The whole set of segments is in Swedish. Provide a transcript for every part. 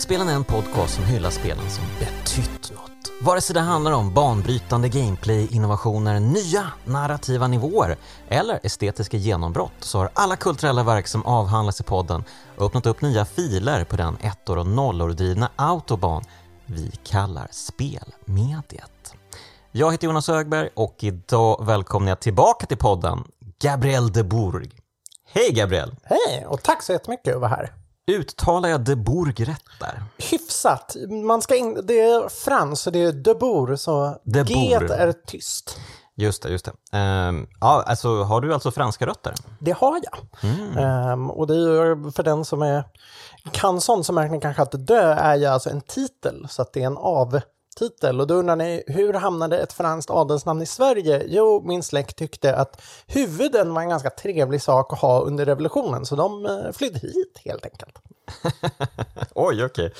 Kraftspelen är en podcast som hyllar spelen som betytt något. Vare sig det handlar om banbrytande gameplay, innovationer, nya narrativa nivåer eller estetiska genombrott så har alla kulturella verk som avhandlas i podden öppnat upp nya filer på den ettor och nollor drivna autobahn vi kallar spelmediet. Jag heter Jonas Högberg och idag välkomnar jag tillbaka till podden Gabriel de Bourg. Hej Gabriel! Hej, och tack så jättemycket att vara här. Uttalar jag de Bourg rätt där? Hyfsat. Man ska in, det är frans, så det är de Bourg, så De G är tyst. Just det, just det. Ehm, ja, alltså, har du alltså franska rötter? Det har jag. Ehm, och det är ju för den som är kan sånt så märker ni kanske att dö är ju alltså en titel, så att det är en avtitel. Och då undrar ni, hur hamnade ett franskt adelsnamn i Sverige? Jo, min släkt tyckte att huvuden var en ganska trevlig sak att ha under revolutionen, så de eh, flydde hit helt enkelt. Oj, okej.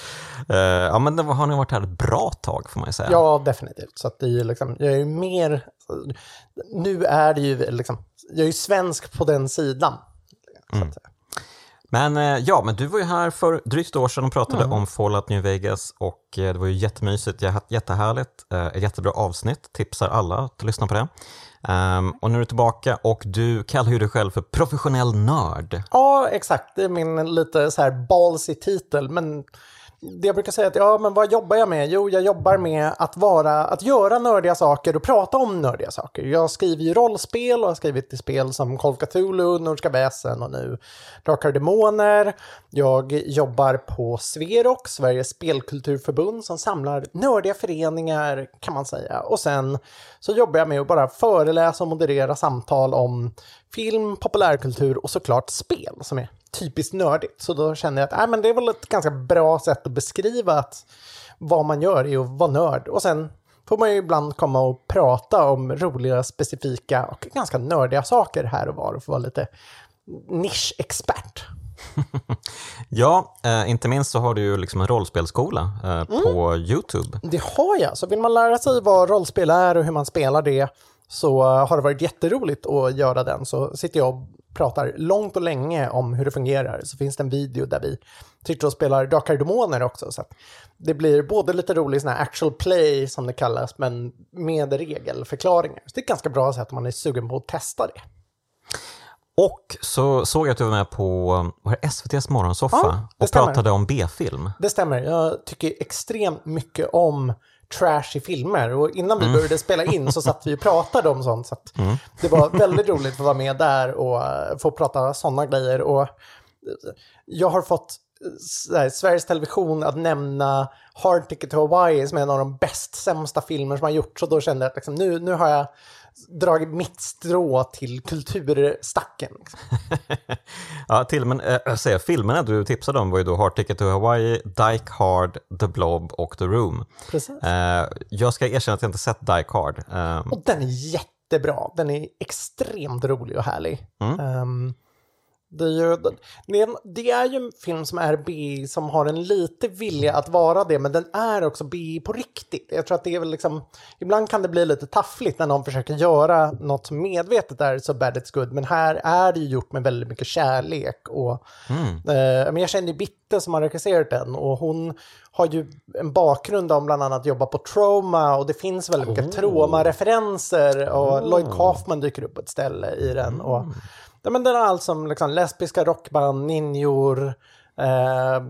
Eh, ja, men har ni varit här ett bra tag får man ju säga. Ja, definitivt. Så att det är liksom, jag är ju mer, nu är det ju liksom, jag är ju svensk på den sidan. Så att säga. Men eh, ja, men du var ju här för drygt ett år sedan och pratade om Fallout New Vegas och eh, det var ju jättemysigt, jä- jättehärligt, eh, ett jättebra avsnitt, tipsar alla att lyssna på det. Ehm, och nu är du tillbaka och du kallar ju dig själv för professionell nörd. Ja, exakt. Det är min lite så här ballsy titel. Men det jag brukar säga att, ja, men vad jobbar jag med? Jo, jag jobbar med att vara, att göra nördiga saker och prata om nördiga saker. Jag skriver ju rollspel och har skrivit i spel som Call of Cthulhu, Nordiska väsen och nu Drakar och Demoner. Jag jobbar på Sverok, Sveriges spelkulturförbund, som samlar nördiga föreningar kan man säga. Och sen så jobbar jag med att bara föreläsa och moderera samtal om film, populärkultur och såklart spel som är typiskt nördigt. Så då känner jag att äh, men det är väl ett ganska bra sätt att beskriva att vad man gör är att vara nörd. Och sen får man ju ibland komma och prata om roliga, specifika och ganska nördiga saker här och var och få vara lite nischexpert. Ja, eh, inte minst så har du ju liksom en rollspelskola eh, på YouTube. Det har jag, så vill man lära sig vad rollspel är och hur man spelar det så har det varit jätteroligt att göra den. Så sitter jag och pratar långt och länge om hur det fungerar. Så finns det en video där vi sitter och spelar Drakar Demoner också. Så det blir både lite rolig sån här actual play som det kallas, men med regelförklaringar. Så det är ett ganska bra sätt om man är sugen på att testa det. Och så såg jag att du var med på SVTs morgonsoffa Ja, och stämmer. pratade om B-film. Det stämmer. Jag tycker extremt mycket om trash i filmer. Och innan vi började spela in så satt vi och pratade om sånt. Så att Det var väldigt roligt att vara med där och eh, få prata sådana grejer. Och eh, jag har fått eh, här, Sveriges Television att nämna Hard Ticket to Hawaii som är en av de bäst sämsta filmer som har gjorts. Så då kände jag att liksom, nu, nu har jag dragit mitt strå till kulturstacken. Liksom. ja, till med, äh, jag säger, filmerna du tipsade om var ju då Hard Ticket to Hawaii, Dike Hard, The Blob och The Room. Precis. Eh, jag ska erkänna att jag inte sett Dike Hard. Eh, Och den är jättebra. Den är extremt rolig och härlig. Ehm, det, är ju, det, är det är ju en film som är B som har en lite vilja att vara det, men den är också B på riktigt. Jag tror att det är väl liksom, ibland kan det bli lite taffligt när någon försöker göra något som medvetet är så bad it's good, men här är det ju gjort med väldigt mycket kärlek. Och, eh, men jag känner ju Bitte som har regisserat den och hon har ju en bakgrund om bland annat jobba på Trauma och det finns väldigt mycket Trauma-referenser och Lloyd Kaufman dyker upp på ett ställe i den. Och, ja, men den är allt som liksom, lesbiska rockband, ninjor, eh,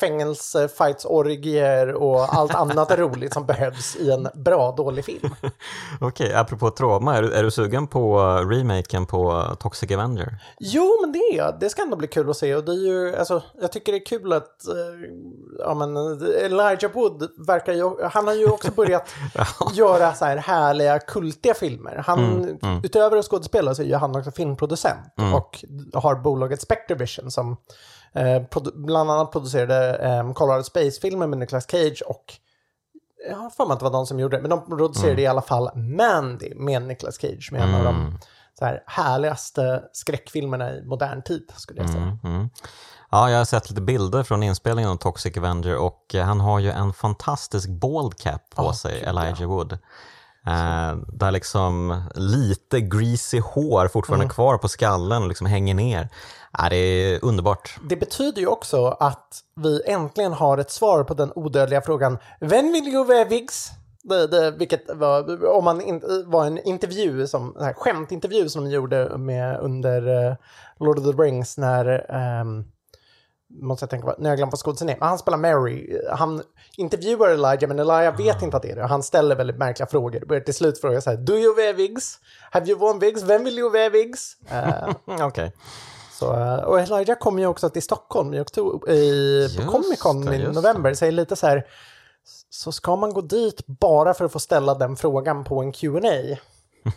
fängelse, fights, orgier och allt annat roligt som behövs i en bra, dålig film. Okej, apropå trauma, är du, är du sugen på remaken på Toxic Avenger? Jo, men det är jag. Det ska ändå bli kul att se. Och det är ju, alltså, jag tycker det är kul att eh, ja, men, Elijah Wood verkar ju, han har ju också börjat göra så här härliga, kultiga filmer. Han, Utöver att skådespela så är ju han också filmproducent och har bolaget Spectrovision som eh, bland annat producerade eh, Colorado Space-filmen med Nicolas Cage och jag har för mig att det var de som gjorde det, men de producerade i alla fall Mandy med Nicolas Cage, med en av de så här, härligaste skräckfilmerna i modern tid, skulle jag säga. Mm. Ja, jag har sett lite bilder från inspelningen av Toxic Avenger och eh, han har ju en fantastisk bald cap på sig, Elijah Wood. Eh, där liksom lite greasy hår fortfarande Mm. kvar på skallen och liksom hänger ner. Ja, det är underbart. Det betyder ju också att vi äntligen har ett svar på den odödliga frågan Vem vill ju vara Viggs? Det, det, vilket var, om man in, var en intervju, som, en skämtintervju som de gjorde med under eh, Lord of the Rings när, um, måste jag tänka på, när jag glömt vad skådisen men han spelar Mary. Han intervjuar Elijah, men Elijah vet inte att det är det. Han ställer väldigt märkliga frågor. Börjar till slut fråga så här, Do you wear Viggs? Have you worn Viggs? Vem vill you wear? Eh, Mm, Okej. så, eh, och Elijah kommer ju också till Stockholm i oktober, i, på Comic Con i november. Så är lite så här, så ska man gå dit bara för att få ställa den frågan på en Q&A?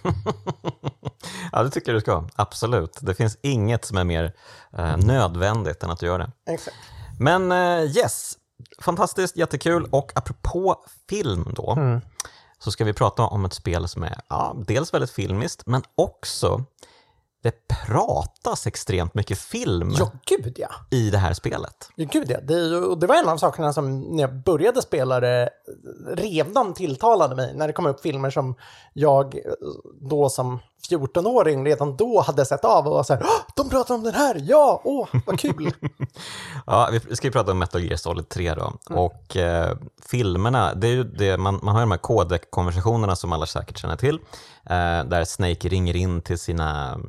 Ja, det tycker jag du ska. Absolut. Det finns inget som är mer eh, nödvändigt än att du gör det. Exakt. Men eh, yes, fantastiskt, jättekul. Och apropå film då, så ska vi prata om ett spel som är ja, dels väldigt filmiskt, men också det pratas extremt mycket film Ja, gud ja. i det här spelet. Ja, gud ja. Det, ju- och det var en av sakerna som när jag började spela det redan tilltalade mig. När det kom upp filmer som jag eh, då som 14-åring redan då hade sett av och var så här, "Åh, de pratar om den här, ja, åh, vad kul. Ja, vi ska ju prata om Metal Gear Solid 3 då. Och eh, filmerna, det är ju det, man, man har ju de här kodek-konversationerna som alla säkert känner till. Eh, där Snake ringer in till sina,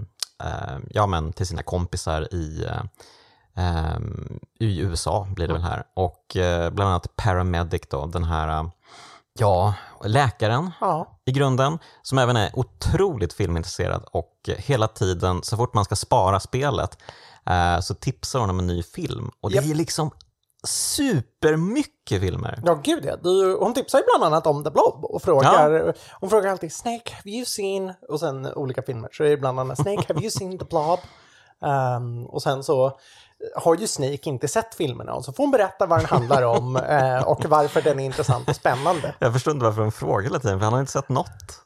ja, men, till sina kompisar i, eh, eh, i USA, blir det väl här. Och eh, bland annat Paramedic då, den här, eh, ja, läkaren ja. i grunden, som även är otroligt filmintresserad och eh, hela tiden, så fort man ska spara spelet, eh, så tipsar hon om en ny film. Och det Japp. är liksom supermycket filmer. Ja, gud ja. Du, hon tipsar ju bland annat om The Blob och frågar, hon frågar alltid Snake, have you seen, och sen olika filmer, så är det bland annat Snake, have you seen The Blob? Ehm, och sen så har ju Snake inte sett filmerna och så får hon berätta vad den handlar om eh, och varför den är intressant och spännande. Jag förstår inte varför hon frågar hela tiden, för han har inte sett något.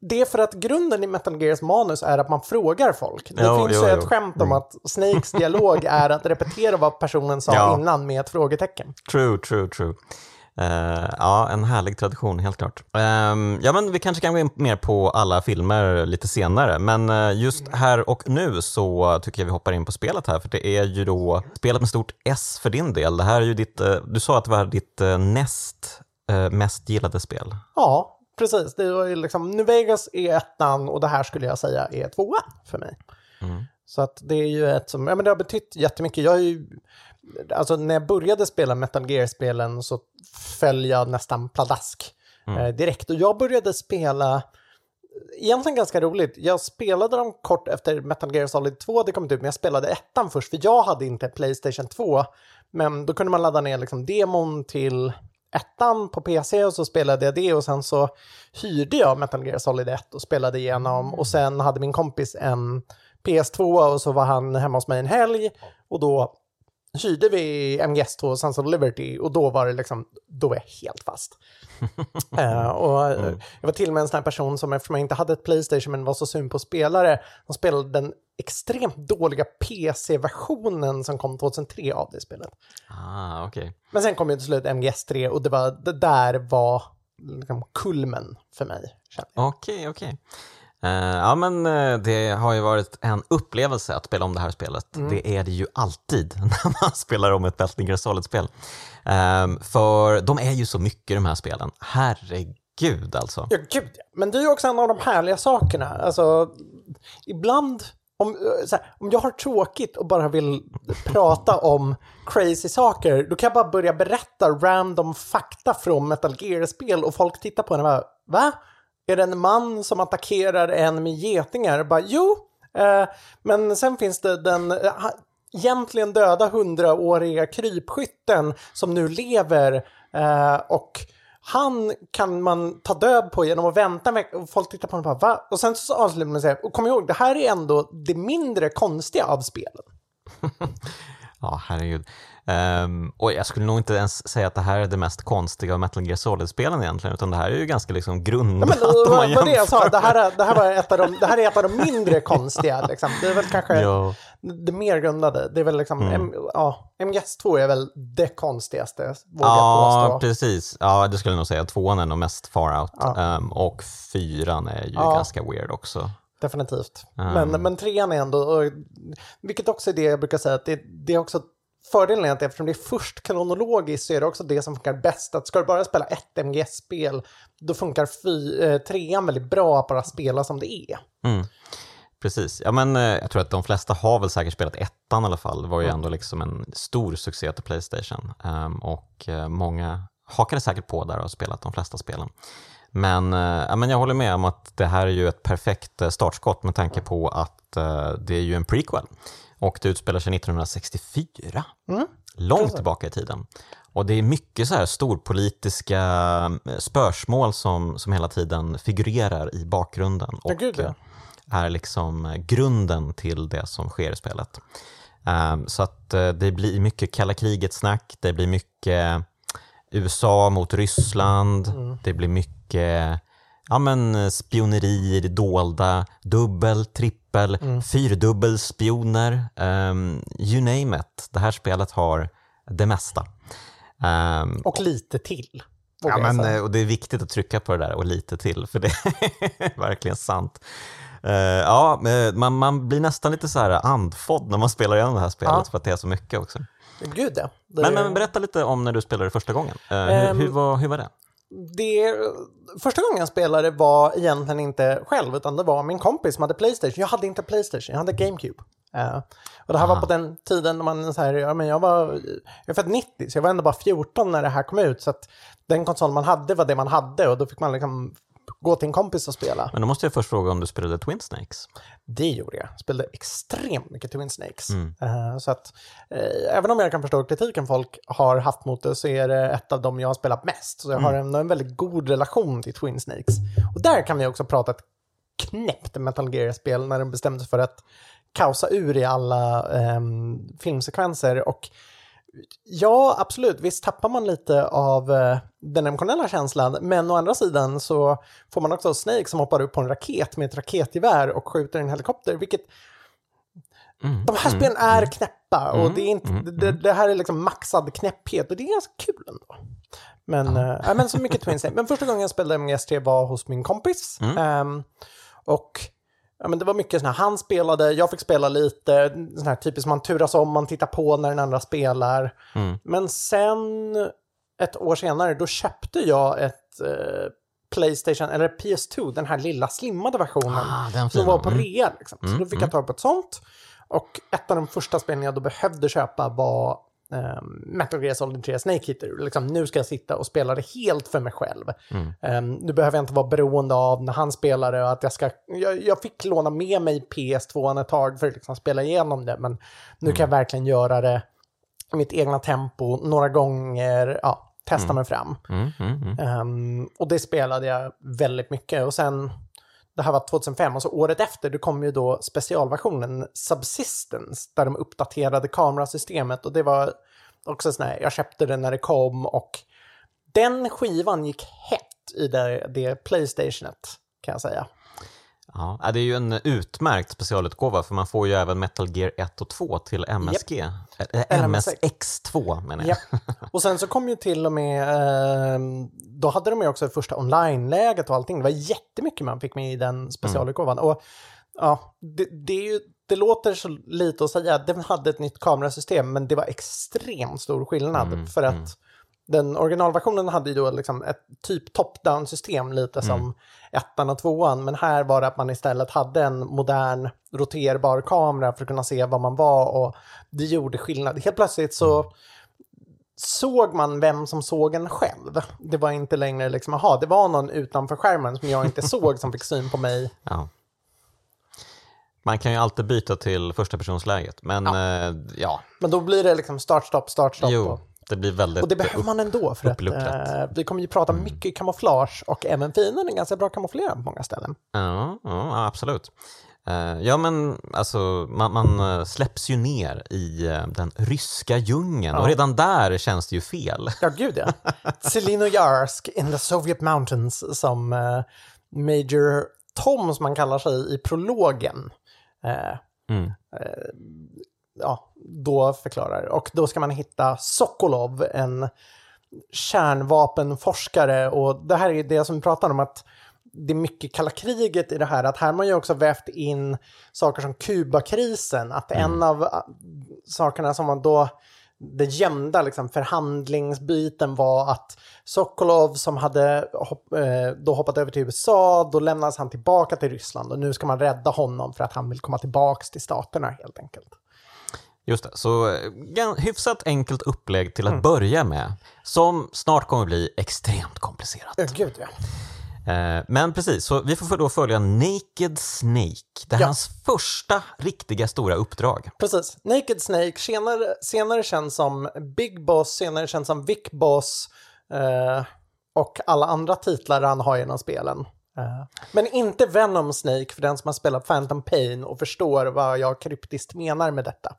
Det är för att grunden i Metal Gears manus är att man frågar folk. Det Jo, finns jo, ju jo. ett skämt om att Snakes dialog är att repetera vad personen sa Ja. innan med ett frågetecken. True, true, true. Eh, ja, en härlig tradition, helt klart. Ehm, ja, men vi kanske kan gå in mer på alla filmer lite senare, men eh, just här och nu så tycker jag vi hoppar in på spelet här, för det är ju då spelet med stort S för din del. Det här är ju ditt, eh, du sa att det var ditt näst mest gillade spel. Ja, precis. Det var ju liksom, New Vegas är ettan och det här skulle jag säga är tvåan för mig. Mm. Så att det är ju ett som, ja men det har betytt jättemycket. Jag är ju, alltså när jag började spela Metal Gear-spelen så föll jag nästan pladask eh, direkt. Och jag började spela, egentligen ganska roligt, jag spelade dem kort efter Metal Gear Solid 2 hade kommit ut, men jag spelade ettan först, för jag hade inte Playstation 2. Men då kunde man ladda ner liksom demon till ettan på PC och så spelade jag det och sen så hyrde jag Metal Gear Solid 1 och spelade igenom. Och sen hade min kompis en PS2 och så var han hemma hos mig en helg. Och då hyrde vi MGS2 Sons of Liberty och då var det liksom, då var jag helt fast. Eh, och eh, Jag var till med en sån här person som eftersom jag inte hade ett Playstation men var så sugen på spelare, de spelade den extremt dåliga PC-versionen som kom 2003 av det spelet. Ah, okej. Men sen kom ju till slut MGS3 och det, var, det där var liksom kulmen för mig. Okej, okej. Eh, ja, men eh, det har ju varit en upplevelse att spela om det här spelet. Det är det ju alltid när man spelar om ett Metal Gear Solid-spel. Ehm, för de är ju så mycket de här spelen. Herregud alltså. Ja, gud. Men det är ju också en av de härliga sakerna. Alltså, ibland, om, eh, här, om jag har tråkigt och bara vill prata om crazy saker, då kan jag bara börja berätta random fakta från Metal Gear-spel och folk tittar på en och bara, va? Är det en man som attackerar en med getingar? Bara, jo, eh, men sen finns det den eh, ha- egentligen döda hundraåriga krypskytten som nu lever eh, och han kan man ta död på genom att vänta en vecka och folk tittar på honom och bara va? Och sen så avslutar man sig. och kom ihåg, det här är ändå det mindre konstiga av spelen. Ja, herregud. Um, och jag skulle nog inte ens säga att det här är det mest konstiga av Metal Gear Solid-spelen egentligen, utan det här är ju ganska liksom grundat. Ja, men, vad, vad det jag sa, det här, är, det, här var ett av de, det här är ett av de mindre konstiga. Liksom. Det är väl kanske ja. det mer grundade. Det är väl liksom, mm. M, ja, MGS2 är väl det konstigaste, vågar ja, påstå. precis. Ja, det skulle jag nog säga. Tvåan är nog mest far out. Ja. Um, och fyran är ju ja. ganska weird också. Definitivt. Mm. Men, men trean är ändå, vilket också är det jag brukar säga, att det, det är också fördelen är att eftersom det är först kronologiskt så är det också det som funkar bäst. Att ska du bara spela ett MGS-spel, då funkar fy, eh, trean väldigt bra att bara spela som det är. Mm. Precis. Ja, men, eh, jag tror att de flesta har väl säkert spelat ettan i alla fall. Det var ju mm. ändå liksom en stor succé till Playstation. Um, och uh, många hakade säkert på där och har spelat de flesta spelen. Men, uh, ja, men jag håller med om att det här är ju ett perfekt startskott med tanke på att uh, det är ju en prequel. Och det utspelar sig 1964, mm. långt tillbaka i tiden. Och det är mycket så här storpolitiska eh, spörsmål som, som hela tiden figurerar i bakgrunden och ja. är liksom grunden till det som sker i spelet. Um, så att uh, det blir mycket kalla kriget-snack, det blir mycket USA mot Ryssland, mm. det blir mycket ja, men spioneri, det dolda, dubbel, trippel, mm. fyrdubbelspioner, um, you name it. Det här spelet har det mesta. Um, och lite till. Ja, men, eh, och det är viktigt att trycka på det där och lite till, för det är verkligen sant. Uh, ja, man, man blir nästan lite så här andfådd när man spelar igenom det här spelet ja. för att det är så mycket också. Gud ja. Men, men, berätta lite om när du spelade första gången. Uh, um, hur, hur, var, hur var det? Det, första gången jag spelade var egentligen inte själv, utan det var min kompis som hade Playstation. Jag hade inte Playstation, jag hade GameCube. Uh, och det här Aha. var på den tiden när man så här, ja, men jag var, jag är född 90, så jag var ändå bara 14 när det här kom ut. Så att den konsol man hade var det man hade och då fick man liksom gå till en kompis och spela. Men då måste jag först fråga om du spelade Twin Snakes? Det gjorde jag. Jag spelade extremt mycket Twin Snakes. Mm. Uh, så att, uh, även om jag kan förstå kritiken folk har haft mot det så är det ett av dem jag har spelat mest. Så jag mm. har en, en väldigt god relation till Twin Snakes. Och där kan vi också prata ett knäppt Metal Gear-spel när de bestämde sig för att kaosa ur i alla um, filmsekvenser och Ja, absolut. Visst tappar man lite av eh, den emotionella känslan, men å andra sidan så får man också Snake som hoppar upp på en raket med ett raketgevär och skjuter en helikopter, vilket Mm, de här mm, spelen är mm, knäppa och det, är inte, mm, det, det, här är liksom maxad knäpphet och det är ganska kul ändå. Men, ja. äh, men så mycket Twin. Men första gången jag spelade MGS3 var hos min kompis. Um, och Ja, men det var mycket sådana han spelade, jag fick spela lite, sån här typiskt man turas om, man tittar på när den andra spelar. Mm. Men sen, ett år senare, då köpte jag ett eh, Playstation, eller PS2, den här lilla slimmade versionen. Ah, som var på mm. rea. Liksom. Så mm, då fick jag mm. tag på ett sånt. Och ett av de första spelen jag då behövde köpa var um, Metal Gear Solid 3 Snake Hitter. Liksom, nu ska jag sitta och spela det helt för mig själv. Mm. Um, nu behöver jag inte vara beroende av när han spelar det att jag ska... Jag, jag fick låna med mig PS2 ett tag för att liksom spela igenom det, men nu mm. kan jag verkligen göra det i mitt egna tempo några gånger, ja, testa mm. mig fram. Um, och det spelade jag väldigt mycket och sen det här var 2005 och så året efter, då kom ju då specialversionen Subsistence där de uppdaterade kamerasystemet och det var också sån här, jag köpte den när det kom och den skivan gick hett i det, det Playstationet kan jag säga. Ja, det är ju en utmärkt specialutgåva för man får ju även Metal Gear 1 och 2 till MSG. Yep. Äh, MSX2 menar jag. Yep. Och sen så kom ju till och med, eh, då hade de ju också det första online-läget och allting. Det var jättemycket man fick med i den specialutgåvan. Mm. Och ja, det, det, är ju, det låter så lite att säga den hade ett nytt kamerasystem, men det var extremt stor skillnad. Mm. För att mm den originalversionen hade ju då liksom ett typ top-down system lite som mm. ettan och tvåan. Men här var det att man istället hade en modern roterbar kamera för att kunna se var man var och det gjorde skillnad. Helt plötsligt så mm. såg man vem som såg en själv. Det var inte längre liksom, aha, det var någon utanför skärmen som jag inte såg som fick syn på mig. Ja. Man kan ju alltid byta till första personsläget, men ja. Eh, ja. Men då blir det liksom start, stopp, start, stopp. Jo. Och... Det blir väldigt Och det behöver man ändå för att eh, vi kommer ju prata mm. mycket kamouflage och även fienden är ganska bra kamouflerad på många ställen. Ja, ja absolut. Eh, ja, men alltså, man, man eh, släpps ju ner i eh, den ryska djungeln och redan där känns det ju fel. Ja, gud ja. Selinojarsk in the Soviet Mountains som Major Tom, som han kallar sig i prologen, Mm. Ja, då förklarar. Och då ska man hitta Sokolov, en kärnvapenforskare. Och det här är det som vi pratar om, att det är mycket kalla kriget i det här. Att här har man ju också vävt in saker som Kubakrisen. Att en av ah, sakerna som man då det gömda liksom, förhandlingsbiten var att Sokolov som hade hopp, eh, då hoppat över till USA, då lämnades han tillbaka till Ryssland och nu ska man rädda honom för att han vill komma tillbaka till staterna helt enkelt. Just det, så eh, hyfsat enkelt upplägg till att börja med, som snart kommer bli extremt komplicerat. Ja, gud ja. Eh, Men precis, så vi får då följa Naked Snake. Det är Ja. hans första riktiga stora uppdrag. Precis. Naked Snake, senare, senare känd som Big Boss, senare känd som Vic Boss eh, och alla andra titlar han har genom spelen. Eh, men inte Venom Snake för den som har spelat Phantom Pain och förstår vad jag kryptiskt menar med detta.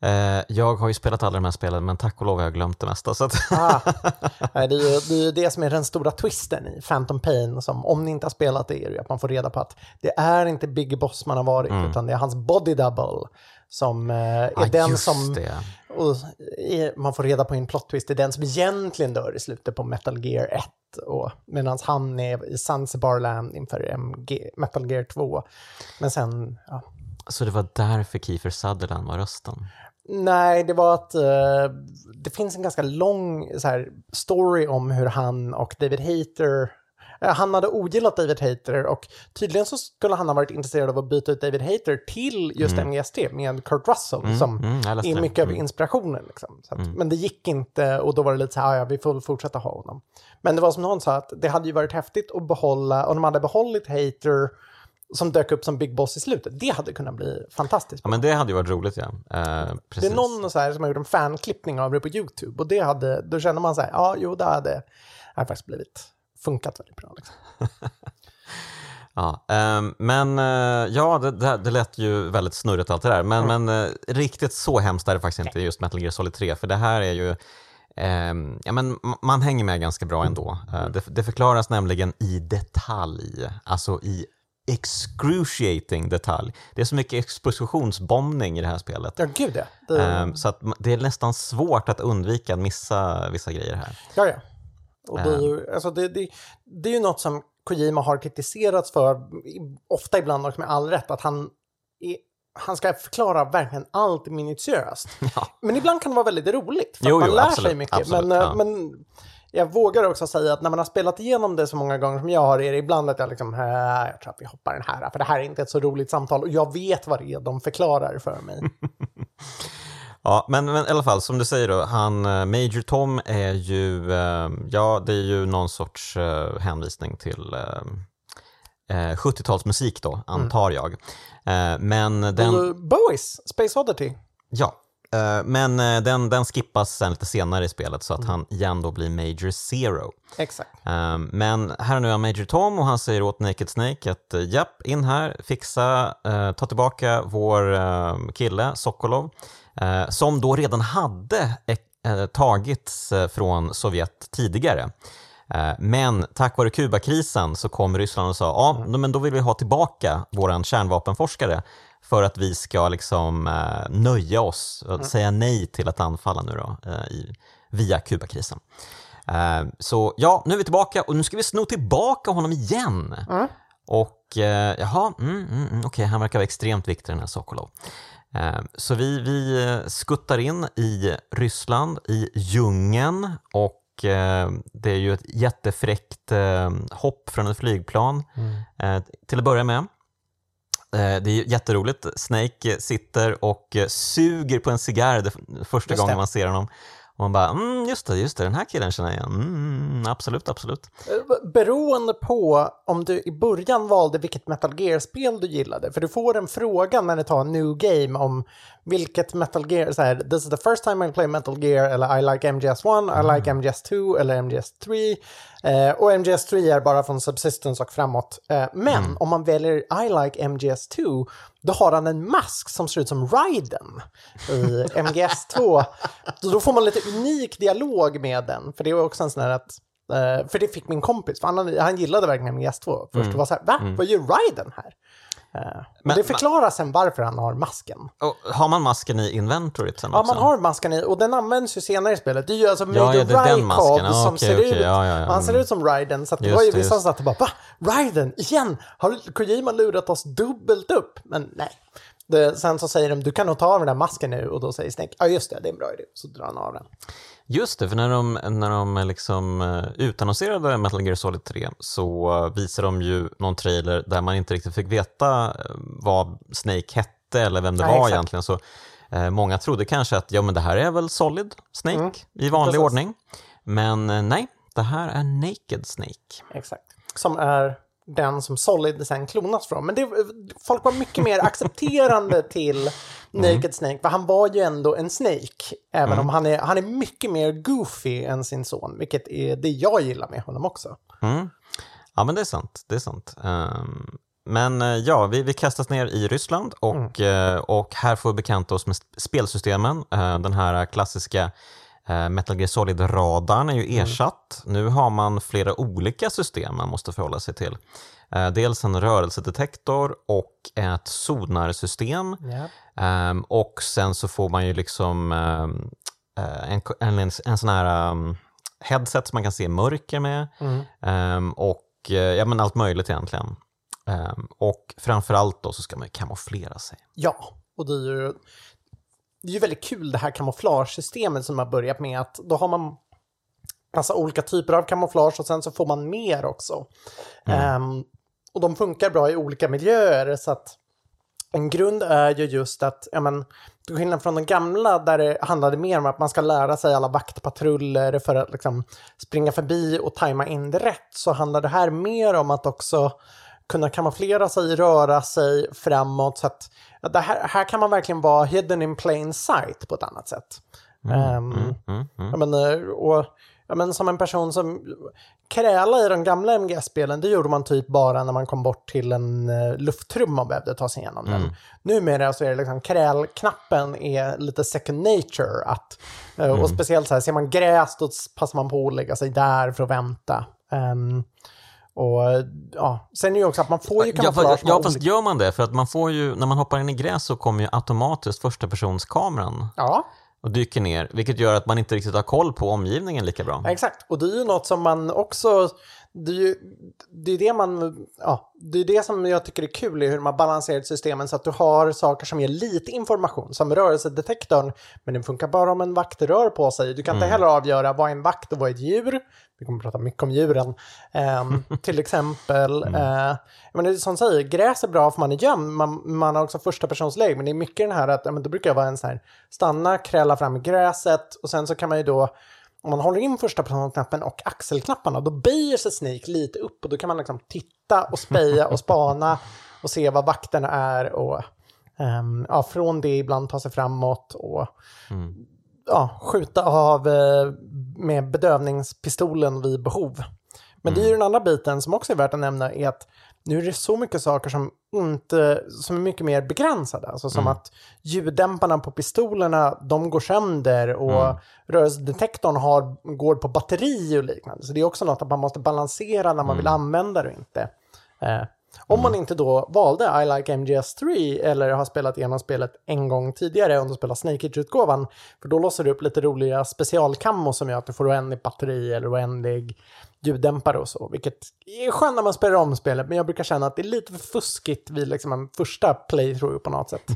Eh, Jag har ju spelat alla de här spelen, men tack och lov har jag glömt det mesta. Så att Ah, det, är ju, det är ju det som är den stora twisten i Phantom Pain, som om ni inte har spelat det är ju att man får reda på att det är inte Big Boss man har varit, utan det är hans body double som eh, är Ja, den som i- man får reda på en plot twist, det är den som egentligen dör i slutet på Metal Gear 1. Och medan han är i Zanzibarland inför MG, Metal Gear 2. Men sen, ja. Så det var därför Kiefer Sutherland var rösten. Nej, det var att eh, det finns en ganska lång så här, story om hur han och David Hayter eh, han hade ogillat David Hayter och tydligen så skulle han ha varit intresserad av att byta ut David Hayter till just MGST med Kurt Russell som mm, jag läste är det. mycket av inspirationen. Liksom. Att, Men det gick inte och då var det lite så här, "Ah, ja vi får väl fortsätta ha honom. Men det var som någon sa att det hade ju varit häftigt att behålla, och de hade behållit Hayter som dök upp som Big Boss i slutet. Det hade kunnat bli fantastiskt. Ja, men det hade ju varit roligt, ja. Eh, Det är någon så här som har gjort en fanklippning av det på YouTube och det hade, då känner man så här, ja jo det hade, det hade faktiskt blivit funkat väldigt bra. Liksom. Ja, ehm, men eh, ja, det, det, det lät ju väldigt snurrigt allt det där. Men, men eh, riktigt så hemskt är det faktiskt inte just Metal Gear Solid 3. För det här är ju, ehm, ja men man hänger med ganska bra ändå. Eh, det, det förklaras nämligen i detalj, alltså i excruciating detalj. Det är så mycket expositionsbombning i det här spelet. Ja gud ja. Det, Ehm, så att det är nästan svårt att undvika att missa vissa grejer här. ja, ja. Och det, är ju, alltså det, det, det är ju något som Kojima har kritiserats för, ofta ibland också med all rätt, att han, är, han ska förklara verkligen allt minutiöst. Ja. Men ibland kan det vara väldigt roligt, för Jo, man jo, lär absolut, sig mycket. absolut, men, eh, ja. men jag vågar också säga att när man har spelat igenom det så många gånger som jag har, är det ibland att jag liksom, "Äh, jag tror att vi hoppar den här, för det här är inte ett så roligt samtal och jag vet vad det är de förklarar för mig. Ja, men, men i alla fall, som du säger då, han, eh, Major Tom är ju, eh, ja, det är ju någon sorts eh, hänvisning till eh, 70-talsmusik då, antar jag. Eh, men den, Bowies, Space Oddity. ja, men eh, den, den skippas sen lite senare i spelet så att han igen då blir Major Zero. Exakt. Eh, Men här nu är Major Tom och han säger åt Naked Snake att eh, japp, in här, fixa, eh, ta tillbaka vår eh, kille Sokolov, eh, som då redan hade eh, tagits eh, från Sovjet tidigare. Eh, Men tack vare Kubakrisen så kom Ryssland och sa ja, men då vill vi ha tillbaka våran kärnvapenforskare för att vi ska liksom eh, nöja oss och säga nej till att anfalla nu då, eh, i, via Kubakrisen. Eh, Så ja, nu är vi tillbaka och nu ska vi sno tillbaka honom igen. Och eh, jaha, mm, mm, mm, okej, han verkar vara extremt viktig den här Sokolov. Eh, Så vi, vi eh, skuttar in i Ryssland, i djungeln och eh, det är ju ett jättefräckt hopp från ett flygplan eh, till att börja med. Eh, Det är jätteroligt. Snake sitter och eh, suger på en cigarr första Just gången det. man ser honom. Man bara, mm, just det, just det, den här killen känner jag igen. Mm, absolut, absolut. Beroende på om du i början valde vilket Metal Gear-spel du gillade, för du får en fråga när du tar en new game om vilket Metal Gear, så här, this is the first time I play Metal Gear, eller I like MGS1, I like MGS2 eller MGS3. Eh, och MGS3 är bara från Subsistence och framåt. Eh, men om man väljer I like MGS2, då har han en mask som ser ut som Raiden i MGS2. Så då får man lite unik dialog med den, för det var också en sån här att eh, för det fick min kompis, för han, han gillade verkligen MGS2. Först det var så här, va? Vad gör Raiden här? Eh, Men- det förklarar sen varför han har masken. Har man masken i inventoryt sen Ja, också? man har masken i och den används ju senare i spelet. Det är ju alltså Ja, Major ja, det den Rykov masken. Ja, som okej, ser okej. ut. Ja, ja, ja. Han ser Mm. ut som Raiden, så att det Just var ju det, vissa som satt och bara va? Raiden, igen? Har Kojima lurat oss dubbelt upp? Men nej. Det, sen så säger de, du kan nog ta av den där masken nu och då säger Snake, ja just det, det är en bra idé. Så drar han av den. Just det, för när de, när de liksom eh, utannonserade Metal Gear Solid 3 så eh, visade de ju någon trailer där man inte riktigt fick veta eh, vad Snake hette eller vem det Nej, var exakt. egentligen. Så eh, många trodde kanske att ja, men det här är väl Solid Snake Mm, i vanlig precis. ordning. Men eh, nej, det här är Naked Snake. Exakt. Som är den som Solid sen klonas från. Men det, folk var mycket mer accepterande till Naked Snake, för han var ju ändå en Snake. Även om han är, han är mycket mer goofy än sin son, vilket är det jag gillar med honom också. Mm. Ja, men det är sant. Det är sant. Ehm, men eh, ja, vi, vi kastas ner i Ryssland och, eh, och här får vi bekanta oss med sp- spelsystemen. Eh, den här klassiska Metal Gear Solid-radarn är ju ersatt. Nu har man flera olika system man måste förhålla sig till. Eh, dels en rörelsedetektor och ett sonarsystem. Ehm, och sen så får man ju liksom ehm, eh, en, en, en, sån här um, headset som man kan se mörker med. Mm. Ehm, och eh, ja, men allt möjligt egentligen. Ehm, och framförallt då så ska man ju kamouflera sig. Ja, och det är ju, det är ju väldigt kul det här kamouflagesystemet som har börjat med att då har man massa olika typer av kamouflage och sen så får man mer också. Ehm, och de funkar bra i olika miljöer så att en grund är ju just att, ja men, till skillnad från den gamla där det handlade mer om att man ska lära sig alla vaktpatruller för att liksom springa förbi och tajma in det rätt, så handlar det här mer om att också kunna kamouflera sig, röra sig framåt. Så att det här, här kan man verkligen vara hidden in plain sight på ett annat sätt. Ehm, Mm, mm. jag menar, och, jag menar, som en person som kräla i de gamla MGS-spelen, det gjorde man typ bara när man kom bort till en uh, lufttrumma och behövde ta sig igenom den. Numera så är det liksom krälknappen är lite second nature. Att, eh, Och speciellt så här, ser man gräs då passar man på att lägga sig där för att vänta. Ehm, och ja, sen är det ju också att man får ju Ja, kamouflage med ja, fast gör man det? För att man får ju, när man hoppar in i gräs så kommer ju automatiskt första personskameran Ja, och dyker ner, vilket gör att man inte riktigt har koll på omgivningen lika bra. exakt. Och det är ju något som man också... Det är ju det, är det man... Ja, det är det som jag tycker är kul i hur man balanserar systemen så att du har saker som ger lite information, som rörelsedetektorn, men den funkar bara om en vakt rör på sig. Du kan inte heller avgöra vad är en vakt och vad är ett djur. Vi kommer att prata mycket om djuren. Ehm, till exempel, eh, men det är som säger, gräs är bra för man är gömd, man, man har också första persons läge, men det är mycket den här att, ja, men då brukar jag vara en sån här, stanna, kräla fram i gräset och sen så kan man ju då om man håller in första personknappen och axelknapparna, då böjer sig Snake lite upp och då kan man liksom titta och speja och spana och se vad vakterna är och ehm, ja, från det ibland ta sig framåt och ja, skjuta av eh, med bedövningspistolen vid behov. Men det är ju den andra biten som också är värt att nämna är att nu är det så mycket saker som inte, som är mycket mer begränsade. Alltså som att ljuddämparna på pistolerna, de går sönder och rörelsedetektorn har, går på batteri och liknande. Så det är också något att man måste balansera när man vill använda det och inte. Eh, om man inte då valde I like MGS3 eller har spelat igenom spelet en gång tidigare om du spelar Snake Age-utgåvan. För då låser du upp lite roliga specialkammo som gör att du får oändligt batteri eller oändlig ljuddämpare och så. Vilket är skönt när man spelar om spelet, men jag brukar känna att det är lite för fuskigt vid liksom en första playthrough på något sätt.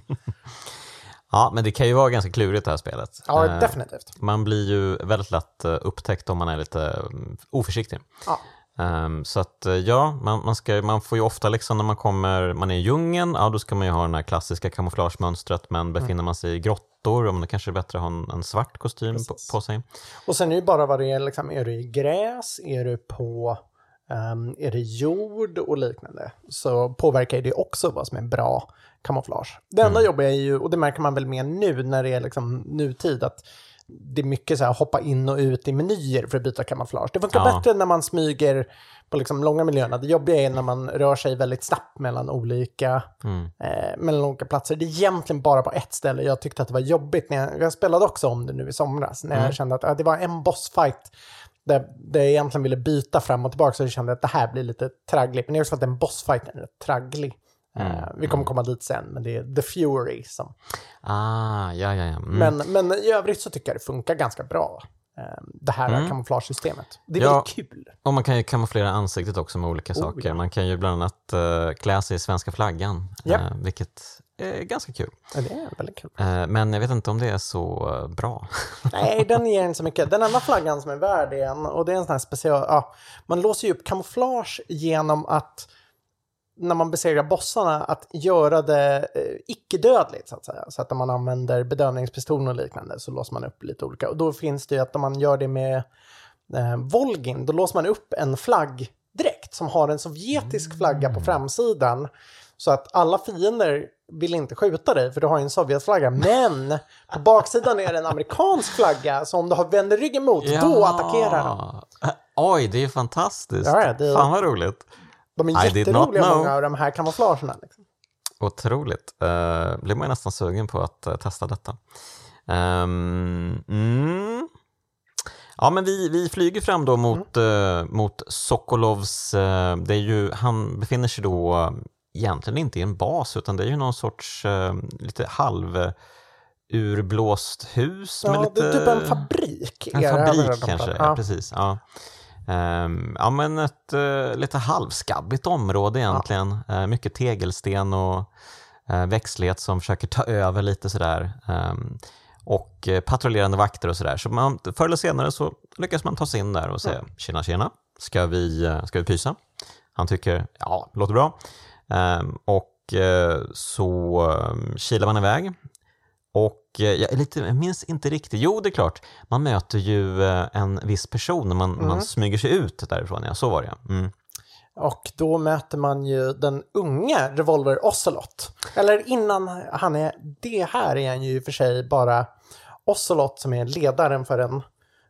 Ja, men det kan ju vara ganska klurigt det här spelet. Ja, Eh, definitivt. Man blir ju väldigt lätt eh, upptäckt om man är lite mm, oförsiktig. Ja. Um, så att ja, man, man, ska, man får ju ofta liksom när man kommer, man är i djungeln, ja då ska man ju ha det här klassiska kamouflagemönstret, men befinner man sig i grottor, om det kanske är bättre att ha en, en svart kostym på, på, sig. Och sen är det ju bara vad det är, liksom, är du i gräs, är du på Um, är det jord och liknande så påverkar det också vad som är bra kamouflage. Det enda mm. jobbiga är ju, och det märker man väl mer nu när det är liksom nutid, att det är mycket så här hoppa in och ut i menyer för att byta kamouflage. Det funkar ja. bättre när man smyger på liksom långa miljöerna. Det jobbiga är när man rör sig väldigt snabbt mellan olika, mm. eh, mellan olika platser. Det är egentligen bara på ett ställe jag tyckte att det var jobbigt. När jag, jag spelade också om det nu i somras, när mm. jag kände att ja, det var en bossfight där, där jag egentligen ville byta fram och tillbaka så jag kände att det här blir lite traggligt. Men också för att den bossfighten är tragglig. Mm. Uh, vi kommer komma dit sen, men det är The Fury som... Ah, ja, ja, ja. Mm. Men, men i övrigt så tycker jag det funkar ganska bra. Uh, det här mm. kamouflagesystemet. Det är ja, väldigt kul. Och man kan ju kamouflera ansiktet också med olika oh, saker. Ja. Man kan ju bland annat uh, klä sig i svenska flaggan, ja. vilket är ganska kul. Ja, det är väldigt kul. Men jag vet inte om det är så bra. Nej, den ger inte så mycket. Den enda flaggan som är värd är en, och det är en sån här special, ja, man låser ju upp kamouflage genom att när man besegrar bossarna att göra det eh, icke-dödligt så att säga. Så att om man använder bedövningspistolen och liknande så låser man upp lite olika. Och då finns det ju att om man gör det med eh, Volgin, då låser man upp en flaggdräkt som har en sovjetisk flagga på framsidan. Så att alla fiender vill inte skjuta dig för du har ju en Sovjetflagga. Men på baksidan är det en amerikansk flagga så om du har vänder ryggen mot, ja. då attackerar de. Oj, det är fantastiskt. Ja, det... Fan vad roligt. De är jätteroliga många av de här kamouflagerna. Liksom. Otroligt. Uh, blir man nästan sugen på att uh, testa detta. Um, mm. Ja, men vi, vi flyger fram då mot, mm. uh, mot Sokolovs, uh, det är ju, han befinner sig då uh, egentligen inte i en bas utan det är ju någon sorts lite halv urblåst hus. Ja, med lite, det är typ en fabrik. En fabrik kanske, ja. ja. precis. Ja. Um, ja, men ett uh, lite halvskabbigt område egentligen. Ja. Uh, mycket tegelsten och uh, växtlighet som försöker ta över lite sådär. Um, och patrullerande vakter och sådär. Så man, förr eller senare så lyckas man ta sig in där och säga mm. tjena tjena, ska vi, ska vi pysa? Han tycker ja, låter bra. Um, och så kilar man iväg och eh, jag, är lite, jag minns inte riktigt, jo det är klart, man möter ju eh, en viss person när man, mm. man smyger sig ut därifrån, ja så var det mm. Och då möter man ju den unga Revolver Ocelot. Eller innan han är, det här är han ju i och för sig bara Ocelot som är ledaren för en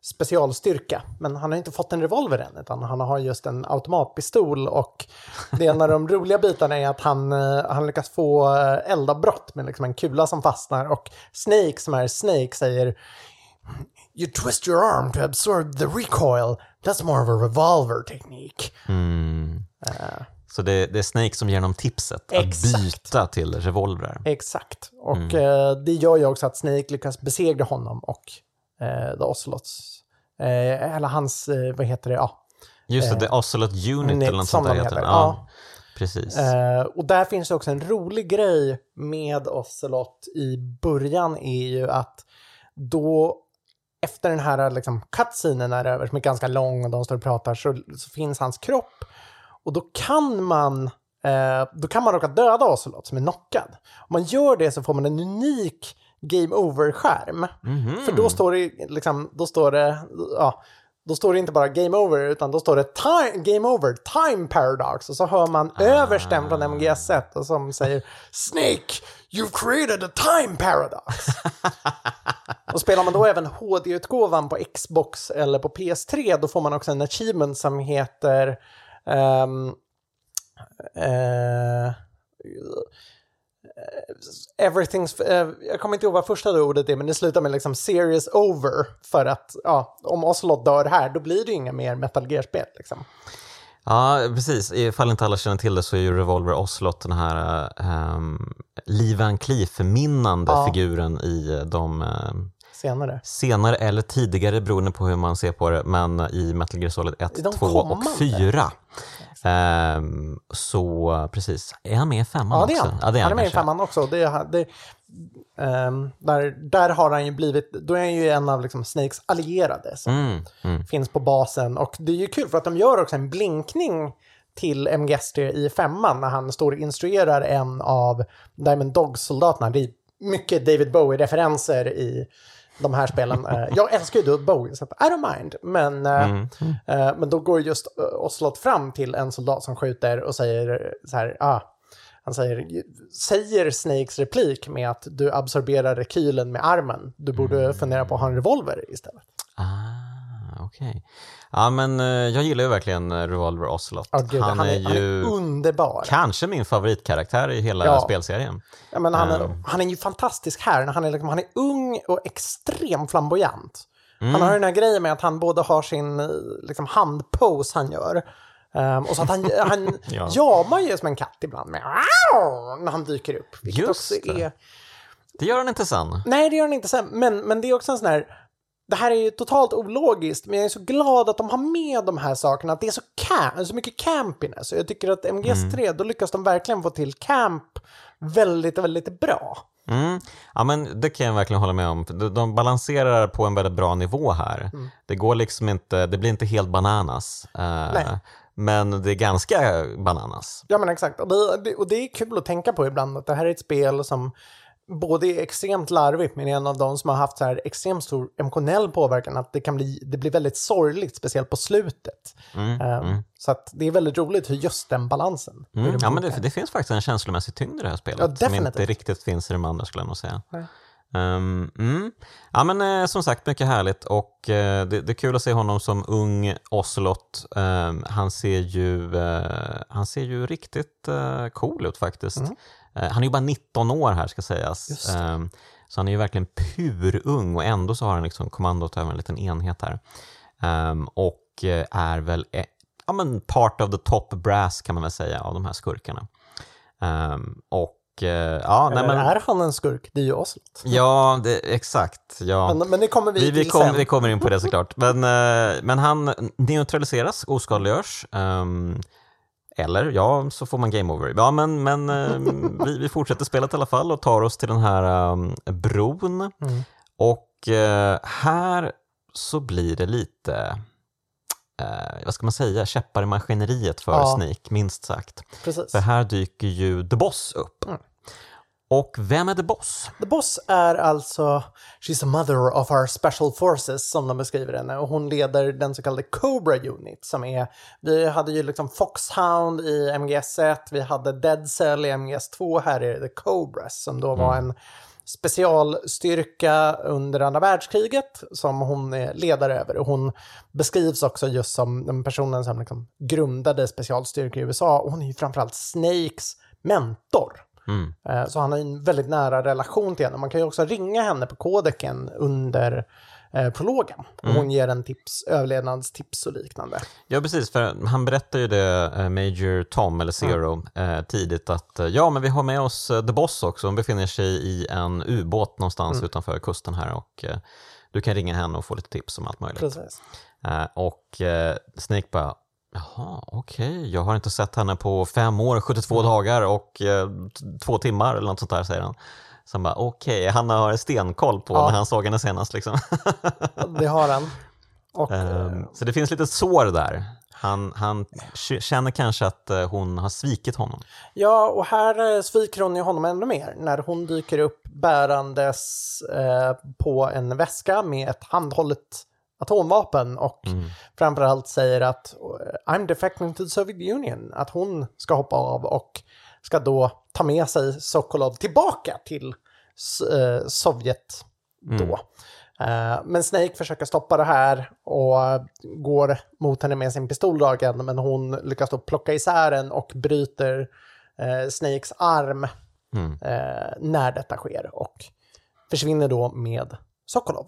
specialstyrka. Men han har inte fått en revolver än, utan han har just en automatpistol och det är en av de roliga bitarna är att han, eh, han lyckas få eh, eldavbrott med liksom en kula som fastnar och Snake som är Snake säger You twist your arm to absorb the recoil. That's more of a revolver technique. Mm. Uh. Så det, det, är Snake som ger honom tipset Exakt. att byta till revolver. Exakt. Och mm. uh, det gör ju också att Snake lyckas besegra honom och uh, The Ocelots Eh, eller hans, eh, vad heter det, ja. Just det, The eh, Ocelot Unit eller något sånt där heter. heter. Ja, ja. Precis. och där finns det också en rolig grej med Ocelot i början är ju att då efter den här liksom, cutscenen är över, som är ganska lång och de står och pratar, så, så finns hans kropp. Och då kan man eh, då kan man råka döda Ocelot som är knockad. Om man gör det så får man en unik game over-skärm. Mm -hmm. För då står det liksom, då står det, ja, då står det inte bara game over utan då står det time, game over, time paradox och så hör man ah. översten från MGS1 som säger Snake, you've created a time paradox. och spelar man då även HD-utgåvan på Xbox eller på PS3 då får man också en achievement som heter um, uh, everything's, uh, jag kommer inte ihåg vad första ordet är, men det slutar med liksom serious over. För att ja, om Ocelot dör här, då blir det inga mer Metal Gear-spel. Liksom. Ja, precis. Ifall inte alla känner till det så är ju Revolver Ocelot den här um, Lee Van Cleef-minnande ja. figuren i de um, senare. senare eller tidigare beroende på hur man ser på det, men i Metal Gear Solid 1, 2 och 4. Um, så precis, är han med i femman ja, det är han. också? Ja, det är han. han är med i femman också. Det, det, ehm, där, där har han ju blivit, då är han ju en av liksom Snakes allierade som Mm, mm. finns på basen. Och det är ju kul för att de gör också en blinkning till MGS3 i femman när han står och instruerar en av Diamond Dogs-soldaterna. Det är mycket David Bowie-referenser i de här spelen. Eh, Jag älskar ju David Bowie, så I don't mind. Men, eh, Mm. eh, men då går just Ocelot fram till en soldat som skjuter och säger så här, ah, han säger, säger Snakes replik med att du absorberar rekylen med armen. Du borde Mm. fundera på att ha en revolver istället. Ah, okej. Ja, men eh, jag gillar ju verkligen eh, Revolver Ocelot. Ja, gud, han, är han är ju underbar. kanske min favoritkaraktär i hela Ja. spelserien. Ja, men han, är, Ehm. han är ju fantastisk här. Han är, liksom, han är ung och extremt flamboyant. Mm. Han har den här grejen med att han både har sin eh, liksom, handpose han gör. ehm, och så att han, han Ja. jamar ju som en katt ibland med när han dyker upp. Just det. är... Det gör han inte sen. Nej, det gör han inte sen. Men, men det är också en sån här... Det här är ju totalt ologiskt, men jag är så glad att de har med de här sakerna. Att det är så, cam- så mycket campiness. Jag tycker att MGS3, Mm. då lyckas de verkligen få till camp väldigt, väldigt bra. Mm. Ja, men det kan jag verkligen hålla med om. De, de balanserar på en väldigt bra nivå här. Mm. Det går liksom inte, det blir inte helt bananas. Nej. men det är ganska bananas. Ja men exakt, och det, och det är kul att tänka på ibland att det här är ett spel som både är extremt larvigt men är en av de som har haft så här extremt stor emotionell påverkan att det kan bli, det blir väldigt sorgligt, speciellt på slutet. Mm, Ehm, mm. Så att det är väldigt roligt hur just den balansen. Mm. de Ja, men det, det finns faktiskt en känslomässig tyngd i det här spelet Ja, som inte riktigt finns i de andra skulle jag nog säga. Nej. Ehm, mm. Ja men eh, som sagt, mycket härligt och eh, det, det är kul att se honom som ung Ocelot. Ehm, han, ser ju, eh, han ser ju riktigt eh, cool ut faktiskt. Mm. Eh, han är ju bara 19 år här ska sägas. Ehm, så han är ju verkligen purung och ändå så har han liksom kommandot över en liten enhet här. Ehm, och eh, är väl eh, ja, men part of the top brass kan man väl säga av de här skurkarna. Ehm, och ja, nej, men, är han en skurk? Det är ju Oslot. ja det, exakt. Ja. Men, men det kommer vi, Vi, vi, till kom, sen. vi kommer in på det såklart. Men, men han neutraliseras, oskadliggörs. Eller ja, så får man game over. Ja, men, men ehm, vi, vi fortsätter spelet i alla fall och tar oss till den här um, bron. Mm. Och eh, här så blir det lite, eh, vad ska man säga, käppar i maskineriet för Ja. Snake, minst sagt. Precis. För här dyker ju The Boss upp. Mm. Och vem är The Boss? The Boss är alltså, she's a mother of our special forces som de beskriver henne och hon leder den så kallade Cobra Unit som är, vi hade ju liksom Foxhound i MGS1, vi hade Dead Cell i MGS2, här är det The Cobras som då var en specialstyrka under andra världskriget som hon är ledare över. Och hon beskrivs också just som den personen som liksom grundade specialstyrkor i USA. Och hon är ju framförallt Snakes mentor. Mm. Eh, Så han har en väldigt nära relation till henne. Man kan ju också ringa henne på kodeken under eh, prologen. Och hon ger en tips, överlevnadstips och liknande. Ja, precis. För han berättar ju det, eh, Major Tom, eller Zero, eh, tidigt att ja, men vi har med oss The Boss också. Hon befinner sig i en ubåt någonstans utanför kusten här och du kan ringa henne och få lite tips om allt möjligt. Precis. Och Snake bara, jaha, okej, jag har inte sett henne på fem år, 72 dagar och eh, två timmar eller något sånt där, säger han. Så han bara, okej, han har stenkoll på Ja. när han såg henne senast. Liksom. Det har han. Och, Ehm, så det finns lite sår där. Han, han känner kanske att eh, hon har svikit honom. Ja, och här eh, sviker hon ju honom ännu mer när hon dyker upp bärandes eh, på en väska med ett handhållet atomvapen och framförallt säger att eh, I'm defecting to the Soviet Union, att hon ska hoppa av och ska då ta med sig Sokolov tillbaka till eh, Sovjet då. Eh, Men Snake försöker stoppa det här och går mot henne med sin pistoldragen men hon lyckas då plocka isär den och bryter eh, Snakes arm Mm. eh, när detta sker och försvinner då med Sokolov.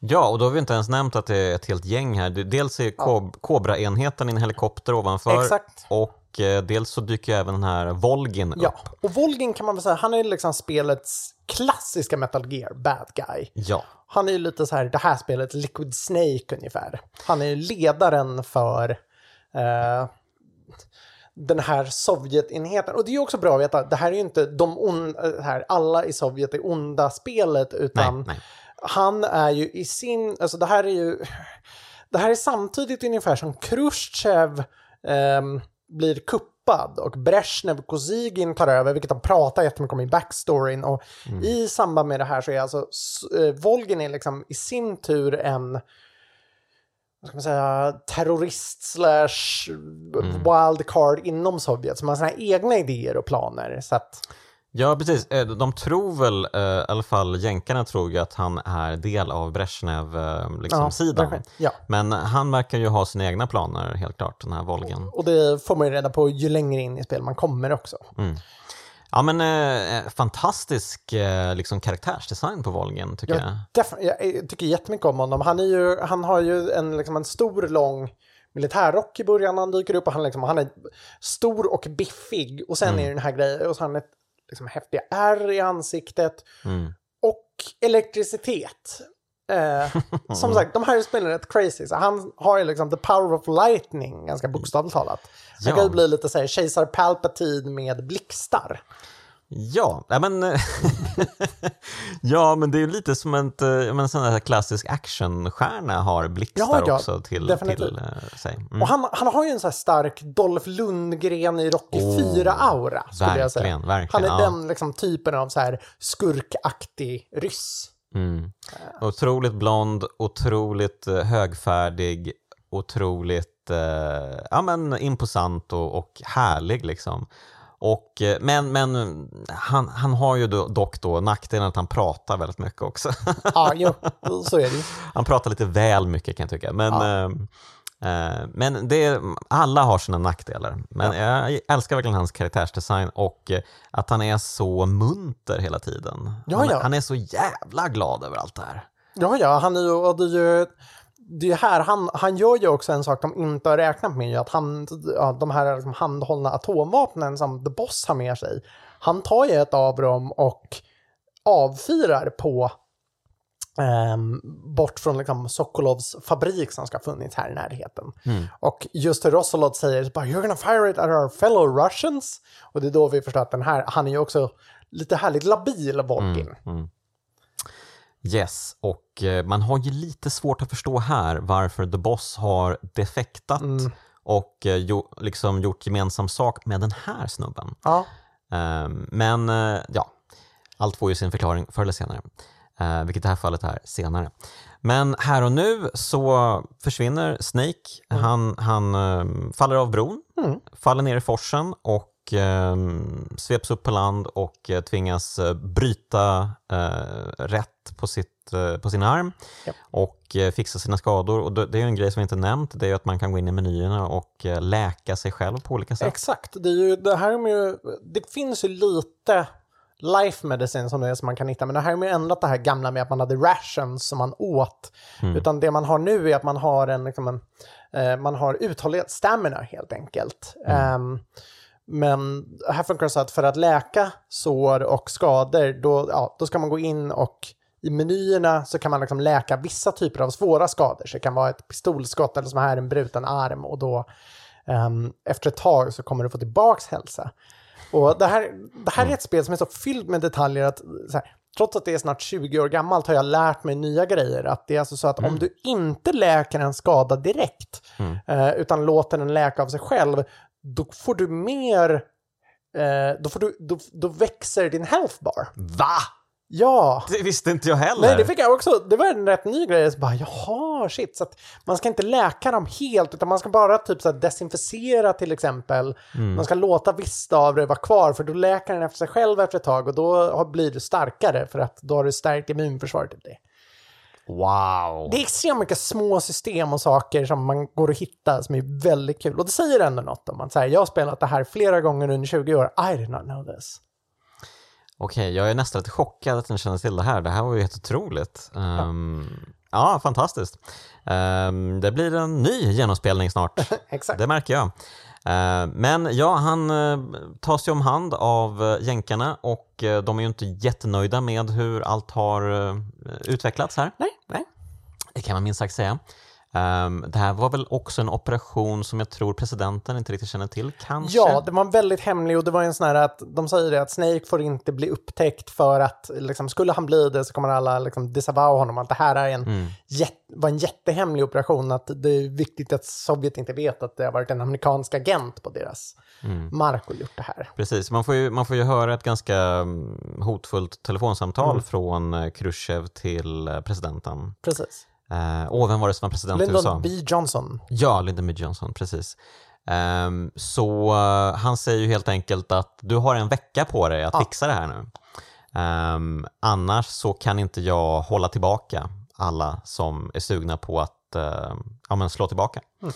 Ja, och då har vi inte ens nämnt att det är ett helt gäng här. Dels är Kob- Cobra-enheten i en helikopter ovanför Exakt. och eh, dels så dyker även den här Volgin upp. Ja, och Volgin kan man väl säga, han är liksom spelets klassiska Metal Gear bad guy. Ja. Han är ju lite så här, det här spelet, Liquid Snake ungefär. Han är ju ledaren för... Eh, den här Sovjetenheten. Och det är ju också bra att veta, det här är ju inte de on, här, alla i Sovjet är onda spelet, utan Nej, nej. Han är ju i sin, alltså det här är ju, det här är samtidigt ungefär som Khrushchev ehm, blir kuppad och Brezhnev Kosygin tar över, vilket de pratar jättemycket om i backstoryn. Och i samband med det här så är alltså eh, Volgin är liksom i sin tur en vad ska man säga, terrorist slash wildcard inom Sovjet som har sina egna idéer och planer. Så att, Ja, precis. Eh, De tror väl, eh, i alla fall jänkarna tror ju att han är del av Brezhnev-sidan. Liksom, Ja. Ja. Men han verkar ju ha sina egna planer, helt klart, den här Volgen. och det får man ju reda på ju längre in i spel man kommer också. Ja, men eh, fantastisk eh, liksom, karaktärsdesign på Volgen, tycker jag. Def- jag tycker jättemycket om honom. Han, är ju, han har ju en, liksom en stor, lång militärrock i början när han dyker upp. Och han, liksom, han är stor och biffig. Och sen är det den här grejen, och så har han ett liksom, häftiga ärr i ansiktet. Mm. Och elektricitet. Eh, som sagt, de här spelen är rätt crazy. Så han har ju liksom the power of lightning, ganska bokstavligt talat. Han Ja. kan ju bli lite så här kejsar Palpatine med blixtar. Ja, men, ja, men det är lite som en, eh, men, en sån här klassisk actionstjärna har blixtar Ja, också till, definitivt. till eh, sig. Mm. Och han, han har ju en så här stark Dolph Lundgren i Rocky 4-aura, skulle jag säga. verkligen, verkligen, Han är ja. den liksom, typen av så här skurkaktig ryss. Mm. Otroligt blond, otroligt eh, högfärdig, otroligt eh, ja, men imposant och, och härlig. Liksom. Och, eh, men men han, han har ju dock då nackdelen att han pratar väldigt mycket också. Ja, jo, så är det han pratar lite väl mycket kan jag tycka. Men, Ja. eh, eh, men det, alla har sina nackdelar. Men jag älskar verkligen hans karaktärsdesign och eh, att han är så munter hela tiden. Ja, han, ja. han är så jävla glad över allt det här. Ja, ja, han är ju, det är ju, det är här, han, han gör ju också en sak de inte har räknat med, ju att han, ja, de här liksom handhållna atomvapnen som The Boss har med sig, han tar ju ett av dem och avfyrar på ehm, bort från liksom Sokolovs fabrik som ska ha funnits här i närheten. Och just det Rosolot säger, bara, you're gonna fire it at our fellow Russians. Och det är då vi förstår att den här, han är ju också lite härligt labil, Volkin. Yes, och eh, man har ju lite svårt att förstå här varför The Boss har defektat och eh, liksom gjort gemensam sak med den här snubben. Ja. Ehm, men eh, ja, allt får ju sin förklaring förr eller senare. Vilket i det här fallet är senare. Men här och nu så försvinner Snake. Han, han ehm, faller av bron, faller ner i forsen och um, sveps upp på land och eh, tvingas eh, bryta eh, rätt på, sitt, eh, på sin arm Japp. och eh, fixa sina skador. Och det, är en grej som vi inte nämnt, det är att man kan gå in i menyerna och eh, läka sig själv på olika sätt. Exakt, det, är ju, det här med ju, det finns ju lite life medicine som det är som man kan hitta, men det här är ju ändrat det här gamla med att man hade rations som man åt. Utan det man har nu är att man har en, liksom en eh, man har uthållighet, stamina helt enkelt. Ehm, men här funkar det så att för att läka sår och skador, då, ja, då ska man gå in och i menyerna så kan man liksom läka vissa typer av svåra skador. Så det kan vara ett pistolskott eller som här en bruten arm och då Ehm, efter ett tag så kommer du få tillbaks hälsa. Och det här, det här är ett spel som är så fyllt med detaljer att här, trots att det är snart 20 år gammalt har jag lärt mig nya grejer. Att det är alltså så att om du inte läker en skada direkt eh, utan låter den läka av sig själv, då får du mer, eh, då, får du, då, då växer din health bar. Va? Ja! Det visste inte jag heller. Nej, det fick jag också. Det var en rätt ny grej. Så bara, jaha, shit. Så att man ska inte läka dem helt, utan man ska bara typ så desinficera till exempel. Man ska låta vissa av det vara kvar, för då läker den efter sig själv efter ett tag och då blir du starkare för att då har du stärkt immunförsvaret till det. Wow. Det är extremt mycket små system och saker som man går att hitta som är väldigt kul. Och det säger ändå något om att så här, jag har spelat det här flera gånger under 20 år. I did not know this. Okej, jag är nästan lite chockad att ni känner till det här. Det här var ju helt otroligt. Ehm, ja, fantastiskt. Ehm, det blir en ny genomspelning snart. Exakt. Det märker jag. Ehm, men ja, han uh, tas ju om hand av uh, jänkarna och eh, de är ju inte jättenöjda med hur allt har eh, utvecklats här. Nej, nej. Det kan man minst sagt säga. Um, det här var väl också en operation som jag tror presidenten inte riktigt känner till, kanske? Ja, det var väldigt hemlig och det var en sån här att de säger det att Snake får inte bli upptäckt för att liksom, skulle han bli det så kommer alla liksom disavow honom att det här är en, Mm. jät- var en jättehemlig operation. Att det är viktigt att Sovjet inte vet att det har varit en amerikansk agent på deras Mm. mark och gjort det här. Precis, man får, ju, man får ju höra ett ganska mm, hotfullt telefonsamtal Mm. från eh, Khrushchev till eh, presidenten. Precis. Uh, åh, vem var det som var president i USA? Lyndon B. Johnson. Ja, Lyndon B Johnson, precis. Ehm, så eh, han säger ju helt enkelt att du har en vecka på dig att Ja. fixa det här nu. Ehm, annars så kan inte jag hålla tillbaka alla som är sugna på att eh, ja, men slå tillbaka. Mm.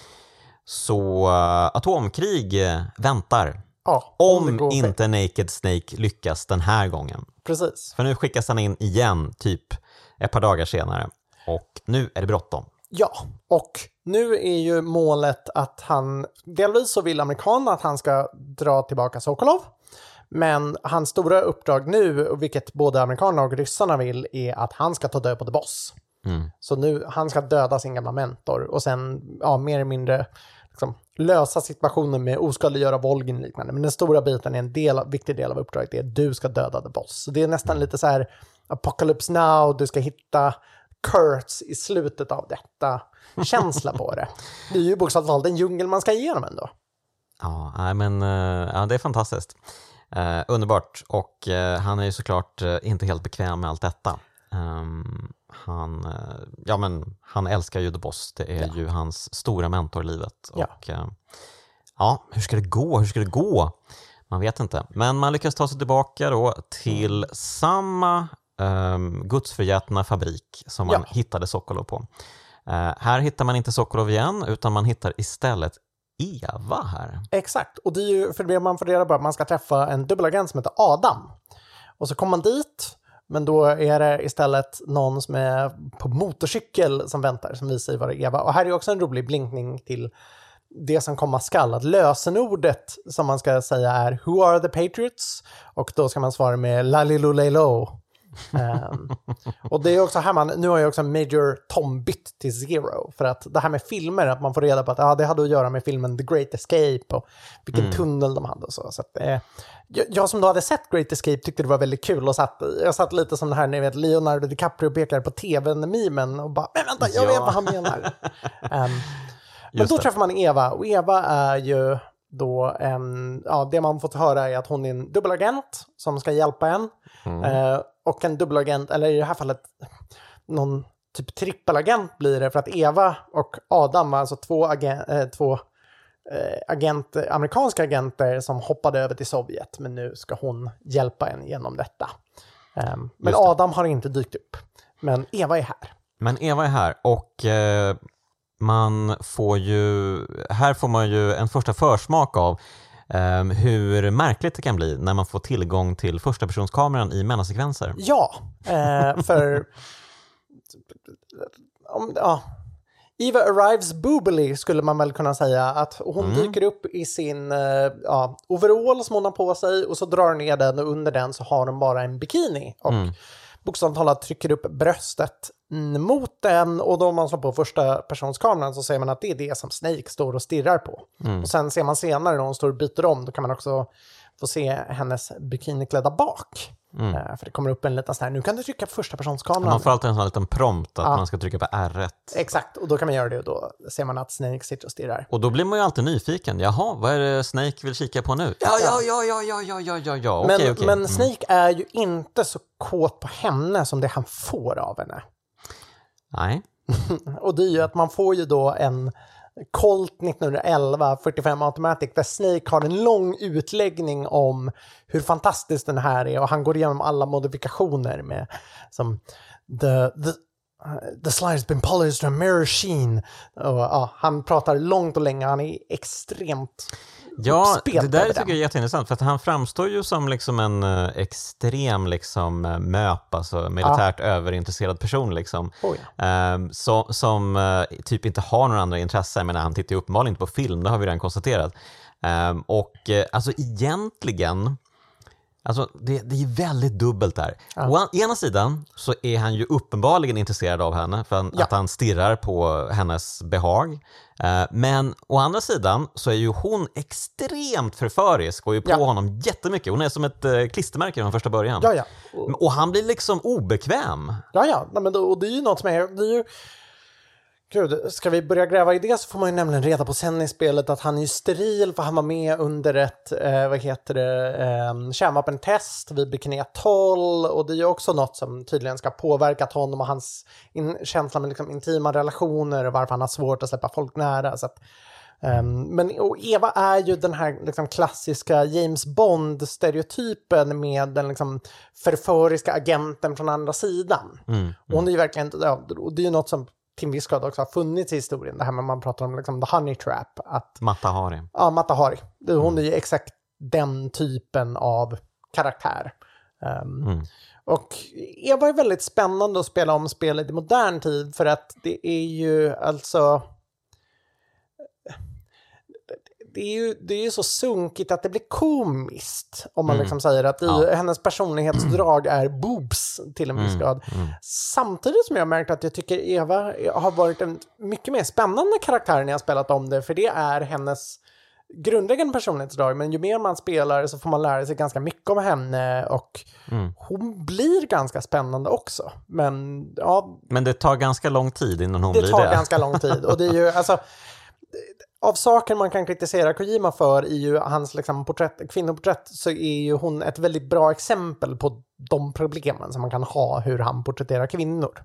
Så eh, atomkrig eh, väntar. Ja, Om fel. inte Naked Snake lyckas den här gången. Precis. För nu skickas han in igen, typ ett par dagar senare. Och nu är det bråttom. Ja, och nu är ju målet att han, delvis så vill amerikanerna att han ska dra tillbaka Sokolov. Men hans stora uppdrag nu, vilket både amerikanerna och ryssarna vill, är att han ska ta död på The Boss. Mm. Så nu, han ska döda sin gamla mentor och sen, ja, mer eller mindre liksom, lösa situationen med oskadliggöra Volgin och liknande. Men den stora biten är en del, viktig del av uppdraget, är att du ska döda The Boss. Så det är nästan lite så här Apocalypse Now, du ska hitta Kurtz i slutet av detta känsla på det. Det är ju bokstavligt talat en djungel man ska igenom ändå. Ja, nej, men eh, ja, det är fantastiskt. Eh, underbart. Och eh, han är ju såklart eh, inte helt bekväm med allt detta. Ehm, han, eh, ja, men, han älskar ju The Boss. Det är Ja. ju hans stora mentor i livet. Ja. Och, eh, ja, hur ska det gå? Hur ska det gå? Man vet inte. Men man lyckas ta sig tillbaka då till samma um, gudsförgätna fabrik som man Ja. hittade Sokolov på. Eh, här hittar man inte Sokolov igen, utan man hittar istället Eva här. Exakt, och det är ju för det man får reda på att man ska träffa en dubbelagent som heter Adam. Och så kommer man dit, men då är det istället någon som är på motorcykel som väntar, som visar sig vara Eva. Och här är också en rolig blinkning till det som komma skall, att lösenordet som man ska säga är Who are the Patriots? Och då ska man svara med Lalilulelo. Um, och det är också här man, nu har jag också Major Tom bytt till Zero. För att det här med filmer, att man får reda på att ah, det hade att göra med filmen The Great Escape och vilken tunnel de hade och så. så att, eh, jag, som då hade sett Great Escape tyckte det var väldigt kul och satt, jag satt lite som det här, ni vet, Leonardo DiCaprio pekar på tv-mimen och bara, men vänta, jag Ja. vet vad han menar. Ehm, men då det. träffar man Eva och Eva är ju då en, ja det man fått höra är att hon är en dubbelagent som ska hjälpa en. Mm. Eh, och en dubbelagent, eller i det här fallet någon typ trippelagent blir det för att Eva och Adam, alltså två, agen, eh, två eh, agent, amerikanska agenter som hoppade över till Sovjet, men nu ska hon hjälpa en genom detta. Eh, men det. Adam har inte dykt upp, men Eva är här. Men Eva är här och eh, man får ju, här får man ju en första försmak av hur märkligt det kan bli när man får tillgång till första personskameran i mellansekvenser. Ja, eh, för... om, ja. Eva arrives boobily skulle man väl kunna säga. Att hon Mm. dyker upp i sin eh, ja, overall som hon har på sig och så drar hon ner den och under den så har hon bara en bikini. Och Mm. Bokstavligt talat trycker upp bröstet mot den och då om man slår på första personskameran så ser man att det är det som Snake står och stirrar på. Mm. Och sen ser man senare när hon står och byter om, då kan man också få se hennes bikiniklädda bak. Mm. Eh, för det kommer upp en liten sån här, nu kan du trycka på första personskameran. Man får alltid en sån här liten prompt att Ja. man ska trycka på R1. Exakt, och då kan man göra det och då ser man att Snake sitter och stirrar. Och då blir man ju alltid nyfiken. Jaha, vad är det Snake vill kika på nu? Ja, ja, ja, ja, ja, ja, ja, ja, ja. Men, okej, okej. men Mm. Snake är ju inte så kåt på henne som det han får av henne. Nej. Och det är ju att man får ju då en Colt 1911 45 Automatic där Snake har en lång utläggning om hur fantastisk den här är och han går igenom alla modifikationer med som the, the, uh, the slide's been polished to a mirror sheen. Och, ja, han pratar långt och länge, han är extremt Ja, det där tycker den. jag är jätteintressant för att han framstår ju som liksom en eh, extrem liksom, eh, MÖP, alltså militärt överintresserad person. Liksom. Oh, ja. Ehm, så, som eh, typ inte har några andra intressen. Menar, han tittar ju uppenbarligen inte på film, det har vi redan konstaterat. Ehm, och eh, alltså egentligen Alltså, det, det är väldigt dubbelt där. Å ena sidan så är han ju uppenbarligen intresserad av henne för Ja. att han stirrar på hennes behag. Eh, Men å andra sidan så är ju hon extremt förförisk och är på Ja. honom jättemycket. Hon är som ett eh, klistermärke från första början. Ja, ja. Och, han blir liksom obekväm. ja, ja. Nej, men då, och det är ju något som är... Det är ju, Gud, ska vi börja gräva i det så får man ju nämligen reda på sen i spelet att han är ju steril för han var med under ett, eh, vad heter det, eh, kärnvapentest vid Bikini Atoll och det är ju också något som tydligen ska påverkat honom och hans in, känsla med liksom intima relationer och varför han har svårt att släppa folk nära. Så att, ehm, men och Eva är ju den här liksom, klassiska James Bond-stereotypen med den liksom, förföriska agenten från andra sidan. Och hon är ju verkligen, ja, och det är ju något som till en viss grad också har funnits i historien, det här med man pratar om liksom, the honey trap, att Matta Hari. ja, Mata Hari, hon är ju exakt den typen av karaktär. Ehm, Och Eva är väldigt spännande att spela om spelet i modern tid för att det är ju alltså... Det är ju, det är ju så sunkigt att det blir komiskt om man liksom säger att i, Ja. hennes personlighetsdrag är boobs till en viss grad. Samtidigt som jag har märkt att jag tycker Eva har varit en mycket mer spännande karaktär när jag spelat om det, för det är hennes grundläggande personlighetsdrag, men ju mer man spelar så får man lära sig ganska mycket om henne och hon blir ganska spännande också. Men ja, Men det tar ganska lång tid innan hon det blir tar det. ganska lång tid och det är ju alltså av saker man kan kritisera Kojima för i ju hans liksom, porträtt, kvinnoporträtt så är ju hon ett väldigt bra exempel på de problemen som man kan ha hur han porträtterar kvinnor.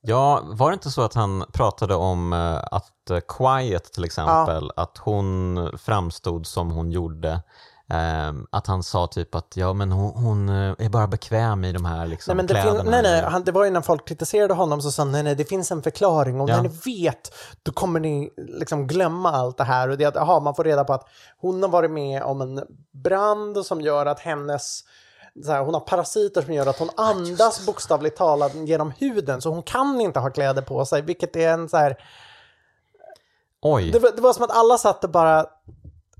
Ja, var det inte så att han pratade om eh, att eh, Quiet till exempel, att hon framstod som hon gjorde. Ehm, att han sa typ att ja, men hon, hon eh, är bara bekväm i de här liksom, Nej, men det, kläderna. nej, nej, han, det var ju när folk kritiserade honom så sa han, nej, nej, det finns en förklaring och Ja. ni vet då kommer ni liksom glömma allt det här och det att aha, man får reda på att hon har varit med om en brand som gör att hennes så här, hon har parasiter som gör att hon andas bokstavligt talat genom huden så hon kan inte ha kläder på sig vilket är en så här Oj, det var, det var som att alla satt och bara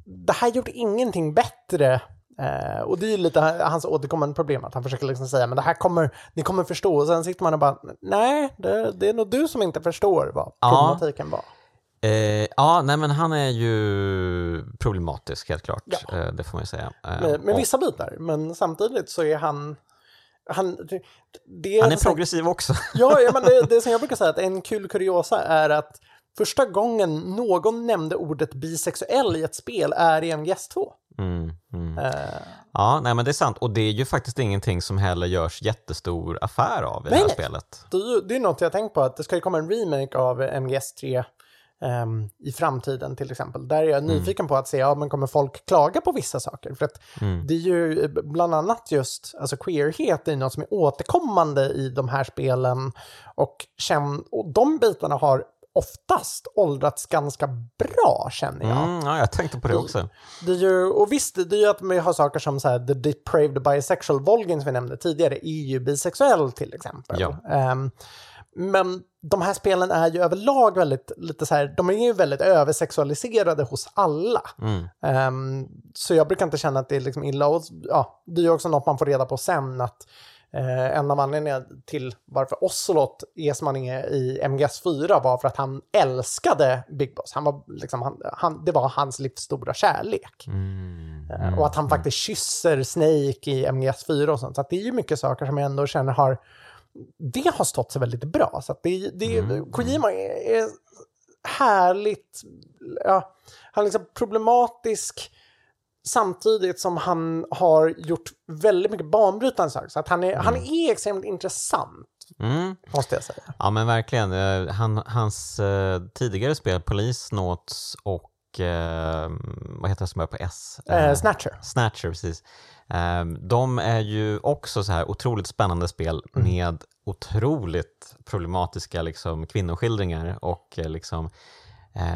det här gjorde ingenting bättre Eh, och det är ju lite hans återkommande problem att han försöker liksom säga men det här kommer, ni kommer förstå och sen sitter man och bara nej, det, det är nog du som inte förstår vad Ja. problematiken var. Eh, ja, nej men han är ju problematisk helt klart. Eh, det får man ju säga. Eh, Med, med och vissa bitar, men samtidigt så är han... han det, det han är progressiv också. Ja, ja men det, det som jag brukar säga, att en kul kuriosa är att första gången någon nämnde ordet bisexuell i ett spel är i MGS2. Mm, mm. Eh, Ja, nej men det är sant. Och det är ju faktiskt ingenting som heller görs jättestor affär av i Nej, det här nej. spelet. det, det är något jag tänkt på, att det ska ju komma en remake av MGS3 ehm, i framtiden till exempel. Där är jag nyfiken på att se, ja men kommer folk klaga på vissa saker? För att det är ju bland annat just, alltså queerhet är något som är återkommande i de här spelen och, känn, och de bitarna har oftast åldrats ganska bra känner jag. Mm, ja, jag tänkte på det också. Det är ju, och visst, det är ju att vi har saker som så här, The Depraved Bisexual Volgin som vi nämnde tidigare är ju bisexuell till exempel. Ja. Ehm, men de här spelen är ju överlag väldigt, lite så här, de är ju väldigt översexualiserade hos alla. Mm. Ehm, så jag brukar inte känna att det är liksom illa. Och, ja, det är ju också något man får reda på sen att eh, en av anledningarna till varför Ocelot han är i MGS4 var för att han älskade Big Boss. Han var liksom, han, han, det var hans livs stora kärlek. Mm. Eh, Och att han faktiskt kysser Snake i MGS4 och sånt. Så det är ju mycket saker som jag ändå känner har det har stått sig väldigt bra. Så det, det, Kojima är, är härligt, ja, han är liksom problematisk samtidigt som han har gjort väldigt mycket banbrytande saker. Så att han är, han är extremt intressant, Mm. måste jag säga. Ja men verkligen. Eh, Han, hans eh, tidigare spel, Police Notes och eh, vad heter det som börjar på S? Eh, Snatcher. Snatcher, precis. Eh, de är ju också så här otroligt spännande spel med otroligt problematiska liksom, kvinnoskildringar och eh, liksom eh,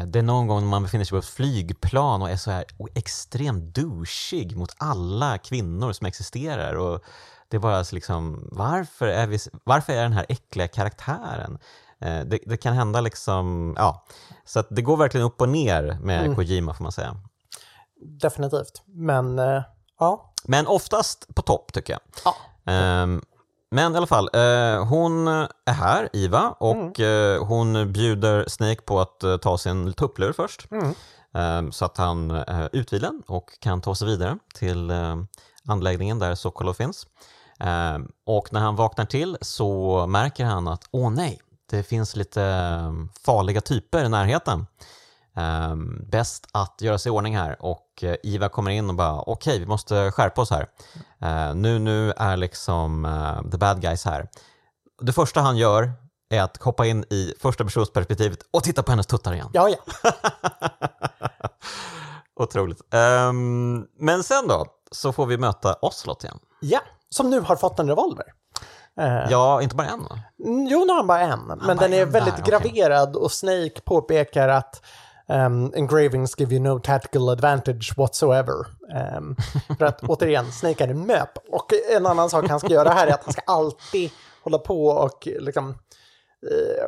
det är någon gång när man befinner sig på ett flygplan och är så här extremt douchig mot alla kvinnor som existerar. Och det är bara så liksom, varför är, vi, varför är den här äckliga karaktären? Eh, det, det kan hända liksom, ja. Så det går verkligen upp och ner med Kojima får man säga. Definitivt. Men eh, ja, Men oftast på topp tycker jag. Ja. Ehm, men i alla fall, eh, hon är här, Iva, och eh, hon bjuder Snake på att eh, ta sin tupplur först. Ehm, så att han är utvilen och kan ta sig vidare till eh, anläggningen där Sokolov finns. Och när han vaknar till så märker han att, åh nej, det finns lite eh, farliga typer i närheten. Um, bäst att göra sig i ordning här och eh, Iva kommer in och bara okej, vi måste skärpa oss här. Eh, nu, nu är liksom eh, the bad guys här. Det första han gör är att hoppa in i första personsperspektivet och titta på hennes tuttar igen. Ja, ja. Otroligt. Ehm, men sen då så får vi möta Oslot igen. Ja, som nu har fått en revolver. Eh, Ja, inte bara en va? Mm, Jo, nu har han bara en, men bara den är en väldigt där, graverad och Snake påpekar att um, engravings give you no tactical advantage whatsoever. Um, för att återigen, Snake är en möp. Och en annan sak han ska göra här är att han ska alltid hålla på och liksom... eh,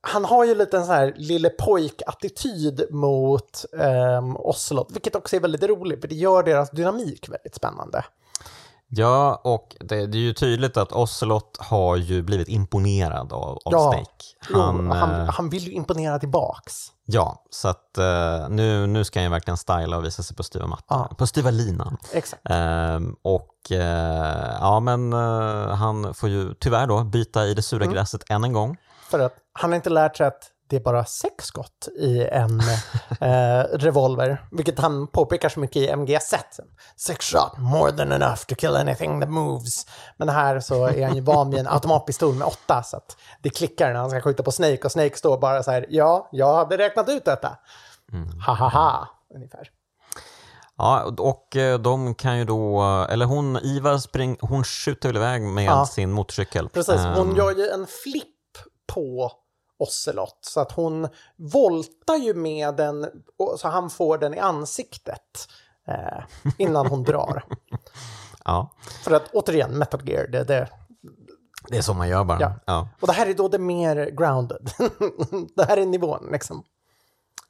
han har ju lite en sån här lille pojk-attityd mot um, Ocelot, vilket också är väldigt roligt, för det gör deras dynamik väldigt spännande. Ja, och det, det är ju tydligt att Ocelot har ju blivit imponerad av, av Ja. Snake. Jo, Han, han, eh, han vill ju imponera tillbaks. Ja, så att eh, nu, nu ska han ju verkligen styla och visa sig på styva mattan, på styva linan. Exakt. Ehm, och eh, ja, men eh, han får ju tyvärr då byta i det sura Mm. gräset än en gång. För att han har inte lärt sig att det är bara sex skott i en eh, revolver, vilket han påpekar så mycket i MGS1. Six shot, more than enough to kill anything that moves. Men här så är han ju van vid en automatpistol med åtta, så att det klickar när han ska skjuta på Snake och Snake står bara så här, ja, jag hade räknat ut detta. Ha ha ha, ungefär. Ja, och eh, de kan ju då, eller hon, Iva spring, hon skjuter väl iväg med Ja. sin motorcykel. Precis, hon Ehm, gör ju en flipp på Ocelot. Så att hon voltar ju med den, så han får den i ansiktet eh, innan hon drar. Ja, För att återigen, Metal Gear, det, det, det är så man gör bara. Ja. Ja. och det här är då det mer grounded. det här är nivån liksom.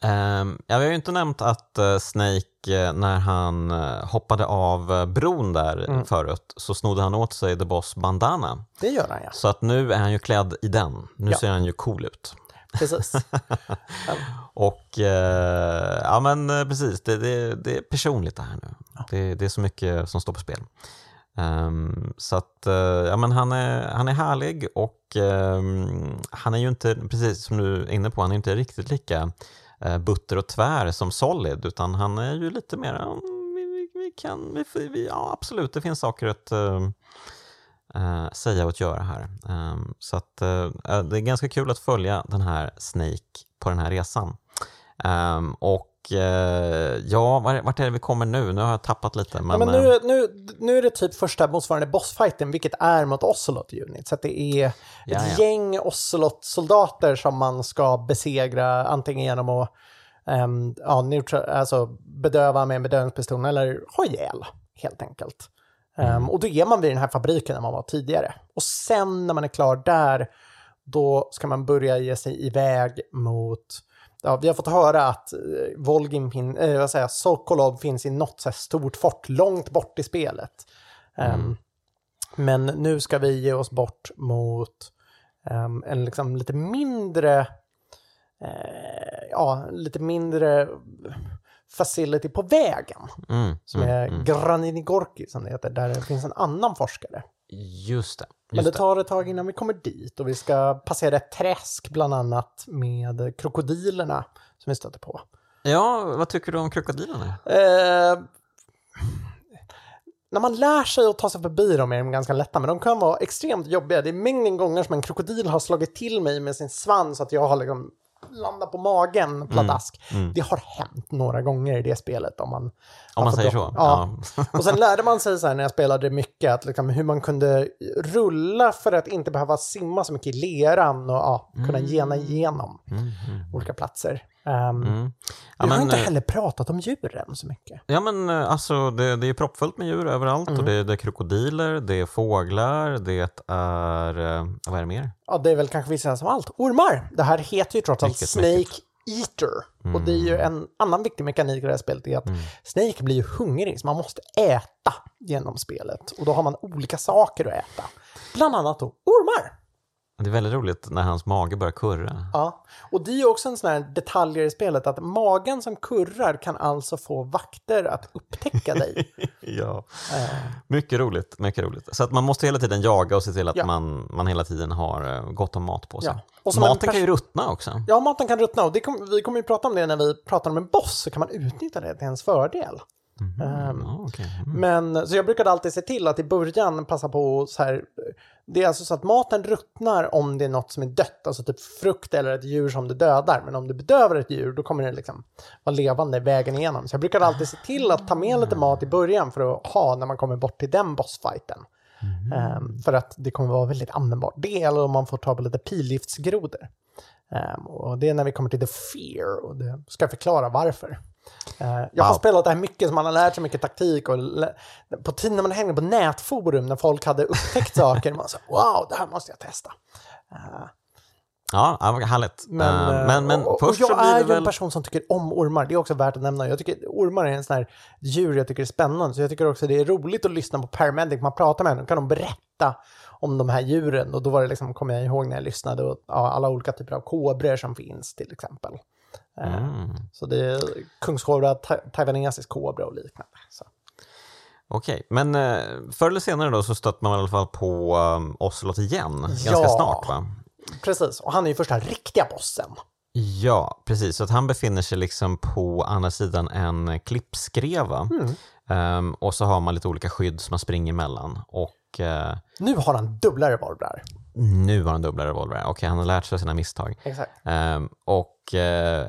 Ehm, ja, vi har ju inte nämnt att eh, Snake, eh, när han eh, hoppade av bron där Mm. förut, så snodde han åt sig The Boss bandana. Det gör han ja. Så att nu är han ju klädd i den. Nu Ja. ser han ju cool ut. Precis. Och eh, ja men precis, det, det, det är personligt det här nu. Det, det är så mycket som står på spel. Ehm, så att, eh, ja men han är, han är härlig och ehm, han är ju inte, precis som du är inne på, han är inte riktigt lika uh, Eh, butter och tvär som Solid, utan han är ju lite mer, vi, vi, vi kan, vi, vi, ja absolut, det finns saker att äh, säga och att göra här. Äh, så att äh, det är ganska kul att följa den här Snake på den här resan. Ehm, och ja, var- vart är det vi kommer nu? Nu har jag tappat lite. Men, Men, men eh, nu, nu, nu är det typ första motsvarande bossfighten, vilket är mot Ocelot Unit. Så att det är ett Ja, ja. gäng Ocelot-soldater som man ska besegra antingen genom att um, ja, neutral, alltså bedöva med en bedövningspistol eller ha ihjäl, helt enkelt. Um, och då är man vid den här fabriken där man var tidigare. Och sen när man är klar där, då ska man börja ge sig iväg mot Ja, vi har fått höra att eh, Volgin, fin, eh, vad säger jag, Sokolov finns i något så stort fort långt bort i spelet. Ehm, men nu ska vi ge oss bort mot ehm, en liksom lite mindre, eh, ja, lite mindre facility på vägen. mm, Som mm, är mm. Granini Gorki som det heter, där det finns en annan forskare. Just det. Men Just det tar ett tag innan vi kommer dit och vi ska passera ett träsk bland annat med krokodilerna som vi stöter på. Ja, vad tycker du om krokodilerna? Eh, när man lär sig att ta sig förbi dem är de ganska lätta, men de kan vara extremt jobbiga. Det är mängden gånger som en krokodil har slagit till mig med sin svans så att jag har liksom landat på magen pladask. Det har hänt några gånger i det spelet. Om man, Om man säger så. Ja. Ja. Och sen lärde man sig så här när jag spelade mycket att liksom hur man kunde rulla för att inte behöva simma så mycket i leran och ja, kunna gena igenom olika platser. Um, Mm. Ja, vi har men, inte eh, heller pratat om djuren så mycket. Ja men eh, alltså det, det är proppfullt med djur överallt Mm. och det, det är krokodiler, det är fåglar, det är, eh, vad är det mer? Ja, det är väl kanske vissa som allt. Ormar! Det här heter ju trots allt Snake mycket. Eater. Och det är ju en annan viktig mekanik i det här spelet är att Snake blir ju hungrig, så man måste äta genom spelet. Och då har man olika saker att äta. Bland annat då ormar. Det är väldigt roligt när hans mage börjar kurra. Ja, och det är också en sån här detalj i spelet att magen som kurrar kan alltså få vakter att upptäcka dig. ja, mycket roligt, mycket roligt. Så att man måste hela tiden jaga och se till att Ja. man, man hela tiden har eh, gott om mat på sig. Ja. Och Maten kan ju ruttna också. Ja, maten kan ruttna och det kom, vi kommer ju prata om det när vi pratar om en boss så kan man utnyttja det till ens fördel. Ehm, Ja, okej. Mm. Men, så jag brukade alltid se till att i början passa på så här. Det är alltså så att maten ruttnar om det är något som är dött, alltså typ frukt eller ett djur som du dödar. Men om du bedövar ett djur då kommer det liksom vara levande vägen igenom. Så jag brukade alltid se till att ta med lite mat i början för att ha när man kommer bort till den bossfighten. Ehm, för att det kommer vara väldigt användbart. Det eller om man får ta på lite pilgiftsgrodor. Ehm, och det är när vi kommer till The Fear och det ska jag förklara varför. Eh, jag har Wow. spelat det här mycket, så man har lärt sig mycket taktik. Och på tiden när man hängde på nätforum, när folk hade upptäckt saker, man sa wow, det här måste jag testa. Ja, ja, härligt. Men, Eh, eh, men, men och, först och jag är ju väl... en person som tycker om ormar, det är också värt att nämna. Jag tycker ormar är en sån här djur jag tycker är spännande, så jag tycker också det är roligt att lyssna på paramedic, man pratar med dem, kan de berätta om de här djuren. Och då var det liksom, kommer jag ihåg när jag lyssnade, och, ja, alla olika typer av kobror som finns till exempel. Eh, Mm. Så det är kungskobra, ta- taiwanesisk kobra och liknande. Så. Okej, men eh, förr eller senare då så stötte man i alla fall på um, Ocelot igen, ganska Ja. snart va? Precis, och han är ju första riktiga bossen. Ja, precis. Så att han befinner sig liksom på andra sidan en klippskreva. Mm. Ehm, och så har man lite olika skydd som man springer emellan. Och eh, Nu har han dubbla revolvrar. nu har han dubbla revolver. Okej, han har lärt sig av sina misstag. Exakt. Ehm, och eh,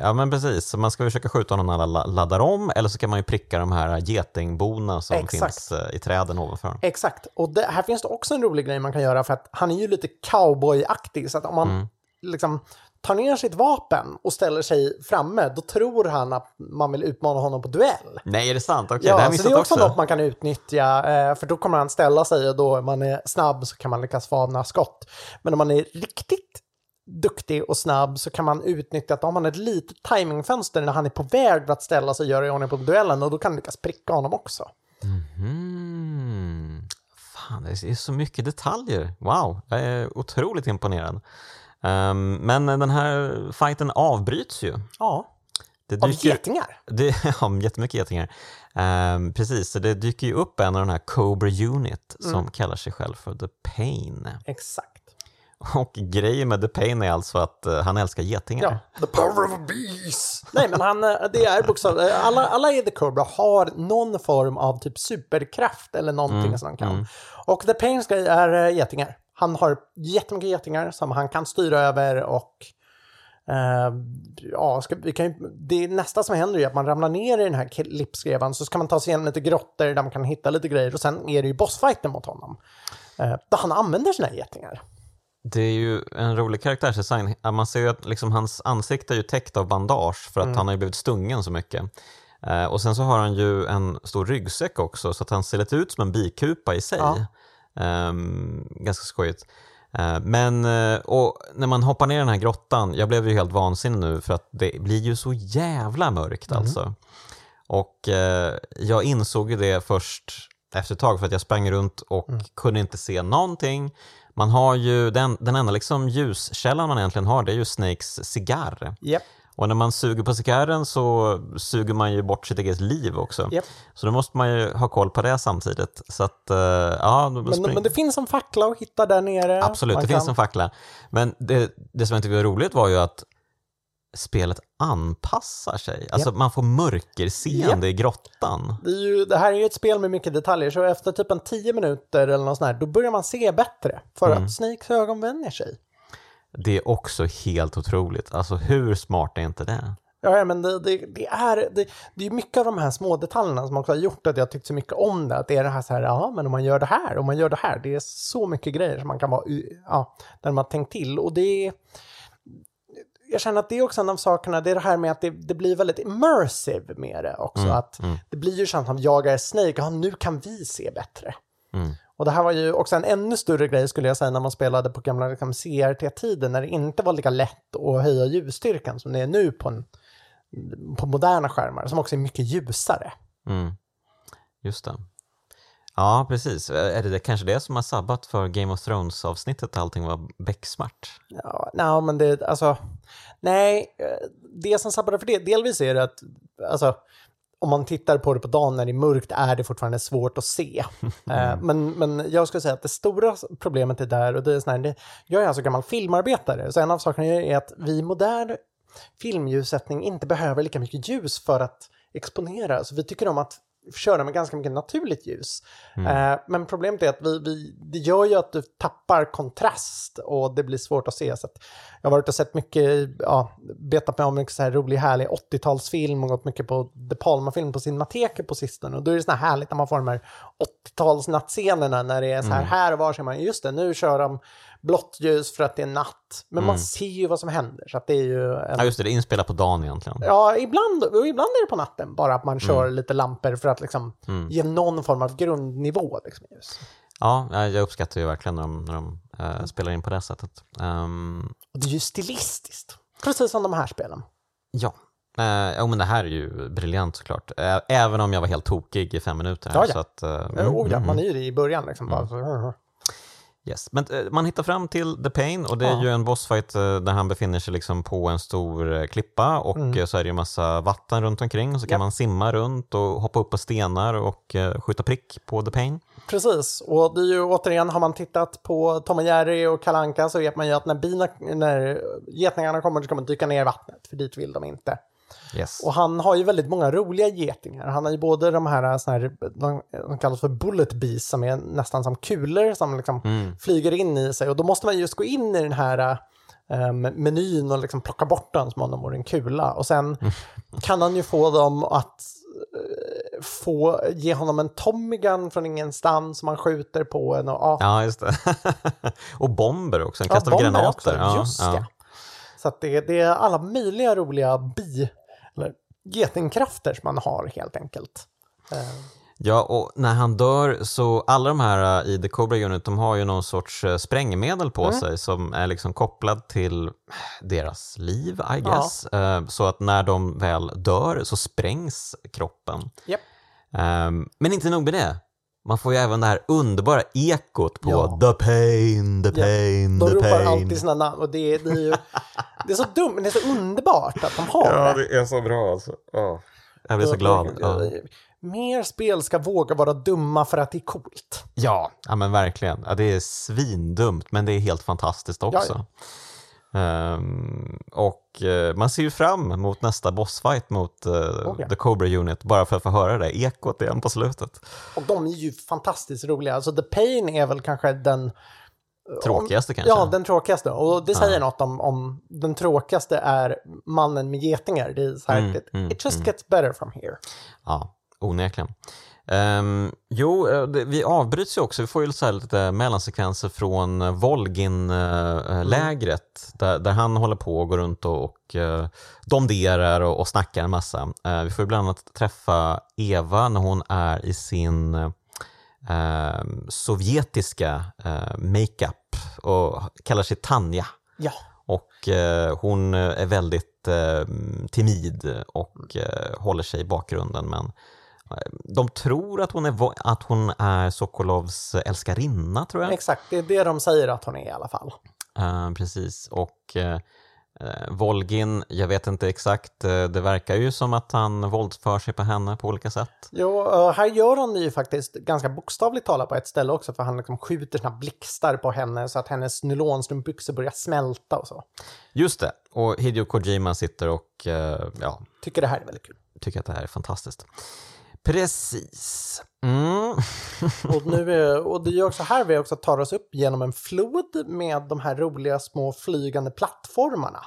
ja men precis, så man ska försöka skjuta honom när alla la- laddar om eller så kan man ju pricka de här getingborna som Exakt. finns eh, i träden ovanför. Exakt, och det, här finns det också en rolig grej man kan göra för att han är ju lite cowboyaktig så att om man Mm. liksom tar ner sitt vapen och ställer sig framme då tror han att man vill utmana honom på duell. Nej, är det sant? Det jag Ja, så missat det är också, också. något man kan utnyttja eh, för då kommer han ställa sig och då om man är snabb så kan man lyckas få avna skott. Men om man är riktigt duktig och snabb så kan man utnyttja att om man har ett litet timingfönster när han är på väg att ställa sig och göra i ordning på duellen och då kan du lyckas pricka honom också. Mm. Fan, det är så mycket detaljer. Wow, jag är otroligt imponerad. Ehm, men den här fighten avbryts ju. Ja, Det av dyker, getingar. det, ja, jättemycket getingar. Ehm, precis, så det dyker ju upp en av den här Cobra Unit som Mm. kallar sig själv för The Pain. Exakt. Och grejen med The Pain är alltså att eh, han älskar getingar. Ja, the power of a beast. Nej, men han, eh, det är bokstavligt. Alla, alla i The Cobra har någon form av typ superkraft eller någonting som de kan. Och The Pains grej är eh, getingar. Han har jättemycket getingar som han kan styra över och eh, ja, ska, vi kan ju, det nästa som händer är att man ramlar ner i den här klippskrevan så ska man ta sig igenom lite grottor där man kan hitta lite grejer och sen är det ju bossfighten mot honom. Eh, där han använder sina getingar. Det är ju en rolig karaktärsdesign. Man ser ju att liksom hans ansikte är ju täckt av bandage för att Mm. han har ju blivit stungen så mycket. Eh, och sen så har han ju en stor ryggsäck också så att han ser lite ut som en bikupa i sig. Ja. Ehm, ganska skojigt. Eh, men eh, och när man hoppar ner i den här grottan, jag blev ju helt vansinnig nu för att det blir ju så jävla mörkt Mm. alltså. Och eh, jag insåg ju det först efter ett tag för att jag sprang runt och Mm. kunde inte se någonting. Man har ju, den, den enda liksom ljuskällan man egentligen har det är ju Snakes cigarr. Japp. Och när man suger på cigarren så suger man ju bort sitt eget liv också. Japp. Så då måste man ju ha koll på det samtidigt. Så att, eh, ja, Men, men det finns en fackla att hitta där nere. Absolut, Man det finns kan- en fackla. Men det, det som jag tyckte var roligt var ju att spelet anpassar sig. Alltså man får mörkerseende i grottan. Det, ju, det här är ju ett spel med mycket detaljer, så efter typ en tio minuter eller något sånt här, då börjar man se bättre. För Mm. att Snakes ögon vänjer sig. Det är också helt otroligt. Alltså hur smart är inte det? Ja, men det, det, det, är, det, det är mycket av de här små detaljerna som också har gjort att jag tyckt så mycket om det. Att det är det här så här, ja, men om man gör det här, om man gör det här. Det är så mycket grejer som man kan vara, ja, där man tänkt till. Och det jag känner att det är också en av sakerna, det är det här med att det, det blir väldigt immersive med det också. att Det blir ju känslan av jag är Snake, ja, nu kan vi se bättre. Mm. Och det här var ju också en ännu större grej skulle jag säga när man spelade på gamla liksom, CRT-tiden när det inte var lika lätt att höja ljusstyrkan som det är nu på, en, på moderna skärmar som också är mycket ljusare. Mm. Just det. Ja, precis. Är det kanske det som har sabbat för Game of Thrones-avsnittet att allting var becksvart? Ja, nej, men det, alltså, nej, eh, det som sabbade för det, delvis är det att, alltså, om man tittar på det på dagen när det är mörkt är det fortfarande svårt att se. Mm. men, men jag skulle säga att det stora problemet är där, och det är sån här, det, jag är alltså gammal filmarbetare, så en av sakerna är att vi modern filmljussättning inte behöver lika mycket ljus för att exponera. Så vi tycker om att köra med ganska mycket naturligt ljus. Mm. Eh, men problemet är att vi, vi, det gör ju att du tappar kontrast och det blir svårt att se. Så att jag har varit och sett mycket, ja, betat mig om mycket så här rolig härlig 80-talsfilm och gått mycket på De Palma-film på Cinemateket på sistone. Och då är det så här härligt när man får de här 80-talsnattscenerna när det är så här, mm. här och var ser man, just det, nu kör de blått ljus för att det är natt. Men mm. man ser ju vad som händer. Så att det är ju en... Ja, just det, det är inspelat på dagen egentligen. Ja, ibland, ibland är det på natten, bara att man kör mm. lite lampor för att liksom mm. ge någon form av grundnivå. Liksom, ljus. Ja, jag uppskattar ju verkligen när de, när de uh, spelar in på det sättet. Um... Och det är ju stilistiskt, precis som de här spelen. Ja, Uh, ja, men det här är ju briljant såklart. Även om jag var helt tokig i fem minuter. Här, ja, ja. Så att, uh, mm, oh, ja, man mm. är ju det i början. Liksom, bara, så, Yes. Men eh, man hittar fram till The Pain och det är ja. ju en bossfight eh, där han befinner sig liksom på en stor eh, klippa och mm. så är det ju massa vatten runt omkring och så kan ja. man simma runt och hoppa upp på stenar och skjuta prick på The Pain. Precis, och det är ju återigen, har man tittat på Tom och Jerry och Kalanka så vet man ju att när, bina, när getingarna kommer så ska man dyka ner i vattnet, för dit vill de inte. Yes. Och han har ju väldigt många roliga getingar. Han har ju både de här, såna här de, de kallas för bullet bees som är nästan som kulor som liksom mm. flyger in i sig. Och då måste man just gå in i den här um, menyn och liksom plocka bort den som om de vore en kula. Och sen mm. kan han ju få dem att uh, få ge honom en Tommy Gun från ingenstans som man skjuter på en. Och, ja. ja, just det. och bomber också, han kastar ja, granater. Också, ja, just ja. Så det, det är alla möjliga roliga bi eller getingkrafter som man har helt enkelt. Eh. Ja, och när han dör så alla de här eh, i The Cobra Unit, de har ju någon sorts eh, sprängmedel på mm. sig som är liksom kopplad till deras liv, I guess. Ja. Så att när de väl dör så sprängs kroppen. Yep. Men inte nog med det. Man får ju även det här underbara ekot på ja. the pain, the pain, ja. the pain. De ropar alltid sina namn och det, det är ju det är så dumt, men det är så underbart att de har det. Ja, det är så bra alltså. Oh. Jag blir så glad. Ja. Mer spel ska våga vara dumma för att det är coolt. Ja, ja men verkligen. Ja, det är svindumt, men det är helt fantastiskt också. Ja, Um, och uh, man ser ju fram emot nästa bossfight mot eh, okay. The Cobra Unit bara för att få höra det ekot igen på slutet. Och de är ju fantastiskt roliga. Alltså The Pain är väl kanske den Tråkigaste kanske? Ja, den tråkigaste. Och det säger ja. något om, om den tråkigaste är mannen med getingar. Det är så här, mm, it, mm, it just mm. gets better from here. Ja, onekligen. Um, jo, eh, det, vi avbryts ju också. Vi får ju så lite mellansekvenser från Volgin-lägret uh, där, där han håller på och går runt och, och uh, domderar och, och snackar en massa. Uh, vi får ju bland annat träffa Eva när hon är i sin uh, sovjetiska makeup och kallar sig Tanja. Ja. Och hon är väldigt timid och håller sig i bakgrunden men de tror att hon är, att hon är Sokolovs älskarinna, tror jag. Exakt, det är det de säger att hon är i alla fall. Uh, precis, och uh, Volgin, jag vet inte exakt, det verkar ju som att han våldsför sig på henne på olika sätt. Jo, här gör han det ju faktiskt ganska bokstavligt talat på ett ställe också, för han liksom skjuter sina blixtar på henne så att hennes nylonstrumpbyxor börjar smälta och så. Just det, och Hideo Kojima sitter och ja... Tycker det här är väldigt kul. Tycker att det här är fantastiskt. Precis. Mm. och, nu är, och det är också här vi också tar oss upp genom en flod med de här roliga små flygande plattformarna.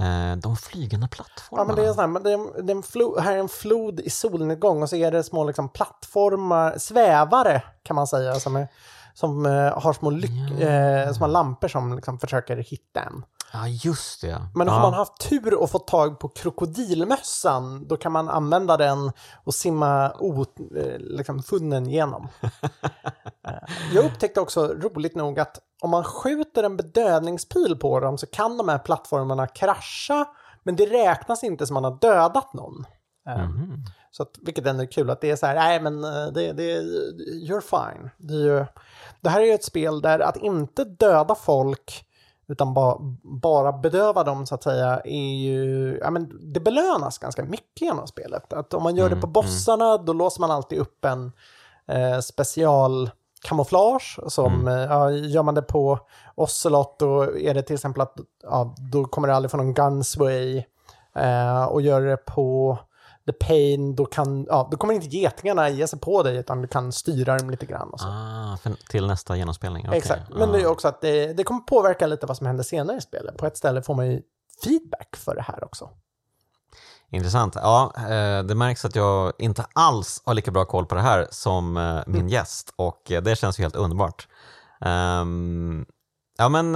Eh, de flygande plattformarna? Ja, men det är, sån här, det är, det är en flod, här är en flod i solnedgång och så är det små liksom, plattformar, svävare kan man säga, som, är, som eh, har små, lyck, ja. eh, små lampor som liksom, försöker hitta en. Ja, just det. Men ja. har man haft tur och fått tag på krokodilmössan, då kan man använda den och simma eh, liksom funnen genom. Eh, Jag upptäckte också, roligt nog, att om man skjuter en bedövningspil på dem så kan de här plattformarna krascha, men det räknas inte som man har dödat någon. Mhm. Så att, vilket ändå är kul att det är så här, nej men det, det, you're fine. Det, är ju, det här är ju ett spel där att inte döda folk utan ba, bara bedöva dem så att säga är ju, ja men det belönas ganska mycket genom spelet. Att om man gör det på bossarna då låser man alltid upp en eh, special kamouflage som, eh, ja, gör man det på Ocelot då är det till exempel att ja, då kommer det aldrig få någon gunsway eh, och gör det på The Pain, då, kan, ja, då kommer inte getingarna ge sig på dig utan du kan styra dem lite grann. Och så. Ah, till nästa genomspelning? Okej. Exakt, men det är också att det, det kommer påverka lite vad som händer senare i spelet. På ett ställe får man ju feedback för det här också. Intressant. Ja, eh, det märks att jag inte alls har lika bra koll på det här som eh, min gäst och eh, det känns ju helt underbart. Ehm, ja, men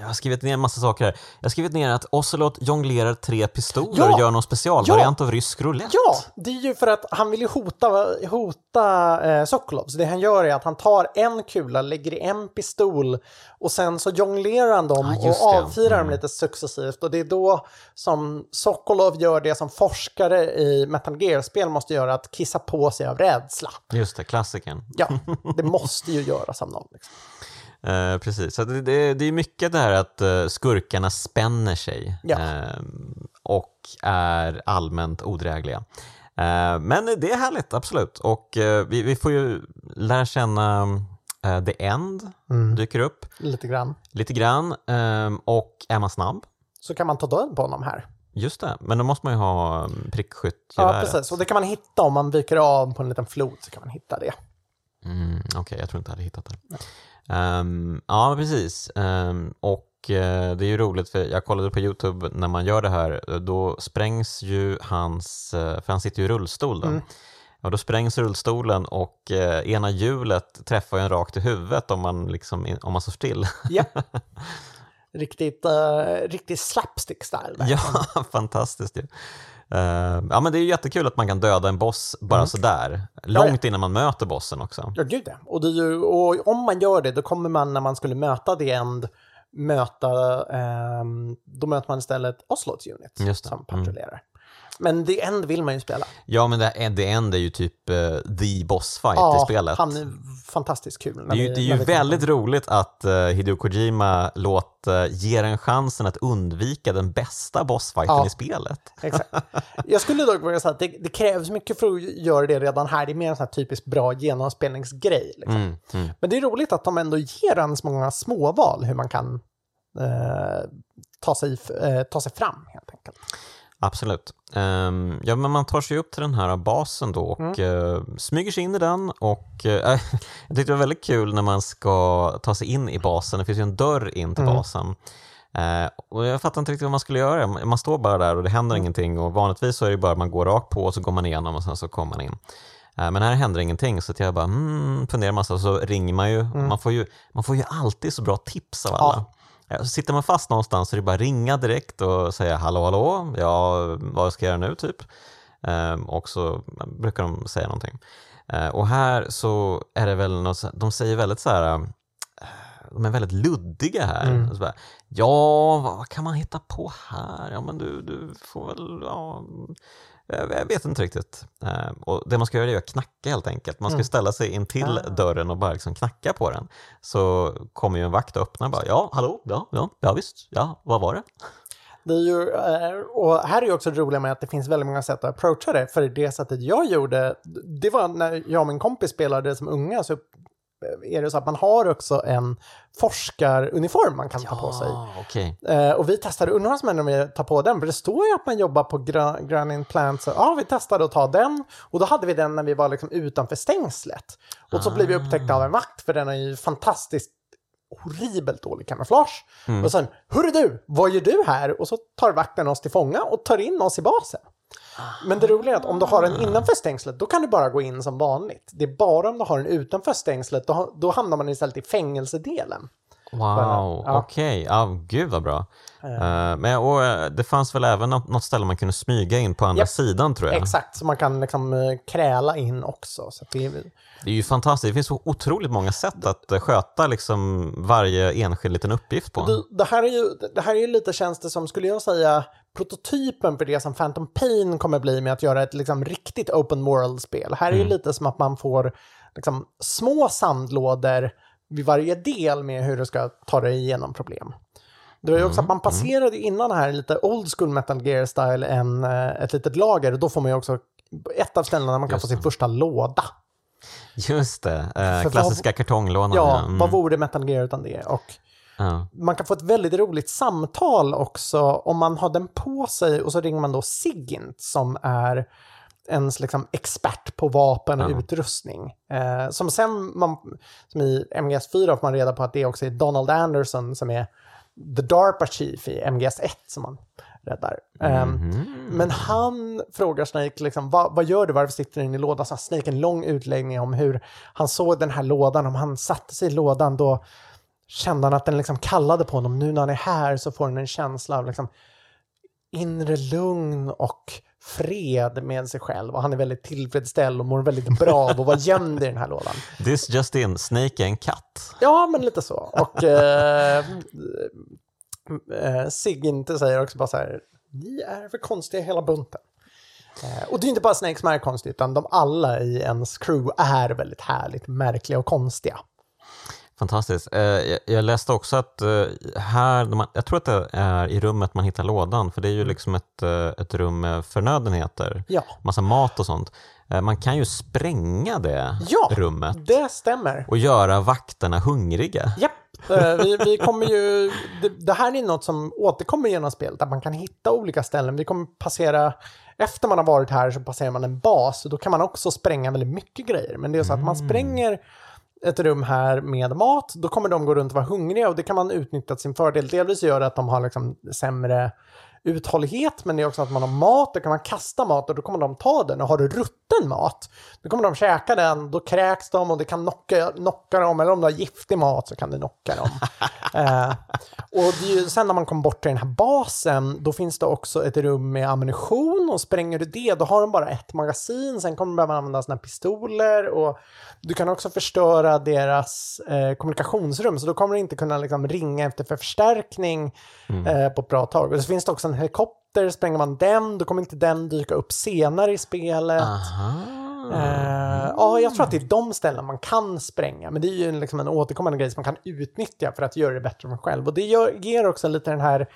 jag har skrivit ner en massa saker här. Jag har skrivit ner att Ocelot jonglerar tre pistoler Ja! och gör någon specialvariant av rysk roulette. Ja, det är ju för att han vill ju hota, hota eh, Sokolov. Så det han gör är att han tar en kula, lägger i en pistol och sen så jonglerar han dem Ah, och avfyrar dem Mm. lite successivt. Och det är då som Sokolov gör det som forskare i Metal Gear-spel måste göra, att kissa på sig av rädsla. Just det, klassikern. Ja, det måste ju göras av någon. Liksom. Eh, precis, så det, det, det är mycket det här att eh, skurkarna spänner sig Ja. eh, och är allmänt odrägliga. Eh, men det är härligt, absolut. Och vi, vi får ju lära känna The End, Mm. dyker upp Lite grann. lite grann. eh, och är man snabb? Så kan man ta död på honom här. Just det, men då måste man ju ha Ja, prickskyttgeväret. precis. Och det kan man hitta om man viker av på en liten flod så kan man hitta det. Mm, Okej, jag tror inte jag hade hittat det. Ehm, ja, precis. Ehm, och eh, det är ju roligt för jag kollade på Youtube när man gör det här, då sprängs ju hans, eh, för han sitter ju i rullstol då. Mm. Och då sprängs rullstolen och eh, ena hjulet träffar ju en rakt i huvudet om man, liksom, om man står still. Ja. riktigt, uh, riktigt slapstick-style. där. ja, fantastiskt ju. Ehm, ja men det är jättekul att man kan döda en boss bara sådär, långt innan man möter bossen också. Ja, gud ja. Och, ju, och om man gör det, då kommer man när man skulle möta The End möta, ehm, då möter man istället Oslots unit som patrullerar. Men The End vill man ju spela. Ja men det, det enda är ju typ eh, the boss fight i spelet. han är fantastiskt kul. Det är ju, det är ju väldigt roligt att uh, Hideo Kojima låter, ger en chansen att undvika den bästa bossfighten Ja. i spelet. Exakt. Jag skulle dock vilja säga att det, det krävs mycket för att göra det redan här. Det är mer en sån här typiskt bra genomspelningsgrej. Liksom. Mm, mm. Men det är roligt att de ändå ger en så många småval hur man kan eh, ta, sig, eh, ta sig fram helt enkelt. Absolut. Ehm, ja, men man tar sig upp till den här basen då och eh, smyger sig in i den och eh, jag tyckte det var väldigt kul när man ska ta sig in i basen. Det finns ju en dörr in till basen. Eh, och jag fattar inte riktigt vad man skulle göra. Man står bara där och det händer ingenting och vanligtvis så är det bara att man går rakt på och så går man igenom och sen så kommer man in. Men här händer ingenting så att jag bara mm, funderar massa och så ringer man ju. Man, får ju. man får ju alltid så bra tips av alla. Ja, så sitter man fast någonstans så är det bara ringa direkt och säga hallå hallå, ja vad ska jag göra nu typ? Ehm, och så brukar de säga någonting. Eh, och här så är det väl något, de säger väldigt så här, eh, de är väldigt luddiga här. Så bara, ja, vad kan man hitta på här? Ja men du, du får väl, ja, jag jag vet inte riktigt. Eh, och det man ska göra är att knacka helt enkelt. Man ska ställa sig in till dörren och bara liksom knacka på den. Så kommer ju en vakt och öppnar och bara, ja, hallå, ja, ja, ja visst, ja, vad var det? Det är ju, eh, och här är ju också det roliga med att det finns väldigt många sätt att approacha det. För det sättet jag gjorde, det var när jag och min kompis spelade som unga så eh, är det så att man har också en forskaruniform man kan ta på sig. Ja, okej. Eh, och vi testade, undrar vad som händer om vi tar på den, för det står ju att man jobbar på Gra- Granite Plant. Så ja, vi testade att ta den och då hade vi den när vi var liksom utanför stängslet. Och så blev vi upptäckta av en vakt, för den är ju fantastiskt horribelt dålig kamouflage. Och sen, hörru du, vad gör du här? Och så tar vakten oss till fånga och tar in oss i basen. Men det roliga är att om du har den innanför stängslet, då kan du bara gå in som vanligt. Det är bara om du har den utanför stängslet, då, då hamnar man istället i fängelsedelen. Wow, Ja. okej. Ja, gud vad bra. Eh, men, och, eh, det fanns väl även nå- något ställe man kunde smyga in på andra Japp. sidan tror jag. Exakt, så man kan liksom kräla in också. Så det är, Det är ju fantastiskt. Det finns så otroligt många sätt att sköta liksom varje enskild liten uppgift på. det, det, här är ju, det här är ju lite det som, skulle jag säga, prototypen för det som Phantom Pain kommer bli med att göra ett liksom riktigt open world-spel. Här är ju lite som att man får liksom, små sandlådor vid varje del med hur du ska ta dig igenom problem. Det var ju också att man passerade innan här lite old school metal gear style en, eh, ett litet lager. Då får man ju också ett av ställena där man kan Just få sin första låda. Just det, eh, klassiska kartonglådan. Ja, mm. vad vore metal gear utan det? Och ja. man kan få ett väldigt roligt samtal också om man har den på sig och så ringer man då Sigint som är ens liksom expert på vapen och Ja. utrustning. Eh, som sen, man, som i MGS4 får man reda på att det också är Donald Anderson som är The DARPA Chief i MGS1 som man räddar. Ehm, Mhm. men han frågar Snake, liksom, vad, vad gör du, varför sitter du inne i lådan? Så Snake en lång utläggning om hur han såg den här lådan, om han satte sig i lådan då kände han att den liksom kallade på honom. Nu när han är här så får han en känsla av liksom inre lugn och fred med sig själv. Och han är väldigt tillfredsställd och mår väldigt bra av att vara gömd i den här lådan. This just in, Snake är en katt. Ja, men lite så. Och eh, eh, Siginte säger också bara så här, ni är för konstiga hela bunten. Eh, och det är inte bara Snake som är konstig, utan de alla i ens crew är väldigt härligt märkliga och konstiga. Fantastiskt. Eh, jag, läste också att eh, här, jag tror att det är i rummet man hittar lådan, för det är ju liksom ett, eh, ett rum med förnödenheter, Ja, massa mat och sånt. Man kan ju spränga det Ja. rummet det stämmer. och göra vakterna hungriga. Japp, vi, vi kommer ju... Det, det här är något som återkommer genom spelet, att man kan hitta olika ställen. Vi kommer passera... Efter man har varit här så passerar man en bas och då kan man också spränga väldigt mycket grejer. Men det är så att man spränger ett rum här med mat, då kommer de gå runt och vara hungriga och det kan man utnyttja till sin fördel. Delvis gör det att de har liksom sämre uthållighet, men det är också att man har mat, då kan man kasta mat och då kommer de ta den. Och har du rutten mat, då kommer de käka den, då kräks de och det kan knocka, knocka dem, eller om du har giftig mat så kan det knocka dem. eh, och ju, sen när man kommer bort till den här basen, då finns det också ett rum med ammunition. Och spränger du det, då har de bara ett magasin, sen kommer de behöva använda sina pistoler. Och du kan också förstöra deras eh, kommunikationsrum, så då kommer du inte kunna liksom, ringa efter för förstärkning eh, på ett bra tag. Och så finns det också en helikopter, spränger man den, då kommer inte den dyka upp senare i spelet. Eh, ja, jag tror att det är de ställen man kan spränga, men det är ju en, liksom en återkommande grej som man kan utnyttja för att göra det bättre för sig själv. Och det gör, ger också lite den här,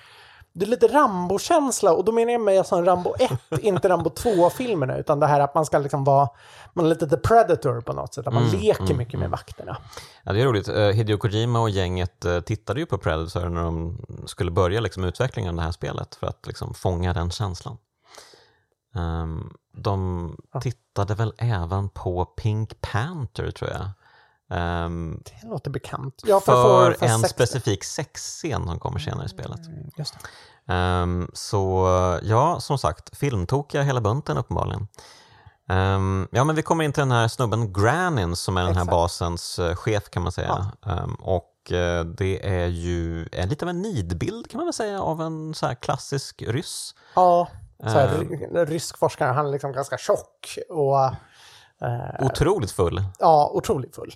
det är lite Rambo-känsla, och då menar jag mig som Rambo 1, inte Rambo 2-filmerna, utan det här att man ska liksom vara, man är lite the predator på något sätt, att man leker mycket med vakterna. Ja, det är roligt. Eh, Hideo Kojima och gänget eh, tittade ju på Predator när de skulle börja liksom, utvecklingen av det här spelet för att liksom, fånga den känslan. Ehm, de tittade väl även på Pink Panther, tror jag. Ehm, Det låter bekant. Ja, för för en sex- specifik sexscen som kommer senare i spelet. Just det. Ehm, så ja, som sagt, filmtokiga hela bunten uppenbarligen. Ehm, ja, men vi kommer in till den här snubben Granin som är den här basens eh, chef kan man säga. Ehm, och eh, det är ju en, lite av en nidbild kan man väl säga av en så här klassisk ryss. Ja, så här, ry- rysk forskare, han är liksom ganska tjock och eh, Otroligt full. ja, otroligt full.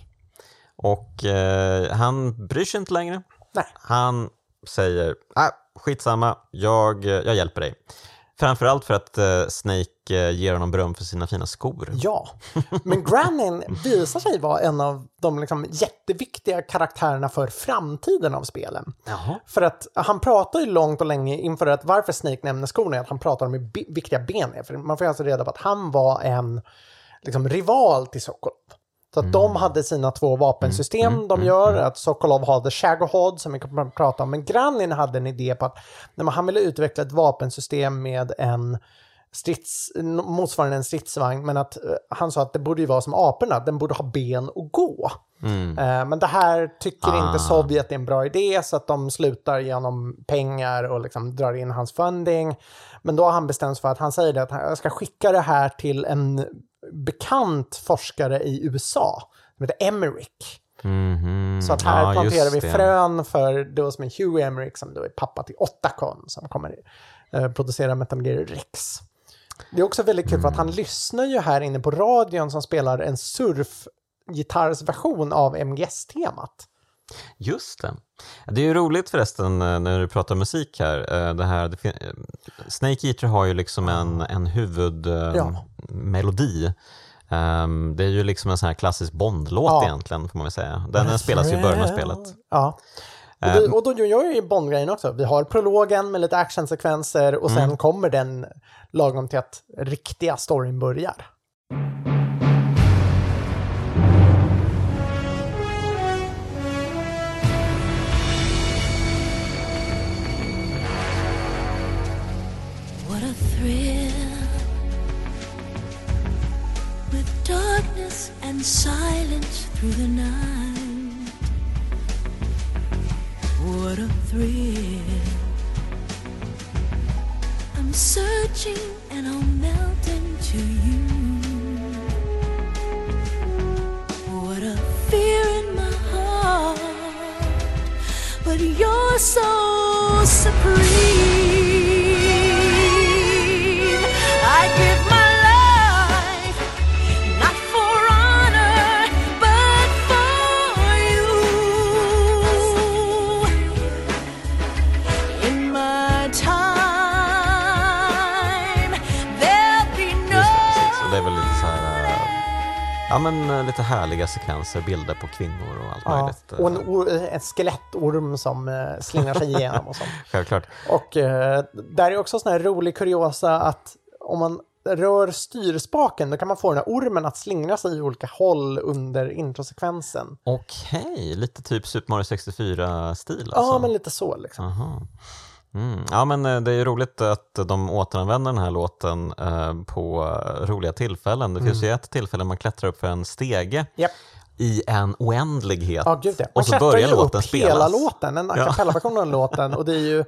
Och eh, han bryr sig inte längre. Nej. Han säger, ah, skitsamma, jag, jag hjälper dig. Framförallt för att eh, Snake eh, ger honom beröm för sina fina skor. Ja, men Granin visar sig vara en av de liksom jätteviktiga karaktärerna för framtiden av spelen. Jaha. För att han pratar ju långt och länge inför att varför Snake nämner skorna är att han pratar om hur viktiga ben är. För man får alltså reda på att han var en liksom, rival till Sokolov. Så att de hade sina två vapensystem de gör, att Sokolov har The Shagohod som vi att prata om, men Granin hade en idé på att när man, han ville utveckla ett vapensystem med en strids, motsvarande en stridsvagn, men att eh, han sa att det borde ju vara som aporna, den borde ha ben och gå. Mm. Eh, Men det här tycker Ah. inte Sovjet är en bra idé så att de slutar genom pengar och liksom drar in hans funding. Men då har han bestämt sig för att han säger att han ska skicka det här till en bekant forskare i USA som heter Emmerich. Mhm. Så att här Ja, planterar vi frön för då som är Hugh Emmerich som då är pappa till Otacon som kommer eh, producera Metal Gear Rex. Det är också väldigt kul för att han lyssnar ju här inne på radion som spelar en surfgitarrsversion av MGS-temat. Just det. Det är ju roligt förresten eh, när du pratar musik här. eh, Det här det eh, Snake Eater har ju liksom en, en huvudmelodi. Ja. Ehm, det är ju liksom en sån här klassisk Bondlåt Ja. egentligen, får man väl säga. Den, den spelas ju i början av spelet. Ja. Och, det, och då gör jag ju Bond-grejen också. Vi har prologen med lite actionsekvenser och Mm. sen kommer den lagom till att riktiga storyn börjar. What a thrill with darkness and silence through the night. What a thrill. I'm searching and I'll melt into you. What a fear in my heart but you're so supreme. Ja, men eh, lite härliga sekvenser, bilder på kvinnor och allt Ja. möjligt. eh, Och en, or- en skelettorm som eh, slingrar sig igenom och sånt. Självklart. Och eh, där är också sån här rolig kuriosa att om man rör styrspaken då kan man få den här ormen att slingra sig i olika håll under introsekvensen. Okej, lite typ Super Mario 64-stil alltså. Ja, men lite så liksom. Aha. Mm. Ja, men eh, det är ju roligt att de återanvänder den här låten eh, på eh, roliga tillfällen. Det finns Mm. ju ett tillfälle man klättrar upp för en stege Japp. i en oändlighet. Ja, gud ja. Man och så börjar ju låten upp spelas. hela låten, en a cappella-version av låten. Och det är ju,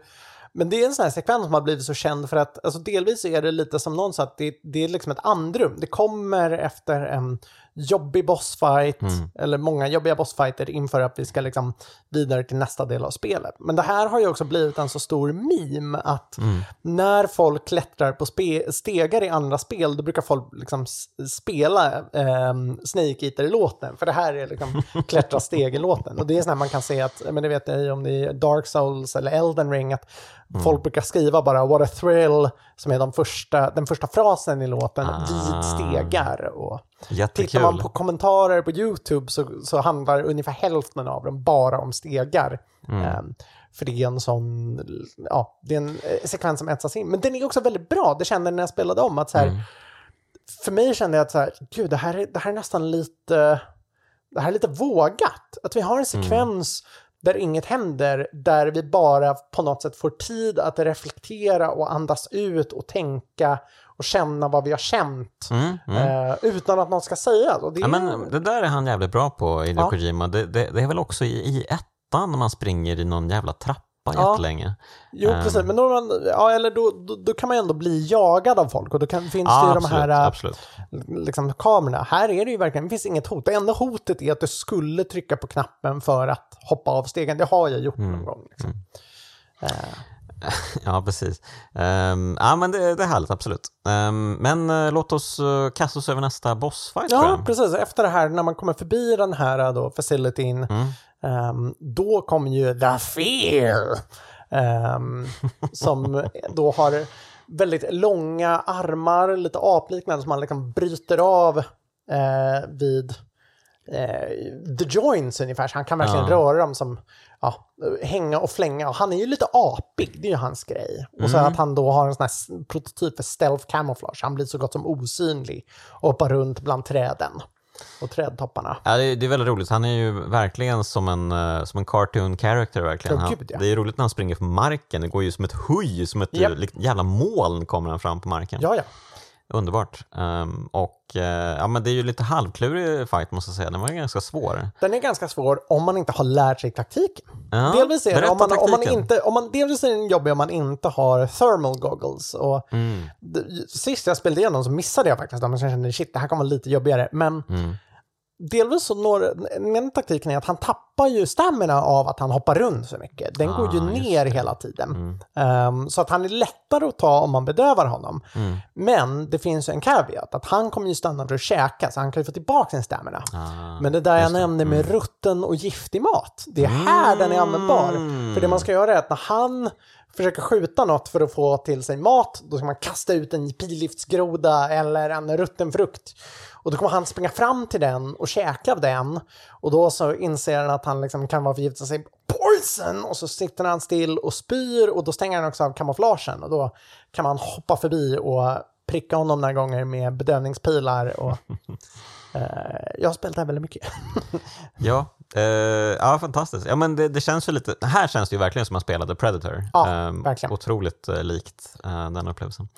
men det är en sån här sekvens som har blivit så känd för att alltså delvis är det lite som någon sa att det, det är liksom ett andrum. Det kommer efter en jobbig bossfight, Mm. eller många jobbiga bossfighter inför att vi ska liksom vidare till nästa del av spelet. Men det här har ju också blivit en så stor meme att Mm. när folk klättrar på spe- stegar i andra spel, då brukar folk liksom spela eh, Snake Eater-låten. För det här är liksom klättra steg-låten. Och det är sån här man kan se att, men det vet jag om det är Dark Souls eller Elden Ring, att Mm. folk brukar skriva bara “What a thrill” som är de första, den första frasen i låten Ah. vid stegar. Och Jättekul. tittar man på kommentarer på YouTube så, så handlar ungefär hälften av dem bara om stegar. Mm. Ehm, för det är en sån, ja, det är en eh, sekvens som etsas in. Men den är också väldigt bra, det kände jag när jag spelade om. Att så Mm. här, För mig kände jag att så här, gud, det här, är, det här är nästan lite, det här är lite vågat. Att vi har en sekvens där inget händer, där vi bara på något sätt får tid att reflektera och andas ut och tänka och känna vad vi har känt. Mm, mm. Eh, utan att något ska sägas. Och det, Ja, men det där är han jävligt bra på, Hideo Ja. Kojima. Det, det, det är väl också i, i ettan när man springer i någon jävla trappa Ja. jättelänge. Jo, Ehm. precis. Men då, man, ja, eller då, då, då kan man ju ändå bli jagad av folk och då kan, finns det Ja, ju de absolut, här äh, absolut. liksom, kamerorna. Här är det ju verkligen, det finns inget hot. Det enda hotet är att du skulle trycka på knappen för att hoppa av stegen. Det har jag gjort Mm. någon gång. Liksom. Eh, Ja, precis. Ehm, ja, men det, det är härligt, absolut. Ehm, men eh, låt oss uh, kasta oss över nästa bossfight, ja, precis. Efter det här, när man kommer förbi den här äh, då, facilityn, Mm. ehm, då kommer ju The Fear. som då har väldigt långa armar, lite apliknande, som man liksom bryter av eh, vid eh, the joints ungefär. Så han kan verkligen Ja. röra dem som ja, hänga och flänga. Och han är ju lite apig, det är ju hans grej. Och så att han då har en sån här prototyp för stealth camouflage. Han blir så gott som osynlig och hoppar runt bland träden och trädtopparna. Ja, det, är, det är väldigt roligt. Han är ju verkligen som en, eh, som en cartoon character. Verkligen. Han, gud, ja. Det är roligt när han springer på marken. Det går ju som ett huj, som ett Japp. eh, jävla moln kommer han fram på marken. Ja, ja. Underbart. Ehm, och eh, ja, men det är ju lite halvklurig fight måste jag säga. Den var ju ganska svår. Den är ganska svår om man inte har lärt sig taktiken. Ja, delvis är det om man, om man inte, om man, delvis är den jobbig om man inte har thermal goggles. Och Mm. sist jag spelade igenom så missade jag faktiskt dem, sen kände jag shit, det här kommer vara lite jobbigare. Men Mm. Delvis så når, en taktiken är att han tappar ju stamina av att han hoppar runt så mycket. Den går ju Ah, ner hela tiden. Ehm, så att han är lättare att ta om man bedövar honom. Men det finns ju en caveat, att han kommer ju stanna för att käka, så han kan ju få tillbaka sin stamina. Ah, Men det där jag nämnde med rutten och giftig mat, det är här den är användbar. För det man ska göra är att när han försöker skjuta något för att få till sig mat, då ska man kasta ut en pilgiftsgroda eller en rutten frukt. Och då kommer han springa fram till den och käka av den. Och då så inser han att han liksom kan vara förgiftad sig poison och så sitter han still och spyr och då stänger han också av kamouflagen och då kan man hoppa förbi och pricka honom några gånger med bedövningspilar och eh, jag har spelat det här väldigt mycket. Ja, eh, ja fantastiskt. Ja, men det, det känns ju lite, här känns det ju verkligen som man spelade Predator. Ja, Ehm, verkligen. Otroligt eh, likt eh, den upplevelsen.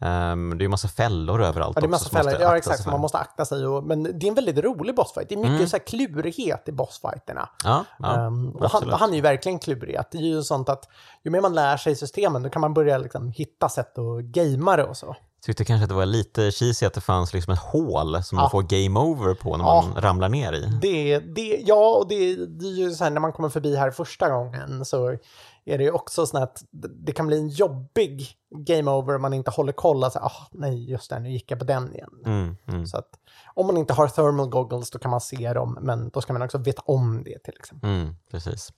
Ehm, det är ju massa fällor överallt Ja, det är massa också fällor. måste Ja, exakt. Man måste akta sig. Och, men det är en väldigt rolig bossfight. Det är mycket så här klurighet i bossfighterna. Ja, ja Ehm, och han, han är ju verkligen klurig. Att Det är ju sånt att ju mer man lär sig systemen, då kan man börja liksom hitta sätt att gamea det och så. tyckte kanske att det var lite cheesy att det fanns liksom ett hål som man får game over på när man ramlar ner i. Det, det, ja, och det, det är ju så här när man kommer förbi här första gången så är det ju också så att det kan bli en jobbig game over om man inte håller koll. Alltså, ah, nej, just det, nu gick jag på den igen. Mm, mm, Så att om man inte har thermal goggles då kan man se dem, men då ska man också veta om det till exempel. mm, precis.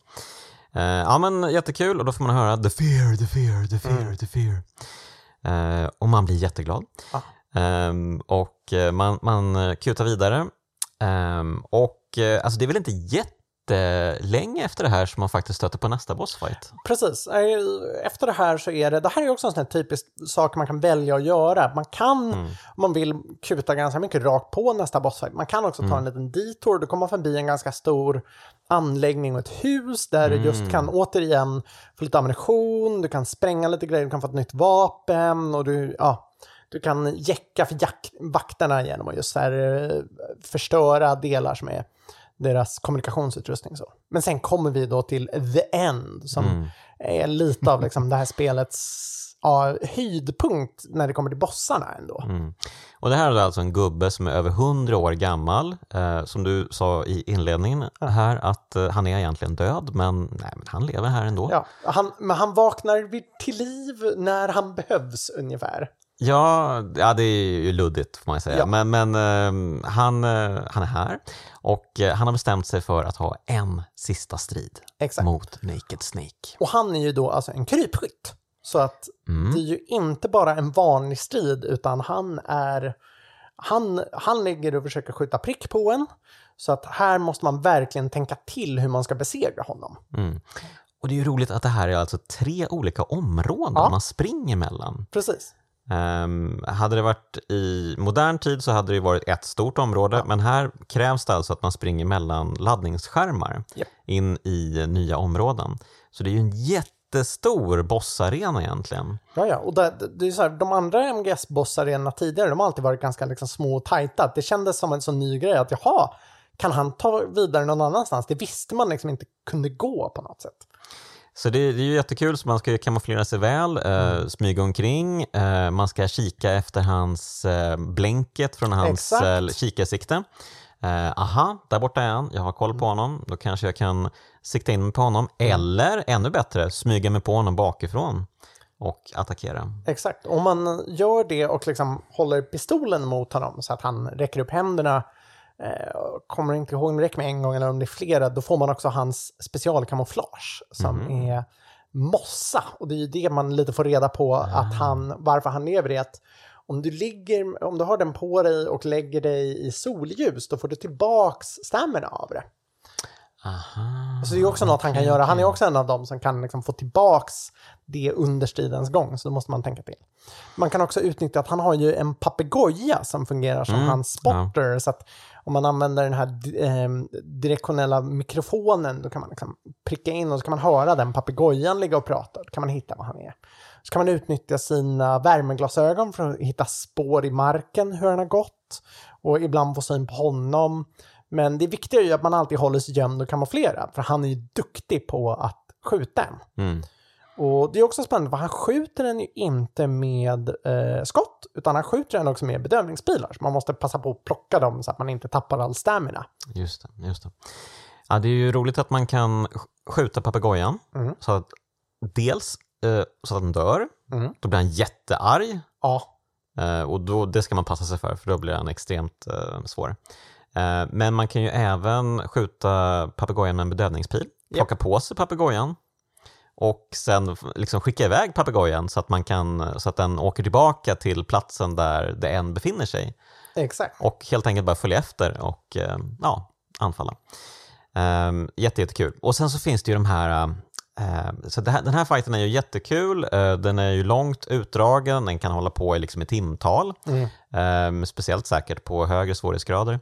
Eh, ja men jättekul och då får man höra the fear, the fear, the fear, Mm. the fear. Eh, och man blir jätteglad. Ja. Ehm, och eh, man, man kutar vidare. Ehm, och alltså det är väl inte jättelänge efter det här som man faktiskt stöter på nästa bossfight. Precis. Efter det här så är det, det här är också en sån här typisk sak man kan välja att göra. Man kan, Mm. om man vill, kuta ganska mycket rakt på nästa bossfight. Man kan också Mm. ta en liten detour, då kommer man förbi en ganska stor anläggning och ett hus där du Mm. just kan återigen få lite ammunition, du kan spränga lite grejer, du kan få ett nytt vapen och du, ja, du kan jäcka för vakterna genom att just här, eh, förstöra delar som är deras kommunikationsutrustning. Så. Men sen kommer vi då till the end som Mm. är lite av liksom det här spelets ja, höjdpunkt när det kommer till bossarna ändå. Mm. Och det här är alltså en gubbe som är över 100 år gammal. Eh, som du sa i inledningen här att eh, han är egentligen död men, nej, men han lever här ändå. Ja, han, men han vaknar till liv när han behövs ungefär. Ja, ja, det är ju luddigt får man säga. Ja. Men, men ehm, han, eh, han är här och eh, han har bestämt sig för att ha en sista strid Exakt. mot Naked Snake. Och han är ju då alltså en krypskytt. Så att Mm. det är ju inte bara en vanlig strid utan han är... Han, han ligger och försöker skjuta prick på en. Så att här måste man verkligen tänka till hur man ska besegra honom. Mm. Och det är ju roligt att det här är alltså tre olika områden Ja. man springer mellan. Precis. Ehm, hade det varit i modern tid så hade det varit ett stort område, men här krävs det alltså att man springer mellan laddningsskärmar Japp. in i nya områden. Så det är ju en jättestor bossarena egentligen. Ja, ja. Och det, det är så här, de andra MGS-bossarena tidigare, de har alltid varit ganska liksom, små och tajta. Det kändes som en sån ny grej att jaha, kan han ta vidare någon annanstans? Det visste man liksom inte kunde gå på något sätt. Så det, det är ju jättekul, så man ska ju kamouflera sig väl, eh, smyga omkring, eh, man ska kika efter hans eh, blänket från hans eh, kikarsikte. Eh, aha, där borta är han, jag har koll på honom, då kanske jag kan sikta in mig på honom, eller ännu bättre, smyga mig på honom bakifrån och attackera. Exakt. Om man gör det och liksom håller pistolen mot honom så att han räcker upp händerna, eh, kommer inte ihåg om det räcker med en gång eller om det är flera, då får man också hans specialkamouflage som är mossa. Och det är ju det man lite får reda på att han, varför han lever i att om du, ligger, om du har den på dig och lägger dig i solljus, då får du tillbaks stamina av det. Aha. Så det är också något han kan göra. Han är också en av dem som kan liksom få tillbaks det under stridens gång, så då måste man tänka till. Man kan också utnyttja att han har ju en papegoja som fungerar som Mm, hans spotter, så att om man använder den här eh, direktionella mikrofonen, då kan man liksom pricka in och så kan man höra den papegojan ligga och prata, då kan man hitta vad han är. Så kan man utnyttja sina värmeglasögon för att hitta spår i marken, hur han har gått, och ibland få syn på honom. Men det viktiga är ju att man alltid håller sig gömd och kamouflerad, för han är ju duktig på att skjuta en. Mm. Och det är också spännande för han skjuter den ju inte med eh, skott, utan han skjuter den också med bedövningspilar. Så man måste passa på att plocka dem så att man inte tappar all stamina. Just det, just det. Ja, det är ju roligt att man kan sk- skjuta papegojan Mm. så att dels eh, så att den dör, Mm. då blir han jättearg Ja, eh, och då, det ska man passa sig för för då blir han extremt eh, svår. Eh, men man kan ju även skjuta papegojan med en bedövningspil, plocka på sig papegojan och sen liksom skicka iväg papegojan så att, man kan, så att den åker tillbaka till platsen där det än befinner sig exakt. och helt enkelt bara följa efter och eh, ja, anfalla. Um, jätte, jättekul. Och sen så finns det ju de här eh, så här, den här fighten är ju jättekul, den är ju långt utdragen, den kan hålla på i, liksom i timtal, Mm. eh, speciellt säkert på högre svårighetsgrader.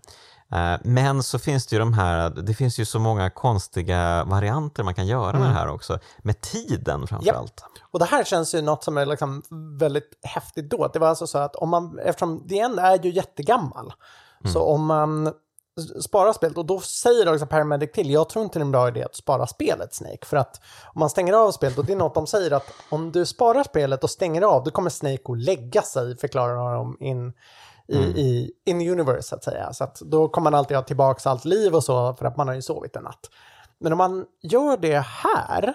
Eh, men så finns det ju de här, det finns ju så många konstiga varianter man kan göra med det här också, med tiden framförallt. Och det här känns ju något som är liksom väldigt häftigt då. Det var alltså så att om man, eftersom DN är ju jättegammal, så om man sparar spelet, och då säger också Paramedic till, jag tror inte det är en bra idé att spara spelet Snake, för att om man stänger av spelet, och det är något de säger att om du sparar spelet och stänger av, då kommer Snake att lägga sig, förklarar de in i, i in universe så att säga. Så att då kommer man alltid ha tillbaka allt liv och så, för att man har ju sovit en natt. Men om man gör det här,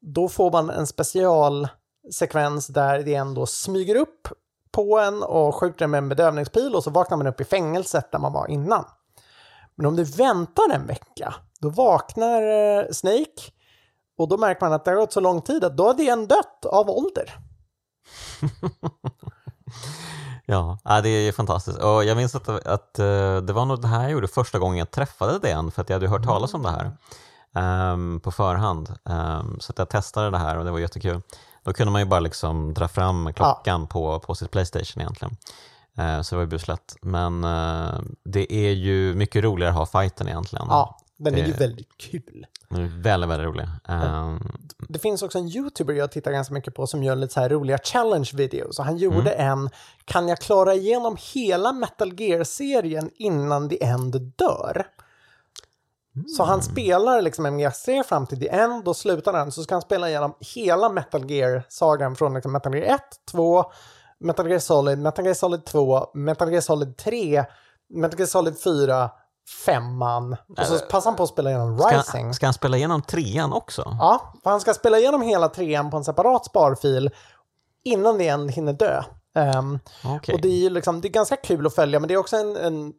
då får man en specialsekvens där det ändå smyger upp på en och skjuter en med en bedövningspil och så vaknar man upp i fängelset där man var innan. Men om du väntar en vecka, då vaknar eh, Snake och då märker man att det har gått så lång tid att då har en dött av ålder. Ja, ja, det är fantastiskt. Och jag minns att, att eh, det var nog det här jag gjorde första gången jag träffade den, för att jag hade hört talas om det här ehm, på förhand. Ehm, så att jag testade det här och det var jättekul. Då kunde man ju bara liksom dra fram klockan på, på sitt Playstation egentligen. Eh, så det var ju buslätt. Men eh, det är ju mycket roligare att ha fighten egentligen. Ja, den är ju Det- väldigt kul. Den är väldigt, väldigt rolig. Ehm, Det finns också en YouTuber jag tittar ganska mycket på som gör lite så här roliga challenge-videos. Och han gjorde en, kan jag klara igenom hela Metal Gear-serien innan The End dör? Så han spelar liksom serie fram till The End, då slutar den, så ska han spela igenom hela Metal Gear-sagan från liksom Metal Gear 1, 2, Metal Gear Solid, Metal Gear Solid 2, Metal Gear Solid 3, Metal Gear Solid 4, femman. Och så passar han på att spela igenom Rising. ska, ska han spela igenom trean också? Ja, för han ska spela igenom hela trean på en separat sparfil innan det än hinner dö. Ehm, Okej. Och det är ju liksom, det är ganska kul att följa, men det är också en, en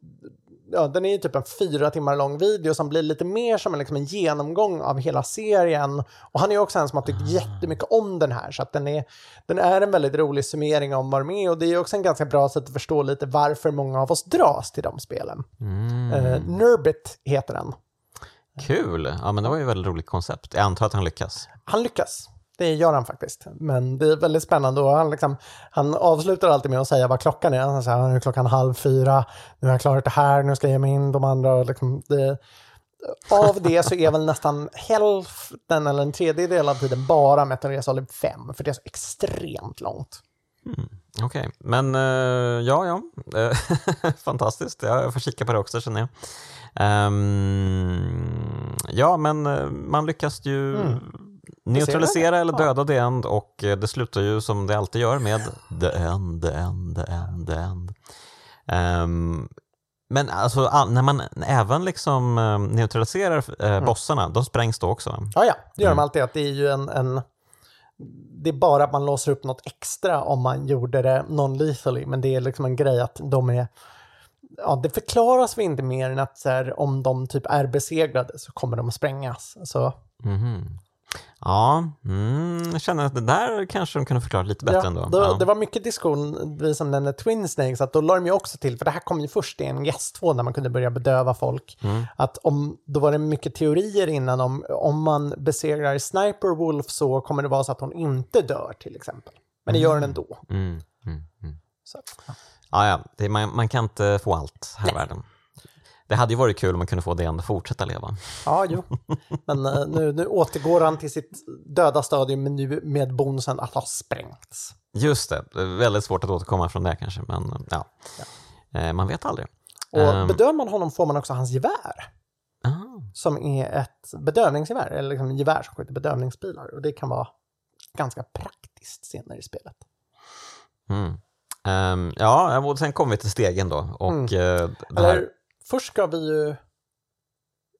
ja, den är ju typ en fyra timmar lång video som blir lite mer som en, liksom en genomgång av hela serien. Och han är ju också en som har tyckt jättemycket om den här, så att den är, den är en väldigt rolig summering om vad de är och det är också en ganska bra sätt att förstå lite varför många av oss dras till de spelen. Mm. Eh, Nurbit heter den. Kul! Ja, men det var ju ett väldigt roligt koncept. Jag antar att han lyckas. Han lyckas. Det gör han faktiskt. Men det är väldigt spännande och han, liksom, han avslutar alltid med att säga vad klockan är. Han säger nu är klockan halv fyra, nu har jag klarat det här, nu ska jag ge mig in de andra. och Liksom, det, av det så är väl nästan hälften eller en tredjedel av tiden bara Metal Gear Solid 5, för det är så extremt långt. Okej, men eh, ja, ja. Eh, Fantastiskt. Ja, jag får kika på det också känner jag. Ehm, ja, men eh, man lyckas ju neutralisera eller döda The End och eh, det slutar ju som det alltid gör med The End, The End, The End, The End. Ehm, men alltså all- när man även liksom eh, neutraliserar eh, bossarna, de sprängs då också. Ja, ja, det gör de alltid. Att det är ju en, en... Det är bara att man låser upp något extra om man gjorde det non-lethally, men det är liksom en grej att de är... Ja, det förklaras väl inte mer än att här, om de typ är besegrade så kommer de att sprängas. Så, Mhm. Ja, mm, jag känner att det där kanske de kunde förklara lite bättre ja, ändå. då, Ja. Det var mycket diskussion, vi som nämnde Twin Snakes, att då la de ju också till, för det här kom ju först i en gäst 2 när man kunde börja bedöva folk, Mm. att om, då var det mycket teorier innan om, om man besegrar Sniper Wolf så kommer det vara så att hon inte dör till exempel. Men det gör den ändå. Mm, mm, mm. Så, Ja, ja, det, man, man kan inte få allt här i världen. Det hade ju varit kul om man kunde få det att fortsätta leva. ja, jo. Men eh, nu, nu återgår han till sitt döda stadium men nu med bonusen att ha sprängts. Just det, det är väldigt svårt att återkomma från det kanske, men ja. Eh, man vet aldrig. Och Ehm, bedövar man honom får man också hans gevär. ah, Som är ett bedövningsgevär, eller liksom gevär som skjuter bedövningspilar. Och det kan vara ganska praktiskt senare i spelet. Mm. Ehm, ja, och sen kommer vi till stegen då. Och Mm. eh, det här, Eller först ska vi ju...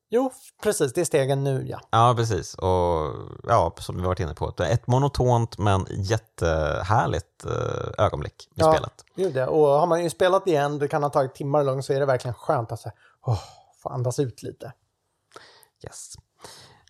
Jo, precis, det är stegen nu ja. Ja, precis. Och ja, som vi varit inne på, ett monotont men jättehärligt eh, ögonblick i Ja. spelet. Gud ja. Och har man ju spelat igen, det kan ha tagit timmar långt, så är det verkligen skönt att här, åh, få andas ut lite. Yes.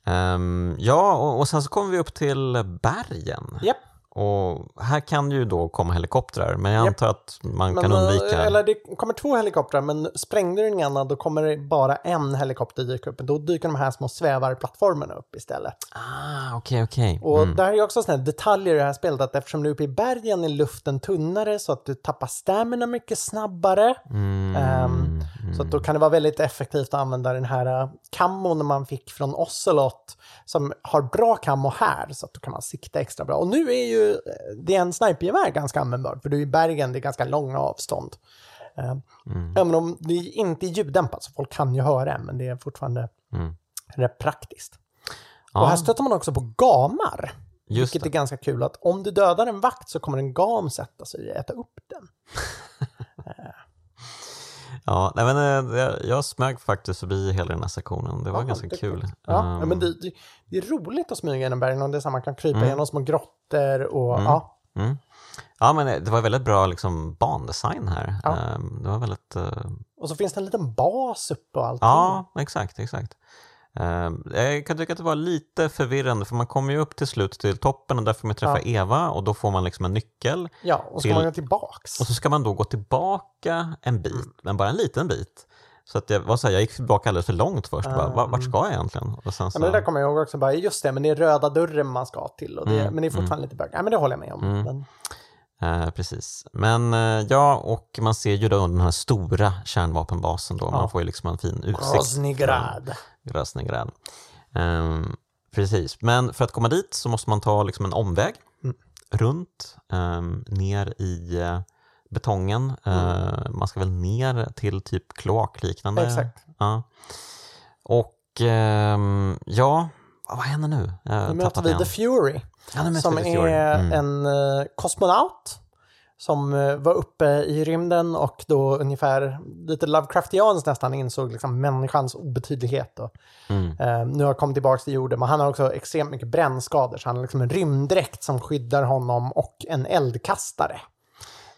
Ehm, ja, och, och sen så kommer vi upp till bergen. Japp. Och här kan ju då komma helikoptrar, men jag antar att man Men, kan eh, undvika... Eller det kommer två helikoptrar, men sprängde du den ena då kommer det bara en helikopter dyka upp. Då dyker de här små svävarplattformarna upp istället. Ah, okej, okej. Och Mm. där är ju också här detaljer i det här spelet att eftersom du är uppe i bergen är luften tunnare så att du tappar stamina mycket snabbare. Mm. Ehm, Så att då kan det vara väldigt effektivt att använda den här uh, kammon man fick från Ocelot som har bra kammo här så att då kan man sikta extra bra. Och nu är ju eh, det är en snipergevär ganska användbart för du är i bergen, det är ganska långa avstånd. Ehm, Mm. Även om det är inte är ljuddämpat så folk kan ju höra en men det är fortfarande Mm. rätt praktiskt. Ja, Och här stöter man också på gamar. just Vilket det. är ganska kul att om du dödar en vakt så kommer en gam sätta sig och äta upp den. Ja, nej, men, eh, jag, jag smög faktiskt förbi hela den här sektionen. Det var Ja, ganska duktigt. kul. Ja, Ehm, ja, men det, det, det är roligt att smyga genom bergen och det är så man kan krypa Mm. genom små grottor och Mm. ja. Mm. Ja, men eh, det var väldigt bra liksom, bandesign här. Ja. Ehm, Det var väldigt... eh, Och så finns det en liten bas uppe och allting. Ja, exakt, exakt. Ehm, Jag kan tycka att det var lite förvirrande för man kommer ju upp till slut till toppen och där får man träffa Eva och då får man liksom en nyckel. Ja, och så Till- ska man gå tillbaks. Och så ska man då gå tillbaka en bit, men bara en liten bit. Så att jag, var så här, jag gick tillbaka alldeles för långt först. Bara, "Va- vart ska jag egentligen? Och sen Ja, så, men det där kommer jag ihåg också, bara, just det, men det är röda dörren man ska till. Och det, Mm, men det är fortfarande lite bög. Ja, men det håller jag med om. Mm. Men, Eh, precis. Men eh, ja, och man ser ju då den här stora kärnvapenbasen då. Man Ja. får ju liksom en fin utsikt. Groznygrad. Grosnigrad. Ehm, precis, men för att komma dit så måste man ta liksom en omväg Mm. runt, ehm, ner i eh, betongen. Mm. Eh, man ska väl ner till typ kloakliknande. Exakt. Ja. Och ehm, ja, vad händer nu? Jag Nu möter vi igen. The Fury. Ja, som The Fury. är Mm. en eh, kosmonaut som eh, var uppe i rymden och då ungefär lite Lovecraftianskt nästan insåg liksom människans obetydlighet. Och, Mm. eh, nu har kommit tillbaka till jorden, men han har också extremt mycket brännskador så han har liksom en rymddräkt som skyddar honom och en eldkastare.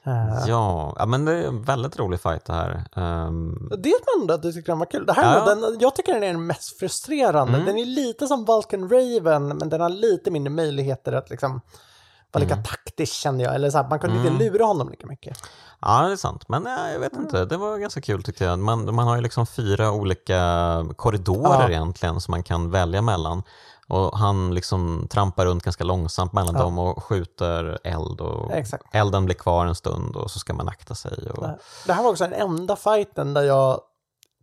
Eh, Ja, ja, men det är en väldigt rolig fight det här. Ehm, Det är ändå att du tycker den var kul. Det här, Ja. den, jag tycker den är den mest frustrerande. Mm. Den är lite som Vulcan Raven, men den har lite mindre möjligheter att liksom vara lika taktisk kände jag. Eller så här, man kunde Mm. inte lura honom lika mycket. Ja, det är sant. Men ja, jag vet inte, det var ganska kul tyckte jag. Man, man har ju liksom fyra olika korridorer Ja. egentligen som man kan välja mellan. Och han liksom trampar runt ganska långsamt mellan Ja. dem och skjuter eld och Exakt. elden blir kvar en stund och så ska man akta sig. Och... Det här var också den enda fighten där jag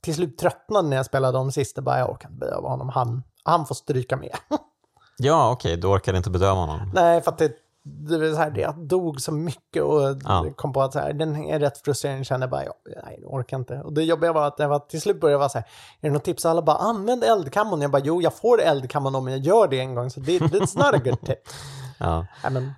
till slut tröttnade när jag spelade om sist. Det bara, jag orkar inte bedöva honom. Han, han får stryka med. Ja, okej, du orkade inte bedöva honom. Nej, för att det, det, var så här, jag dog så mycket och Ja. kom på att så här, den är rätt frustrerande. Kände bara, ja, nej, jag orkar inte. Och det jobbiga var att jag var, till slut började jag vara så här, är det något tips? Alla bara, använd eldkammon. Jag bara, jo, jag får eldkammon om jag gör det en gång. Så det, it's not a good tip. Ja. Men,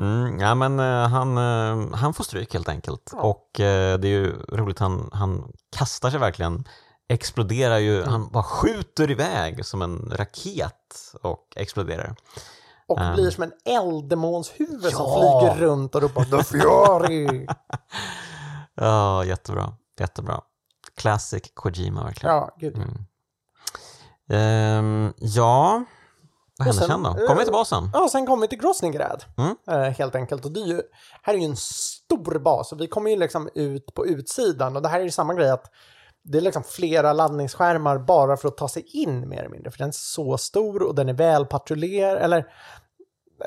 Mm, ja, men eh, han, eh, han får stryk helt enkelt. Ja. Och eh, det är ju roligt, han, han kastar sig verkligen, exploderar ju, Mm. han bara skjuter iväg som en raket och exploderar. Och Um. blir som en eldemonshuvud som Ja. flyger runt och ropar The Fury. Ja, jättebra, jättebra. Classic Kojima verkligen. ja, gud. Mm. Ehm, ja, vad händer sen, sen, då? Kommer vi eh, till basen? Ja, sen kommer vi till Grosningrad. Mm. Eh, helt enkelt. Och det är ju, här är ju en stor bas och vi kommer ju liksom ut på utsidan. Och det här är ju samma grej att det är liksom flera laddningsskärmar bara för att ta sig in mer eller mindre. För den är så stor och den är väl patrullerad, eller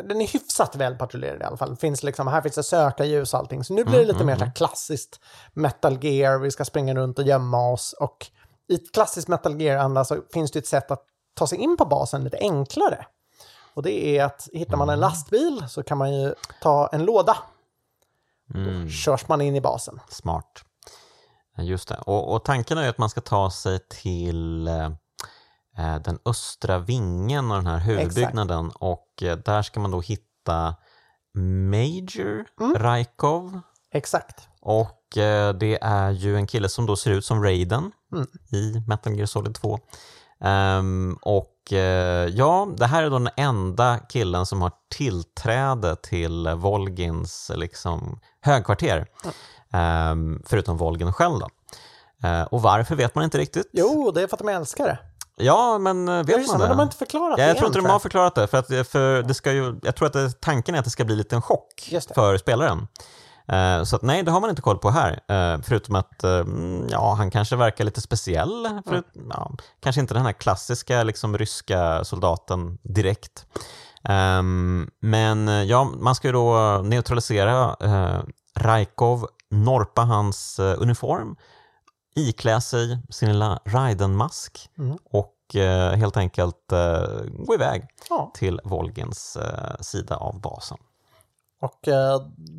den är hyfsat väl patrullerad i alla fall. Finns liksom, här finns det sökarljus och allting. Så nu blir det lite mer så här klassiskt Metal Gear, vi ska springa runt och gömma oss. Och i ett klassiskt Metal Gear-anda så finns det ett sätt att ta sig in på basen lite enklare. Och det är att hittar man en lastbil så kan man ju ta en låda. Mm. Då körs man in i basen. Smart. Just det. Och, och tanken är ju att man ska ta sig till eh, eh, den östra vingen av den här huvudbyggnaden och eh, där ska man då hitta Major Mm. Rykov. Exakt. Och eh, det är ju en kille som då ser ut som Raiden Mm. i Metal Gear Solid 2. Ehm, och eh, ja, det här är då den enda killen som har tillträde till Volgins liksom, högkvarter. Ehm, förutom Volgin själv då. Eh, och varför vet man inte riktigt. Jo, det är för att de älskar det. Ja, men eh, Ja, vet man det, men de har inte förklarat Ja, det jag tror inte de har jag. förklarat det, för, att, för det ska ju, jag tror att det, tanken är att det ska bli lite en chock för spelaren. Eh, så att nej, det har man inte koll på här. Eh, förutom att eh, mm, ja, han kanske verkar lite speciell. Förut, ja, kanske inte den här klassiska liksom, ryska soldaten direkt. Ehm, men eh, ja, man ska ju då neutralisera uh, Rajkov, norpa hans eh, uniform, iklä sig sin lilla Raiden-mask Mm. och eh, helt enkelt eh, gå iväg Ja. till Volgins eh, sida av basen. Och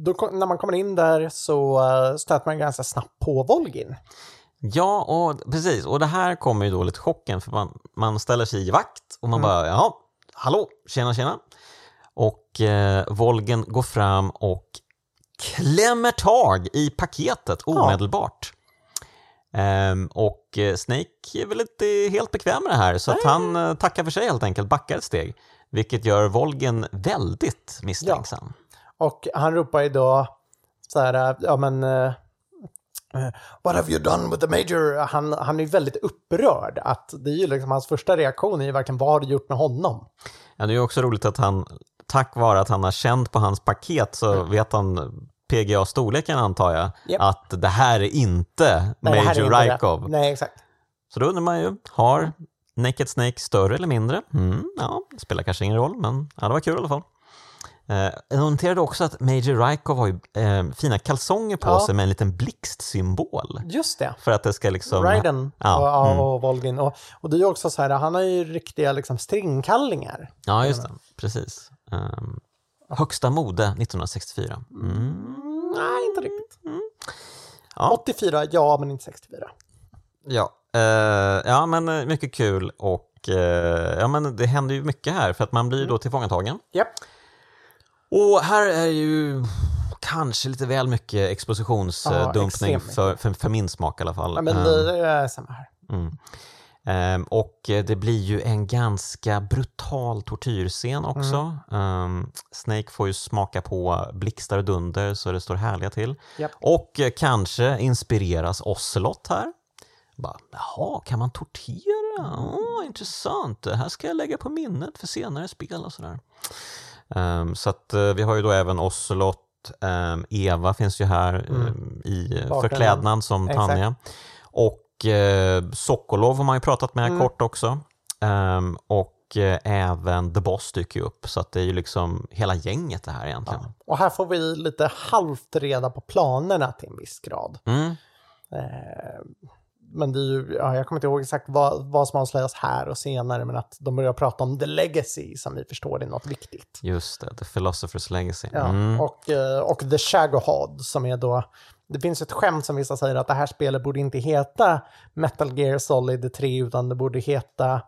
då, när man kommer in där så stöter man ganska snabbt på Volgin. Ja, och precis. Och det här kommer ju då lite chocken för man, man ställer sig i vakt och man bara, jaha, hallå, tjena, tjena. Och eh, Volgen går fram och klämmer tag i paketet omedelbart. Ehm, och eh, Snake är väl inte helt bekväm med det här så att han eh, tackar för sig helt enkelt, backar ett steg. Vilket gör Volgen väldigt misstänksam. Och han ropar ju då så här, eh, ja men... What have you done with the major? Han, han är ju väldigt upprörd. Att det är ju liksom hans första reaktion är ju verkligen vad har du gjort med honom? Ja, det är ju också roligt att han, tack vare att han har känt på hans paket så vet han PGA-storleken antar jag, Mm. Japp. att det här är inte Nej, Major. Rykov. Nej, exakt. Så då undrar man ju, har Naked Snake större eller mindre? Mm, ja, det spelar kanske ingen roll, men ja, det var kul i alla fall. Eh, jag noterade också att Major Rykov har ju eh, fina kalsonger på Ja. sig med en liten blixtsymbol. Just det. För att det ska liksom... Raiden Ja, och, ja, mm. och Volgin. Och, och det är ju också så här, han har ju riktiga liksom stringkallingar. Ja, just det. Precis. Um, högsta mode 1964. Mm. Mm, nej, inte riktigt. Ja. 84, ja, men inte 64. Ja, eh, ja men eh, mycket kul och eh, ja, men det händer ju mycket här för att man blir ju då tillfångatagen. Japp. Och här är ju kanske lite väl mycket Ja, expositionsdumpning mycket. för, för, för min smak i alla fall. Ja, men Ehm, det är samma här. Mm. Ehm, och det blir ju en ganska brutal tortyrscen också. Ehm, Snake får ju smaka på blixtar och dunder så det står härliga till. Japp. Och eh, kanske inspireras Ocelot här. Bara, Jaha, kan man tortera? Åh, intressant. Det här ska jag lägga på minnet för senare spel och sådär. Ehm, så att eh, vi har ju då även Ocelot, Eva finns ju här ehm, i Bakgrunden. förklädnad som Exakt. Tanja. Och Sokolov har man ju pratat med Mm. kort också. Ehm, och eh, även The Boss dyker ju upp, så att det är ju liksom hela gänget det här egentligen. Och här får vi lite halvt reda på planerna till en viss grad. Mm. Eh, men det är ju, ja, jag kommer inte ihåg exakt vad, vad som avslöjas här och senare, men att de börjar prata om the legacy som vi förstår är något viktigt. Just det, The Philosopher's Legacy. Ja, Mm. och, eh, och The Shagahod som är då... Det finns ett skämt som vissa säger att det här spelet borde inte heta Metal Gear Solid 3 utan det borde heta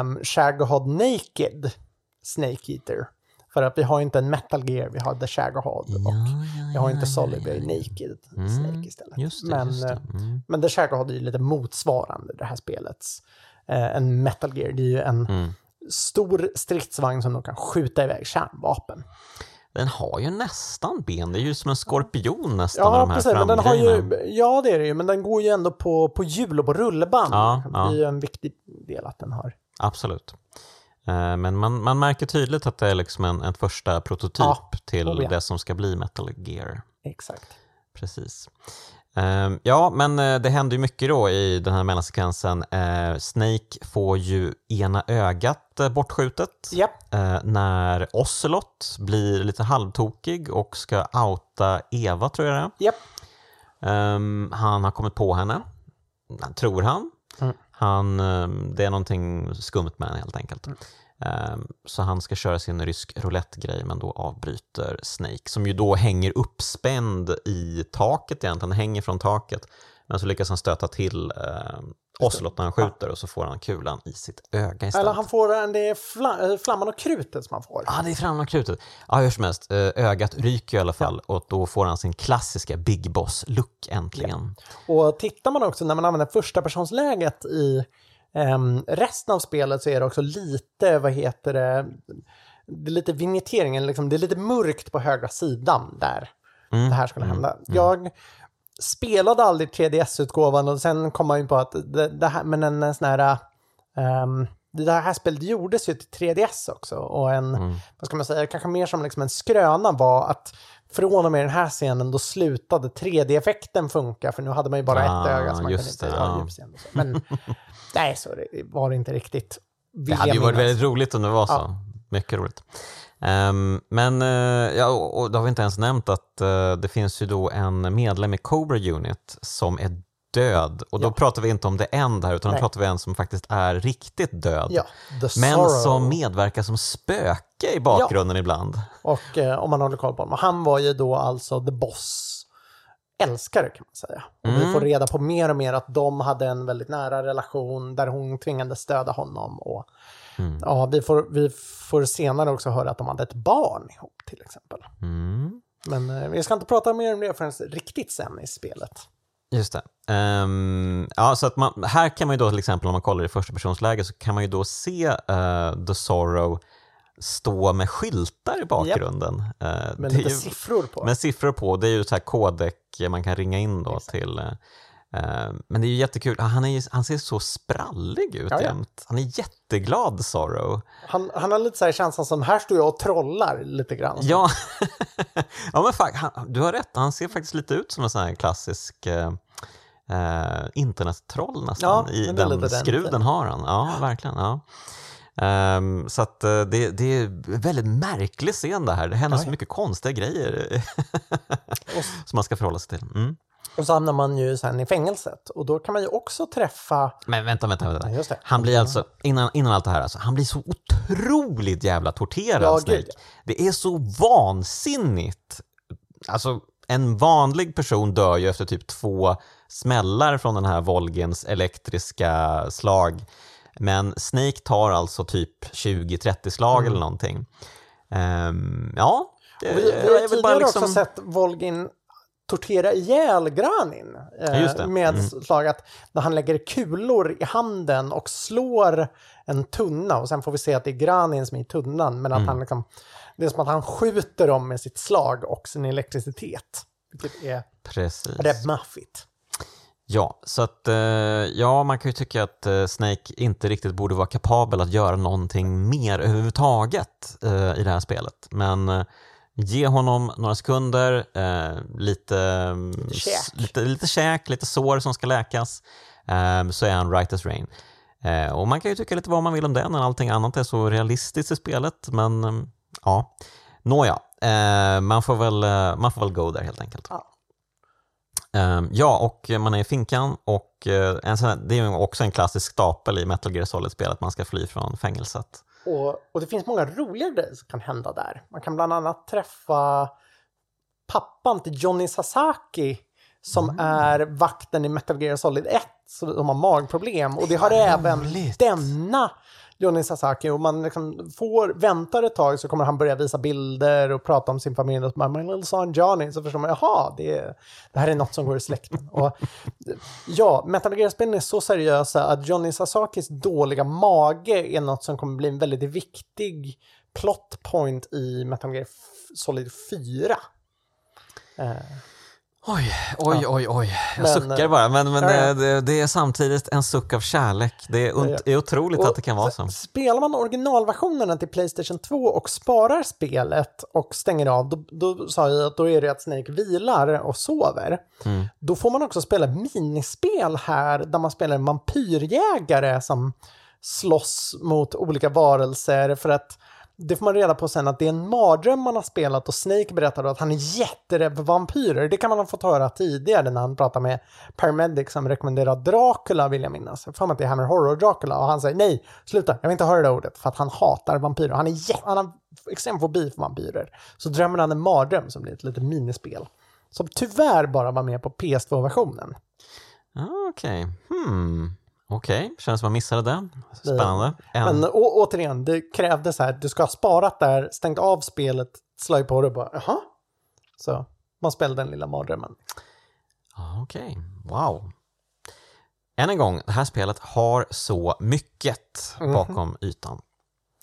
um, Shagahod Naked Snake Eater. För att vi har inte en Metal Gear, vi har The Shagahod. och vi har inte Solid, vi har Naked Snake istället. Mm. Just det, men, just det. eh, Mm. men The Shagahod är ju lite motsvarande det här spelets. Eh, en Metal Gear, det är ju en Mm. stor stridsvagn som de kan skjuta iväg kärnvapen. Den har ju nästan ben, det är ju som en skorpion nästan Ja, de här precis. Men den har ju, ja, det är det ju. Men den går ju ändå på, på hjul och på rullband. Ja, det är ju en viktig del att den har. Absolut. Eh, Men man, man märker tydligt att det är liksom en, en första prototyp Ja, till oh ja. det som ska bli Metal Gear. Exakt. Precis. Ehm, Ja, men eh, det händer ju mycket då i den här mellansekvensen. Eh, Snake får ju ena ögat eh, bortskjutet eh, när Ocelot blir lite halvtokig och ska outa Eva, tror jag det är. Japp. Ehm, han har kommit på henne, tror han. Mm. han det är någonting skumt med henne helt enkelt. Mm. Ehm, så han ska köra sin rysk roulette-grej men då avbryter Snake som ju då hänger uppspänd i taket egentligen, hänger från taket. Men så lyckas han stöta till ehm, Ocelot när han skjuter och så får han kulan i sitt öga istället. Eller han får en, det är fla, eh, flamman och krutet som han får. Ja, det är fram och krutet. Ja, hur som helst, eh, ögat ryker i alla fall och då får han sin klassiska Big Boss-look äntligen. Och tittar man också när man använder första personsläget i ehm, resten av spelet så är det också lite, vad heter det, det är lite vignetteringen, liksom, det är lite mörkt på högra sidan där Mm. det här skulle hända. Jag spelade aldrig 3DS-utgåvan och sen kom man ju på att det, det här, men en, en sån här, ehm, det här spelet gjordes ju till 3DS också och en, Mm. vad ska man säga, kanske mer som liksom en skröna var att från och med den här scenen då slutade 3D-effekten funka för nu hade man ju bara Ah, ett öga så man kunde inte det, göra ja. Men nej, så det var det inte riktigt. Det hade ju varit minnas. väldigt roligt om det var så. Ja. Mycket roligt. Ehm, men eh, ja, och, och då har vi inte ens nämnt att eh, det finns ju då en medlem i Cobra Unit som är död. Och då Ja. pratar vi inte om det en där, utan då pratar vi om en som faktiskt är riktigt död. Ja, men som medverkar som spöke i bakgrunden ibland. Och eh, om man håller koll på honom. Han var ju då alltså The Boss älskare kan man säga. Och Mm. vi får reda på mer och mer att de hade en väldigt nära relation där hon tvingades stödja honom. Och Mm. ja, vi får, vi får senare också höra att de hade ett barn ihop till exempel. Mm. Men eh, vi ska inte prata mer om det förrän riktigt sen i spelet. Just det. Ehm, ja, så att man, här kan man ju då till exempel om man kollar i första personsläge så kan man ju då se eh, The Sorrow stå med skyltar i bakgrunden. Eh, Med det är lite ju- siffror på. med siffror på. Det är ju så här kodek man kan ringa in då Exakt. till. eh, men det är ju jättekul. Han, är han ser så sprallig ut Ja, jämt. Han är jätteglad Sorrow. Han, han har lite så här känslan som, här står jag och trollar lite grann. Ja, ja men fuck, han, du har rätt. Han ser faktiskt lite ut som en sån här klassisk eh, eh, internettroll nästan. Ja, I den den skruden stilen. har han. Ja, verkligen. Ja. Ehm, så att eh, det, det är väldigt märklig scen det här. Det händer Ja, så mycket konstiga grejer som man ska förhålla sig till. Mm. Och så hamnar man ju sen i fängelset och då kan man ju också träffa, Men vänta, vänta, vänta. Just det. Han blir alltså, innan, innan allt det här, alltså, han blir så otroligt jävla torterad, Ja, Snake. gud. Det är så vansinnigt. Alltså, en vanlig person dör ju efter typ två smällar från den här Volgens elektriska slag. Men Snake tar alltså typ 20-30 slag eller någonting. Ehm, ja, det, Mm. vi, vi har tidigare liksom... också sett Volgin tortera ihjäl Granin eh, med Mm. slag att när han lägger kulor i handen och slår en tunna och sen får vi se att det är Granin som är i tunnan men att Mm. han liksom, det är som att han skjuter dem med sitt slag och sin elektricitet. Vilket är Precis. rätt maffigt. Ja, så att eh, ja, man kan ju tycka att eh, Snake inte riktigt borde vara kapabel att göra någonting mer överhuvudtaget eh, i det här spelet. Men ge honom några sekunder, eh, lite, käk. lite, lite käk, lite sår som ska läkas, eh, så är han right as rain. Eh, och man kan ju tycka lite vad man vill om den, när allting annat är så realistiskt i spelet, men eh, ja. Nåja, eh, man, får väl, eh, man får väl go där helt enkelt. Ja. Ja, och man är i finkan och en sån här, det är också en klassisk stapel i Metal Gear Solid-spel att man ska fly från fängelset. Och, och det finns många roliga grejer som kan hända där. Man kan bland annat träffa pappan till Johnny Sasaki som Mm. är vakten i Metal Gear Solid 1 som har magproblem. Och det har även denna Johnny Sasaki. Och man liksom får, väntar ett tag så kommer han börja visa bilder och prata om sin familj. Och så bara, my little son Johnny. Så förstår man, jaha, det, är, det här är något som går i släkten. Och, ja, Metal Gear-spelen är så seriösa att Johnny Sasakis dåliga mage är något som kommer bli en väldigt viktig plot point i Metal Gear Solid 4. Eh, Oj, oj, oj, oj. Jag Men, suckar eh, bara, men, men ja, ja. Det, det, det är samtidigt en suck av kärlek. Det är, Ja, ja. ont, är otroligt att det kan vara så. Spelar man originalversionerna till Playstation 2 och sparar spelet och stänger av, då, då sa jag att då är det att Snake vilar och sover. Mm. Då får man också spela minispel här där man spelar en vampyrjägare som slåss mot olika varelser för att det får man reda på sen att det är en mardröm man har spelat och Snake berättar då att han är jätterädd för vampyrer. Det kan man ha fått höra tidigare när han pratar med Paramedic som rekommenderar Dracula vill jag minnas. Jag får mig att det är Hammer Horror Dracula och han säger nej, sluta, jag vill inte höra det ordet för att han hatar vampyrer. Han, är han har extrem fobi för vampyrer. Så drömmer han en mardröm som blir ett litet minispel. Som tyvärr bara var med på PS2-versionen. Okej, ah, Okej, hmm. Okej, känns som man missade det. Spännande. En, Men å, återigen, det krävdes så här, du ska ha sparat där, stängt av spelet, slagit på det och bara, jaha? Så man spelade den lilla mardrömmen. Okej, wow. Än en gång, det här spelet har så mycket Mhm. bakom ytan.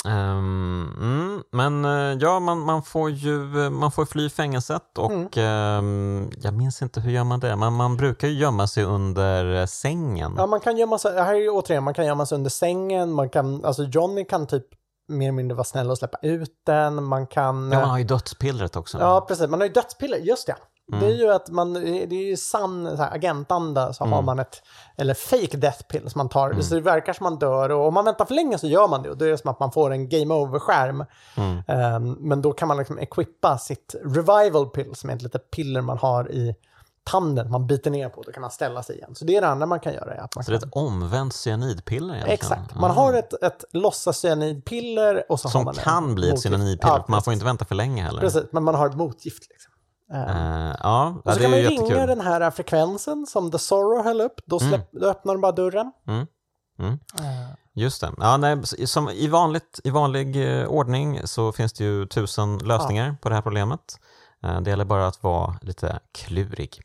Ehm, mm, men eh, ja, man, man, får ju man får fly fängelset och Mm. ehm, jag minns inte hur gör man det, men man brukar ju gömma sig under sängen. Ja, man kan gömma sig, här är ju återigen, man kan gömma sig under sängen, man kan, alltså Johnny kan typ mer eller mindre vara snäll och släppa ut den, man kan... Ja, man har ju dödspillret också. Ja, precis. Man har ju dödspiller, just det. Mm. Det är ju att man, det är ju sann agentanda så Mm. har man ett, eller fake death pill som man tar. Så det verkar som man dör och om man väntar för länge så gör man det och då är det som att man får en game over-skärm. Mm. Ehm, men då kan man liksom equippa sitt revival pill som är ett litet piller man har i tanden man biter ner på. Då kan man ställa sig igen. Så det är det andra man kan göra. är Att man Så det är kan... ett omvänt cyanidpiller egentligen? Exakt. Man Ah. har ett, ett låtsas-cyanidpiller och så har Som man en kan bli ett motgift. cyanidpiller, Ja, man får inte vänta för länge heller. Precis, men man har ett motgift. Liksom. Ehm, Eh, ja, Och så kan man ringa jättekul. den här frekvensen som The Sorrow höll upp. Då, släpp, då öppnar de bara dörren. Mm. Mm. Eh, Just det. Ja, nej, som i, vanligt, I vanlig eh, ordning så finns det ju tusen lösningar på det här problemet. Eh, det gäller bara att vara lite klurig.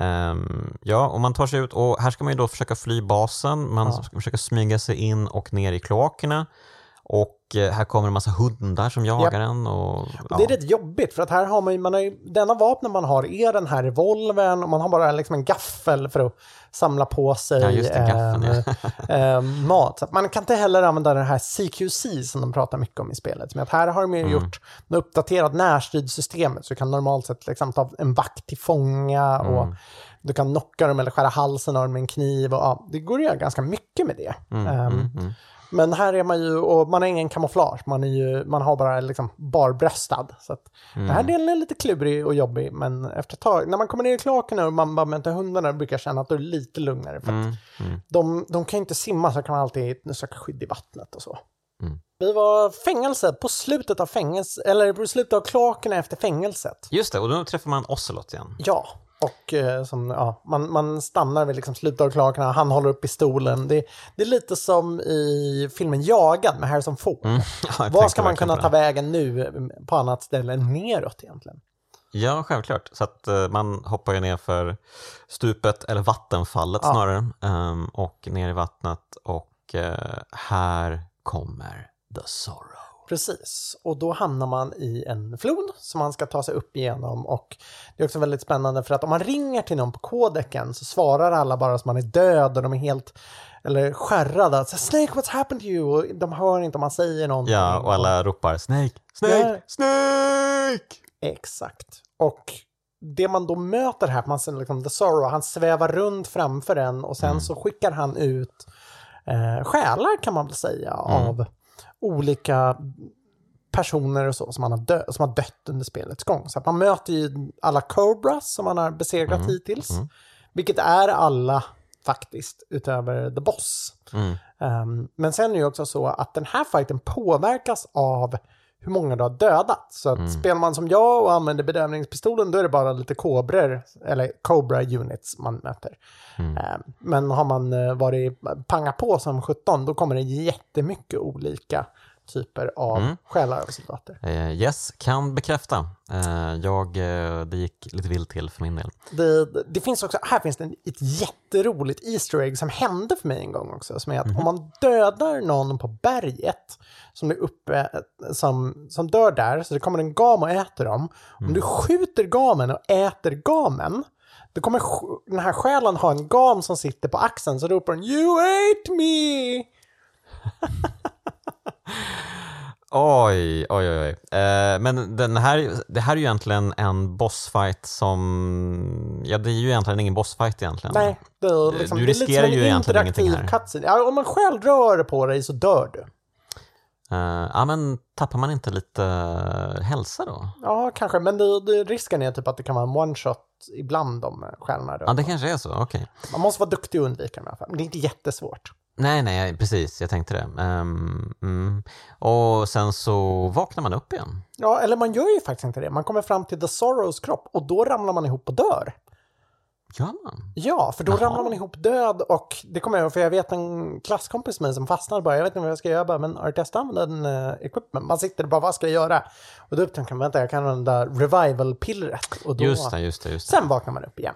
Ehm, ja, och man tar sig ut och här ska man ju då försöka fly basen, man Ja. ska försöka smyga sig in och ner i kloakerna. Och eh, här kommer en massa hundar som jagar en. Och, ja. Det är rätt jobbigt för att här har man ju, man har denna vapnen man har är den här revolvern och man har bara liksom en gaffel för att samla på sig Ja, just det, gaffeln, eh, eh, mat. Så man kan inte heller använda den här CQC som de pratar mycket om i spelet. Men att här har de Mm. ju gjort, de har uppdaterat närstridssystemet så du kan normalt sett liksom ta en vakt till fånga och Mm. du kan knocka dem eller skära halsen av dem med en kniv. Och, ja, det går att göra ganska mycket med det. Mm, mm, mm. Men här är man ju, och man har ingen kamouflage, man, är ju, man har bara liksom barbröstad. Så att Mm. Den här delen är lite klurig och jobbig, men efter ett tag, när man kommer ner i kloakerna och man bara möter hundarna, brukar jag känna att det är lite lugnare. För Mm, mm. de, de kan ju inte simma, så kan man alltid söka skydd i vattnet och så. Mm. Vi var fängelse på slutet av fängelse, eller på slutet av kloakerna efter fängelset. Just det, och då träffar man Ocelot igen. Ja, och eh, som, ja, man, man stannar vid liksom kloakerna, han håller upp pistolen. Det, det är lite som i filmen Jagad med Harrison Ford. Mm. Ja, tänkte ska man kunna ta vägen nu eh, på annat ställe än neråt egentligen? Ja, självklart. Så att eh, man hoppar ju ner för stupet, eller vattenfallet Ja. snarare, ehm, och ner i vattnet och eh, här kommer the sorrow. Precis, och då hamnar man i en flod som man ska ta sig upp igenom och det är också väldigt spännande för att om man ringer till någon på kodeken så svarar alla bara som man är död och de är helt eller skärrade. Alltså, Snake, what's happened to you? Och de hör inte om man säger någonting. Ja, och alla ropar Snake, Snake, Nej. Snake! Exakt. Och det man då möter här, man ser liksom The Sorrow, han svävar runt framför en och sen så skickar han ut eh, själar kan man väl säga av olika personer och så som, han har dö- som har dött under spelets gång. Så att man möter ju alla Cobras som man har besegrat hittills. Vilket är alla faktiskt utöver The Boss. Mm. Um, men sen är det ju också så att den här fighten påverkas av hur många du har dödat. Så att spelar man som jag och använder bedövningspistolen då är det bara lite kobror, eller Cobra units man möter. Um, men har man uh, varit panga på som 17 då kommer det jättemycket olika typer av och soldater. Eh, yes, kan bekräfta. Eh, jag, eh, det gick lite vilt till för min del. Det, det finns också, här finns det en, ett jätteroligt Easter egg som hände för mig en gång också. Som är att om man dödar någon på berget som är uppe, som, som dör där, så det kommer en gam och äter dem. Om du skjuter gamen och äter gamen, då kommer den här själen ha en gam som sitter på axeln, så ropar den “You ate me!” Oj, oj, oj. Eh, men den här, det här är ju egentligen en bossfight som... Ja, det är ju egentligen ingen bossfight egentligen. Nej, det är, liksom, Du det är lite riskerar ju egentligen ingenting här. cutscene. Ja, om en själ rör på dig så dör du. Eh, ja, men tappar man inte lite eh, hälsa då? Ja, kanske. Men det, det, risken är typ att det kan vara en one-shot ibland om stjärnorna rör Ja, det kanske är så. Okej. Man måste vara duktig och undvika i alla fall. Men det är inte jättesvårt. Nej, nej, precis. Jag tänkte det. Ehm, mm. Och sen så vaknar man upp igen. Ja, eller man gör ju faktiskt inte det. Man kommer fram till The Sorrows kropp och då ramlar man ihop och dör. Gör man? Ja, för då Jaha. ramlar man ihop död och det kommer jag ihåg, för jag vet en klasskompis med mig som fastnade bara, jag vet inte vad jag ska göra, bara, men att använda en uh, equipment? Man sitter bara, vad ska jag göra? Och då upptäcker man, vänta, jag kan använda revival-pillret. Och då, Just det, just det. Just det. Sen vaknar man upp igen.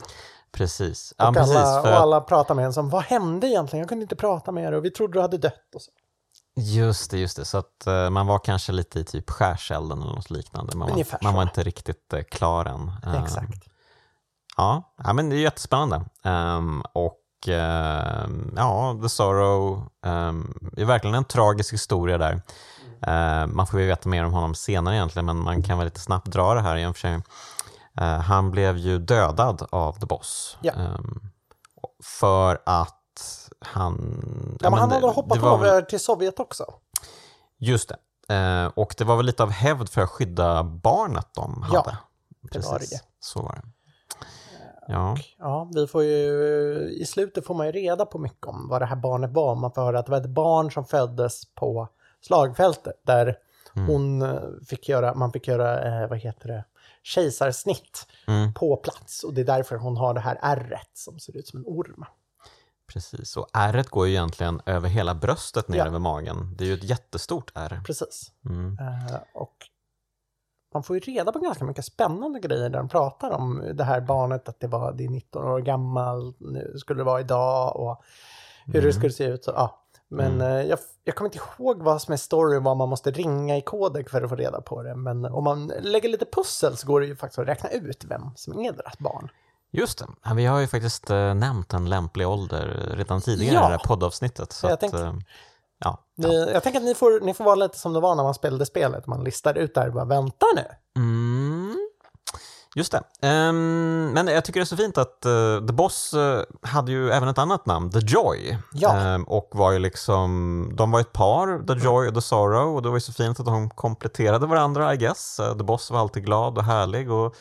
Precis. Ja, och, precis alla, för och alla pratar med en som, vad hände egentligen? Jag kunde inte prata med er och vi trodde du hade dött. Och så. Just det, just det. Så att eh, man var kanske lite i typ skärselden eller något liknande. Man var, Ungefär man så. var inte riktigt eh, klar än. Eh, Exakt. Ja, ja, men det är jättespännande. Ehm, och ehm, ja, The Sorrow um, är verkligen en tragisk historia där. Ehm, man får ju veta mer om honom senare egentligen, men man kan väl lite snabbt dra det här i och för sig. Eh, han blev ju dödad av The Boss. Ja. Ehm, för att han... Ja, men han hade hoppat det var över till Sovjet också. Just det. Eh, och det var väl lite av hävd för att skydda barnet de Ja, hade. det var det. Så var det. Ja, Ja, vi får ju, i slutet får man ju reda på mycket om vad det här barnet var. Man får höra att det var ett barn som föddes på slagfältet där Mm. hon eh, fick göra, man fick göra, eh, vad heter det, kejsarsnitt Mm. på plats. Och det är därför hon har det här ärret som ser ut som en orm. precis. Och ärret går ju egentligen över hela bröstet ner Ja. över magen. Det är ju ett jättestort ärr. Precis. Mm. Eh, och man får ju reda på ganska mycket spännande grejer där de pratar om det här barnet, att det var det är 19 år gammal, nu skulle det vara idag och hur Mm. det skulle se ut. Så, ja. Men eh, jag, jag kommer inte ihåg vad som är story och vad man måste ringa i kodek för att få reda på det. Men om man lägger lite pussel så går det ju faktiskt att räkna ut vem som är deras barn. Just det. Ja, vi har ju faktiskt eh, nämnt en lämplig ålder redan tidigare Ja. i det här poddavsnittet. Så Jag att, tänkte- eh, ja, Ni, Jag tänker att ni får, ni får vara lite som det var när man spelade spelet. Man listar ut där och bara vänta nu. Mm. Just det. Ehm, men jag tycker det är så fint att eh, The Boss eh, hade ju även ett annat namn, The Joy. Ja. Ehm, och var ju liksom, de var ett par, The Joy och The Sorrow, och det var ju så fint att de kompletterade varandra, I guess. Eh, The Boss var alltid glad och härlig och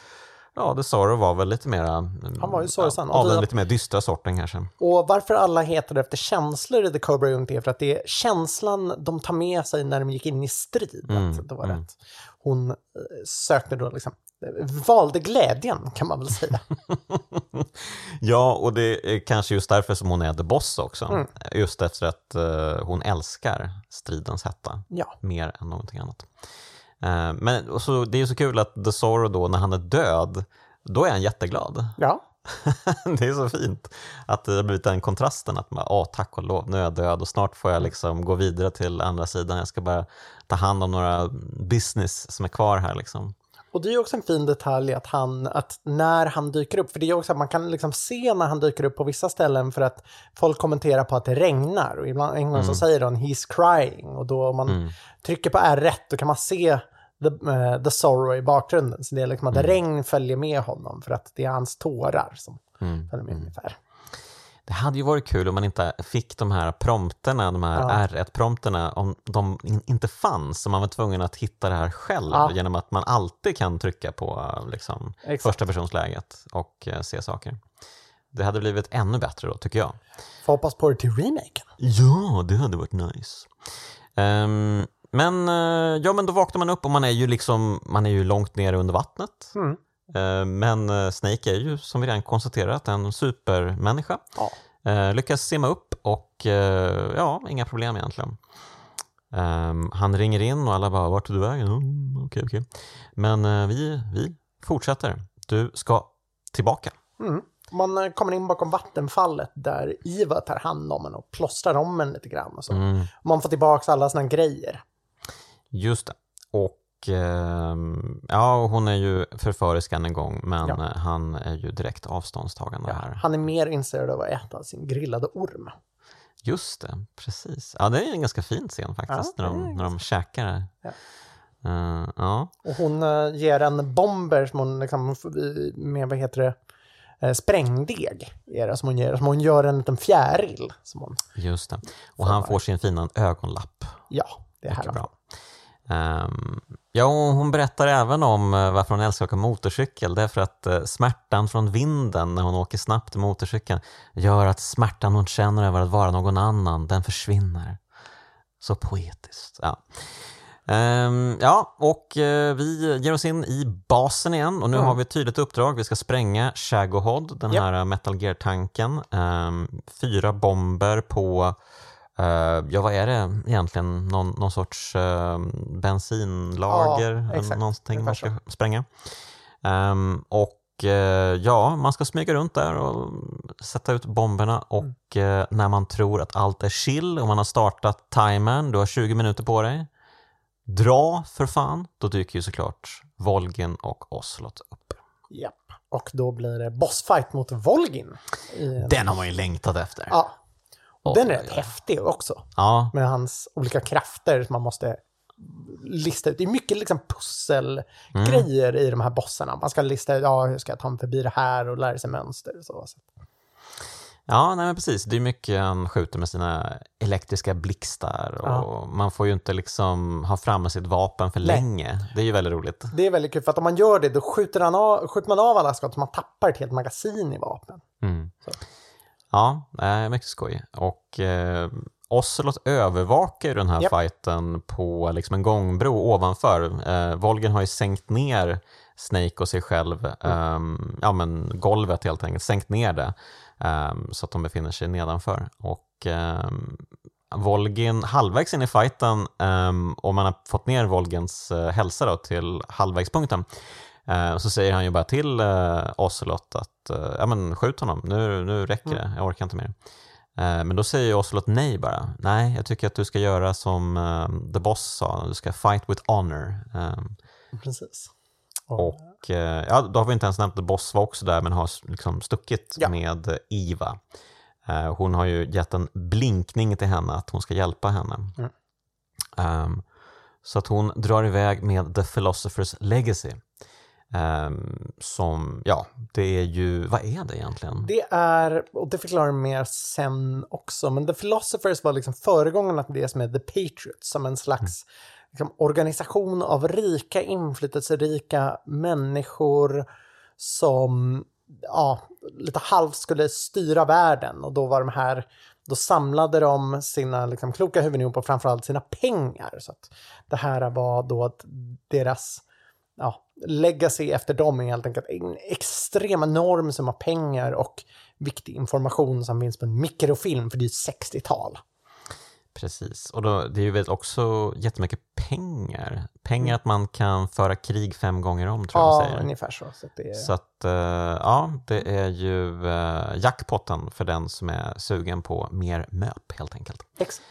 ja, The Sorrow var väl lite mera... mm, Han var ju sorgsen. Ja, av den lite mer dystra sorten kanske. Och varför alla heter efter känslor i The Cobra Unit är för att det är känslan de tar med sig när de gick in i strid. Att det var mm. rätt. Hon sökte då liksom, valde glädjen kan man väl säga. Ja, och det är kanske just därför som hon är The Boss också. Mm. Just efter att eh, hon älskar stridens hetta. Ja, mer än någonting annat. Eh, Men och så, det är så kul att The Sorrow då, när han är död, då är han jätteglad. ja, det är så fint att det har blivit den kontrasten att man, åh tack och lov, nu är jag död och snart får jag liksom gå vidare till andra sidan. Jag ska bara ta hand om några business som är kvar här liksom. Och det är också en fin detalj att han, att när han dyker upp, för det är också att man kan liksom se när han dyker upp på vissa ställen för att folk kommenterar på att det regnar. Och ibland en gång så säger de he's crying. Och då om man trycker på R1 då kan man se the, eh, the sorrow i bakgrunden. Så det är liksom att regn följer med honom för att det är hans tårar som följer med ungefär. Det hade ju varit kul om man inte fick de här prompterna, de här Ja. R1-prompterna, om de in, inte fanns. Så man var tvungen att hitta det här själv Ja. genom att man alltid kan trycka på liksom, Exakt. första personsläget och eh, se saker. Det hade blivit ännu bättre då, tycker jag. Får hoppas på det till remaken. Ja, det hade varit nice. Ehm, men, eh, ja, men då vaknar man upp och man är ju, liksom, man är ju långt ner under vattnet. Mm. Ehm, men eh, Snake är ju, som vi redan konstaterat, en supermänniska. Ja. Eh, lyckas simma upp och eh, ja, inga problem egentligen. Ehm, han ringer in och alla bara, vart är du vägen? Mm, Okej, okej. Men eh, vi, vi fortsätter. Du ska tillbaka. Mm. Man eh, kommer in bakom vattenfallet där Iva tar hand om en och plåstrar om en lite grann. Och så. Mm. Man får tillbaka alla sina grejer. Just det. Och ja, och hon är ju förförisk än en gång, men Ja. han är ju direkt avståndstagande Ja, här. han är mer intresserad av att äta sin grillade orm. Just det, precis. Ja, det är en ganska fin scen faktiskt, Ja, när, de, är när de käkar. Ja. Eh, ja. Och hon eh, ger en bomber som hon liksom, med, vad heter det, eh, sprängdeg. Är det, som, hon ger, som hon gör en liten fjäril. Som hon, just det. Och han får sin fina ögonlapp. ja, det är här Mycket bra. Ehm, ja, hon berättar även om eh, varför hon älskar att åka motorcykel. Det är för att eh, smärtan från vinden när hon åker snabbt i motorcykeln gör att smärtan hon känner över att vara någon annan, den försvinner. Så poetiskt. Ja. Ehm, ja, och eh, vi ger oss in i basen igen och nu Mm. har vi ett tydligt uppdrag. Vi ska spränga Shaggohod, den Japp. här Metal Gear-tanken. Ehm, fyra bomber på, eh, ja vad är det egentligen, någon, någon sorts eh, bensinlager, Ja, exakt. någonting man ska spränga. Ehm, och eh, ja, man ska smyga runt där och sätta ut bomberna och eh, när man tror att allt är chill och man har startat timern, du har 20 minuter på dig. Dra för fan, då dyker ju såklart Volgin och Oslot upp. Japp. Och då blir det bossfight mot Volgin. Den har man ju längtat efter. Ja. Den är rätt häftig också. Ja, Med hans olika krafter som man måste lista ut. Det är mycket liksom pusselgrejer i de här bossarna. Man ska lista ut, ja, hur ska jag ta mig förbi det här och lära sig mönster och så. ja nej men precis. Det är mycket han skjuter med sina elektriska blixtar och Ja. man får ju inte liksom ha framme sitt vapen för Nej. länge. Det är ju väldigt roligt. Det är väldigt kul för att om man gör det då skjuter, han av, skjuter man av alla skott så man tappar ett helt magasin i vapen. Mm. Ja, äh, mycket skoj. Och eh, Ocelot övervakar ju den här Japp. fighten på liksom en gångbro ovanför. Eh, Volgen har ju sänkt ner Snake och sig själv, ehm, ja men golvet helt enkelt, sänkt ner det ehm, så att de befinner sig nedanför. Och ehm, Volgin, halvvägs in i fighten, um, och man har fått ner Volgens uh, hälsa till halvvägspunkten, eh, så säger han ju bara till uh, Ocelot att eh, ja, men skjut honom, nu, nu räcker det, jag orkar inte mer. Eh, men då säger Ocelot nej bara. Nej, jag tycker att du ska göra som eh, The Boss sa, du ska fight with honor. Um, Precis. och eh, ja, då har vi inte ens nämnt The Boss var också där men har liksom stuckit Ja. med Iva. Eh, hon har ju gett en blinkning till henne att hon ska hjälpa henne. Mm. Ehm, så att hon drar iväg med The Philosopher's Legacy. Ehm, som, ja, det är ju, vad är det egentligen? Det är, och det förklarar mer sen också, men The Philosophers var liksom föregångarna till det som är The Patriots, som en slags liksom, organisation av rika, inflytelserika människor som ja, lite halvt skulle styra världen. Och då var de här, då samlade de sina liksom, kloka huvuden ihop och framförallt sina pengar. Så att det här var då att deras ja, legacy efter dem är helt enkelt en extrem enorm summa pengar och viktig information som finns på en mikrofilm, för det är ju 60-tal. Precis, och då, det är ju också jättemycket pengar. Pengar att man kan föra krig fem gånger om tror jag Ja, säger. ungefär så. Så det är... Så att, eh, ja, det är ju uh, jackpotten för den som är sugen på mer möp helt enkelt. Exakt.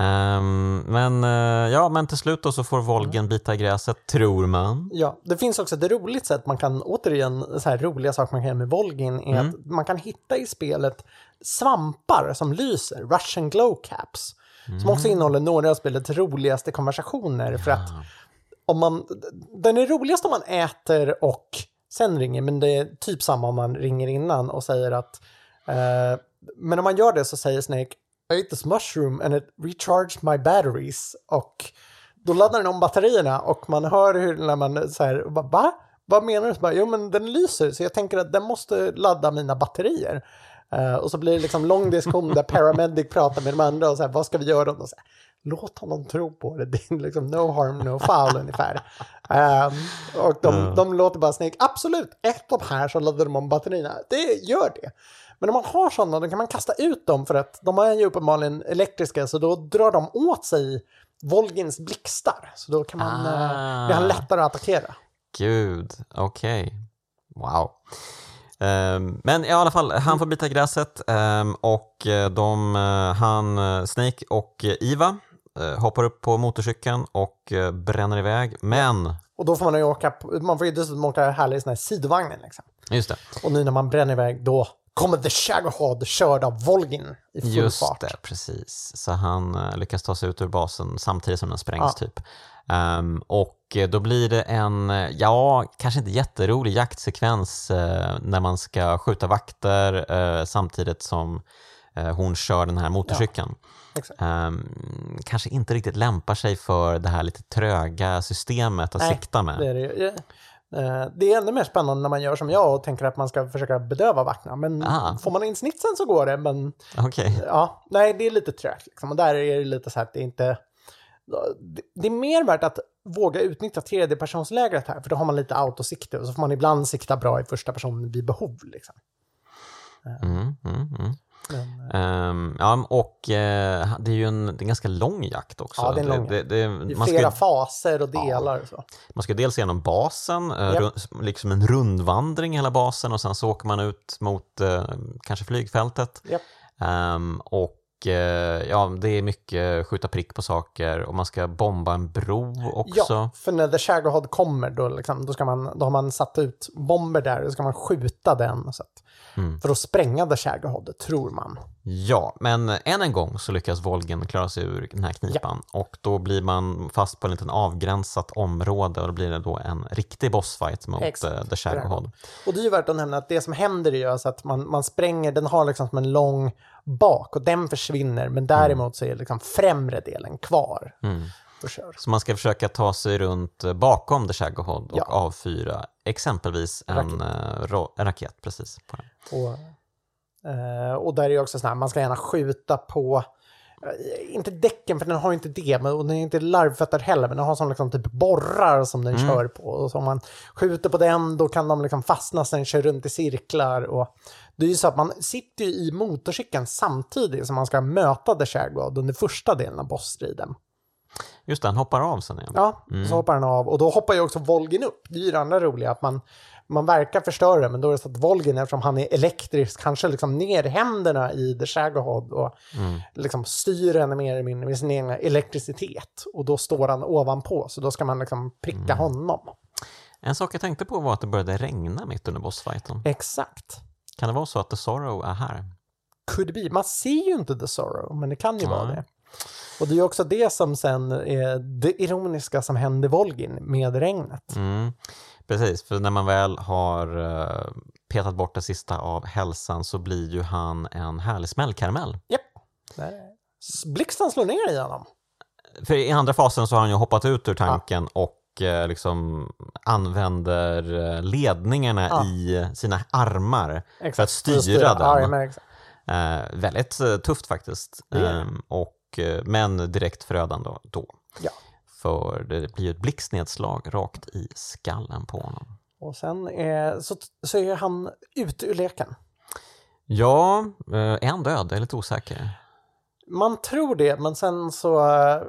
Ehm, men, eh, ja, men till slut då så får Volgen bita i gräset, tror man. Ja, det finns också ett roligt sätt man kan, återigen, så här roliga saker man kan göra med Volgin är att man kan hitta i spelet svampar som lyser, Russian glow caps, som också innehåller några av spelets roligaste konversationer för att om man, den är roligast om man äter och sen ringer, men det är typ samma om man ringer innan och säger att eh, men om man gör det så säger Snake I ate this mushroom and it recharged my batteries och då laddar den om batterierna och man hör hur när man så här, va? va? Vad menar du? Så bara, jo men den lyser så jag tänker att den måste ladda mina batterier. Eh, och så blir det liksom lång diskussion där paramedic pratar med de andra och så här, vad ska vi göra? Och så här, Låt honom tro på det, det är liksom no harm, no foul ungefär. Ehm, och de, de låter bara Snake, absolut, ett de här så laddar de om batterierna, det gör det. Men om man har sådana, då kan man kasta ut dem för att de är ju uppenbarligen elektriska, så då drar de åt sig Volgins blixtar. Så då kan man, Ah. eh, blir han lättare att attackera. Gud, okej. Wow. Ehm, men i alla fall, han får bita gräset ehm, och eh, de, eh, han, Snake och Iva hoppar upp på motorcykeln och bränner iväg. Men, Och då får man ju åka, man får ju dessutom åka härligt i sån här sidovagnen liksom. just det, Och nu när man bränner iväg, då kommer The Shagahod körd av Volgin i full just fart. det, precis. Så han eh, lyckas ta sig ut ur basen samtidigt som den sprängs Ja. typ. Ehm, och eh, då blir det en, eh, ja, kanske inte jätterolig jaktsekvens eh, när man ska skjuta vakter eh, samtidigt som hon kör den här motorcykeln. Exakt. Ehm, kanske inte riktigt lämpar sig för det här lite tröga systemet att Nej, sikta med. Det det. Eh, det är ännu mer spännande när man gör som jag och tänker att man ska försöka bedöva vakterna. Men Ah. får man in snitsen så går det. Men Okej, ja, nej, det är lite trögt. Liksom. Och där är det lite så här att det är inte... det- är mer värt att våga utnyttja tredjepersonsläget här, för då har man lite autosikte och så får man ibland sikta bra i första person vid behov. Liksom. Mm, mm, mm. Men, Ehm, ja, och eh, det är ju en, det är en ganska lång jakt också. Ja, det är en lång det, det, I man, flera ska, faser och delar och så. man ska dels igenom basen, eh, Japp. ru- liksom en rundvandring i hela basen och sen så åker man ut mot eh, kanske flygfältet. Japp. Ehm, och eh, ja, det är mycket skjuta prick på saker och man ska bomba en bro också. Ja, för när The Shaggerhod kommer då, liksom, då, ska man, då har man satt ut bomber där och då ska man skjuta den. Så att, Mm. För att spränga Shaggerhod, tror man. Ja, men än en gång så lyckas Volgen klara sig ur den här knipan och då blir man fast på en liten avgränsat område och då blir det då en riktig bossfight mot Exakt. eh, The Shaggerhod. Och det är ju värt att nämna att det som händer är ju alltså att man, man spränger, den har liksom som en lång bak och den försvinner, men däremot så är liksom främre delen kvar. Mm. Och kör. Så man ska försöka ta sig runt eh, bakom The Shaggerhod och Ja. avfyra exempelvis en Raket. raket, ro- en raket precis. På den. Och, eh, och där är ju också så här, man ska gärna skjuta på, eh, inte däcken för den har inte det, men, och den är inte larvfötter heller, men den har som liksom typ borrar som den kör på. Och så om man skjuter på den då kan de liksom fastna så den kör runt i cirklar. Och det är ju så att man sitter ju i motorcykeln samtidigt som man ska möta The Shagod under första delen av bossstriden. Just det, han hoppar av sen igen. Ja, så hoppar den av och då hoppar ju också Volgin upp. Det är ju det andra roliga, att man, man verkar förstöra men då är det så att Volgin, eftersom han är elektrisk, kanske liksom ner händerna i The Shagahod och liksom styr henne mer eller mindre med sin egen elektricitet. Och då står han ovanpå, så då ska man liksom pricka honom. En sak jag tänkte på var att det började regna mitt under bossfighten. Exakt. Kan det vara så att The Sorrow är här? Could be. Man ser ju inte The Sorrow, men det kan ju vara Nej. det. Och det är också det som sen är det ironiska som händer Volgin med regnet. Mm, precis, för när man väl har eh, petat bort det sista av hälsan så blir ju han en härlig smällkaramell. Japp. Blixten slår ner i honom. För i andra fasen så har han ju hoppat ut ur tanken och eh, liksom använder eh, ledningarna Ja. i sina armar för att För styra den. Ja, exakt. Eh, väldigt eh, tufft faktiskt. Det. Ehm, och, eh, men direkt förödande då. Ja. För det blir ett blixtnedslag rakt i skallen på honom. Och sen är, så, så är han ute ur leken. Ja, eh, är han död? Jag är lite osäker. Man tror det, men sen så... eh,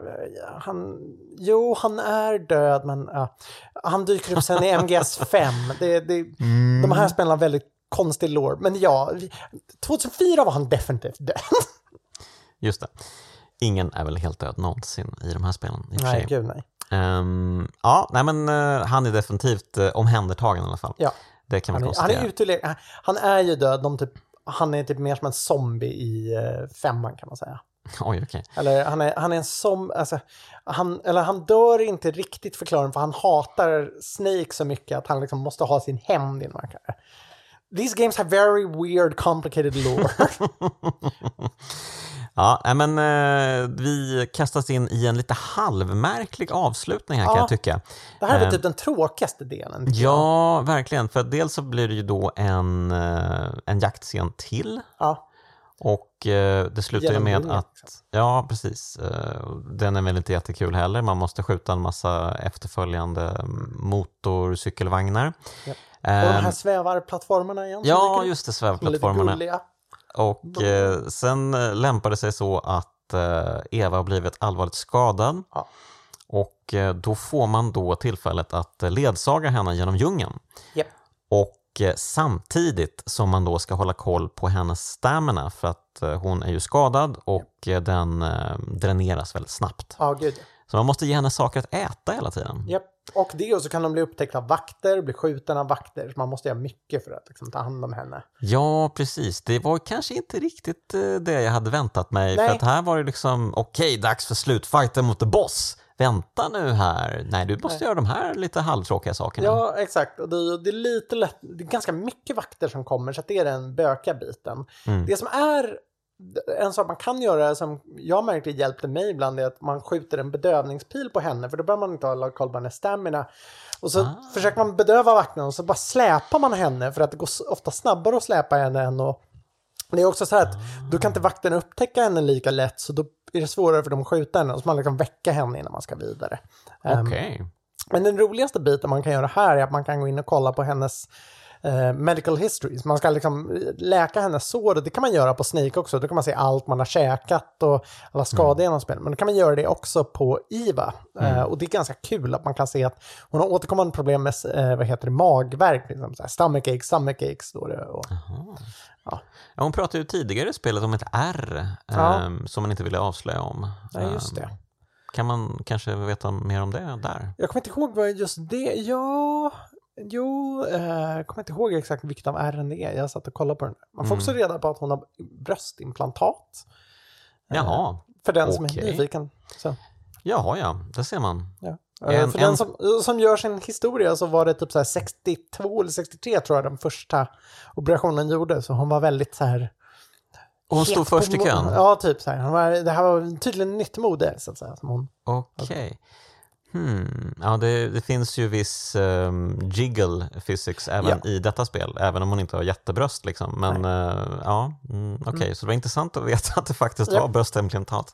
han, jo, han är död, men ja, han dyker upp sen i MGS5. Det, det, De här spelen har väldigt konstig lore. Men ja, 2004 var han definitivt död. Just det. Ingen är väl helt död någonsin i de här spelen. Nej, gud nej. Ehm, ja, nej men eh, han är definitivt uh, omhändertagen i alla fall. Ja, Det kan vi han, är, han är ute leken. Han är ju död. De typ, han är typ mer som en zombie i uh, femman kan man säga. Oj, okej. Eller han är, han är en som, alltså, han, eller han dör inte riktigt förklaringen för han hatar Snake så mycket att han liksom måste ha sin hämnd innan man kan. These games have very weird complicated lore. Ja, men eh, vi kastas in i en lite halvmärklig avslutning här kan Ja. jag tycka. Det här är Eh, typ den tråkigaste delen. tycker jag. Ja, verkligen. För dels så blir det ju då en, eh, en jaktscen till. ja. Och eh, det slutar ju med att, liksom. ja precis, eh, den är väl inte jättekul heller. Man måste skjuta en massa efterföljande motorcykelvagnar. Ja. Och de här svävarplattformarna igen. ja, just det, som är lite gulliga. Och eh, sen eh, lämpar det sig så att eh, Eva har blivit allvarligt skadad. Ja. Och eh, då får man då tillfället att eh, ledsaga henne genom djungeln. Japp. Och eh, samtidigt som man då ska hålla koll på hennes stamina för att hon är ju skadad och eh, den dräneras väldigt snabbt. Ja, gud. Så man måste ge henne saker att äta hela tiden. Japp. Och det och så kan de bli upptäckta av vakter, bli skjuten av vakter. Så man måste göra mycket för att liksom, ta hand om henne. Ja, precis. Det var kanske inte riktigt eh, det jag hade väntat mig. Nej. För att här var det liksom, okej, dags för slutfighten mot the boss. Vänta nu här. Nej, du måste göra de här lite halvtråkiga sakerna. Ja, exakt. Och det, det är lite lätt, det är ganska mycket vakter som kommer, så att det är den böka biten. Mm. Det som är en sak man kan göra som jag märkte hjälpte mig ibland är att man skjuter en bedövningspil på henne för då behöver man inte ha koll på hennes stamina. Och så Ah. försöker man bedöva vakterna och så bara släpar man henne för att det går ofta snabbare att släpa henne än att Det är också så här att då kan inte vakten upptäcka henne lika lätt så då är det svårare för dem att skjuta henne och så man liksom väcka henne innan man ska vidare. Ehm, Okej. Men den roligaste biten man kan göra här är att man kan gå in och kolla på hennes eh, medical history. Så Man ska liksom läka hennes sår. Det kan man göra på Snake också. Då kan man se allt man har käkat och alla skador genom spelet. Men då kan man göra det också på IVA. Eh, och det är ganska kul att man kan se att hon har återkommande problem med eh, vad heter det, magvärk. Liksom, så här, stomach aches, stomach aches. Står det, och, Ja, hon pratade ju tidigare i spelet om ett R Ja. ehm, som man inte ville avslöja om. ja, just Ehm, det. Kan man kanske veta mer om det där? Jag kommer inte ihåg vad just det, ja, jo, eh, jag kommer inte ihåg exakt vilket av ärren det är. Jag satt och kollade på den. Man får också reda på att hon har bröstimplantat. Jaha, För den som är nyfiken. Så, jaha ja, det ser man. ja. En- Eh, för en- den som, som gör sin historia så var det typ så här 62 eller 63 tror jag den första operationen gjorde. Så hon var väldigt så här... Hon stod först i kön? Ja, typ så här. Hon var, det här var tydligen nytt mode så att säga. Okej. Hmm. Ja, det, det finns ju viss um, jiggle physics även i detta spel, även om hon inte har jättebröst. Liksom. Men eh, ja, mm, okej, så det var intressant att veta att det faktiskt Ja. var bröstimplantat.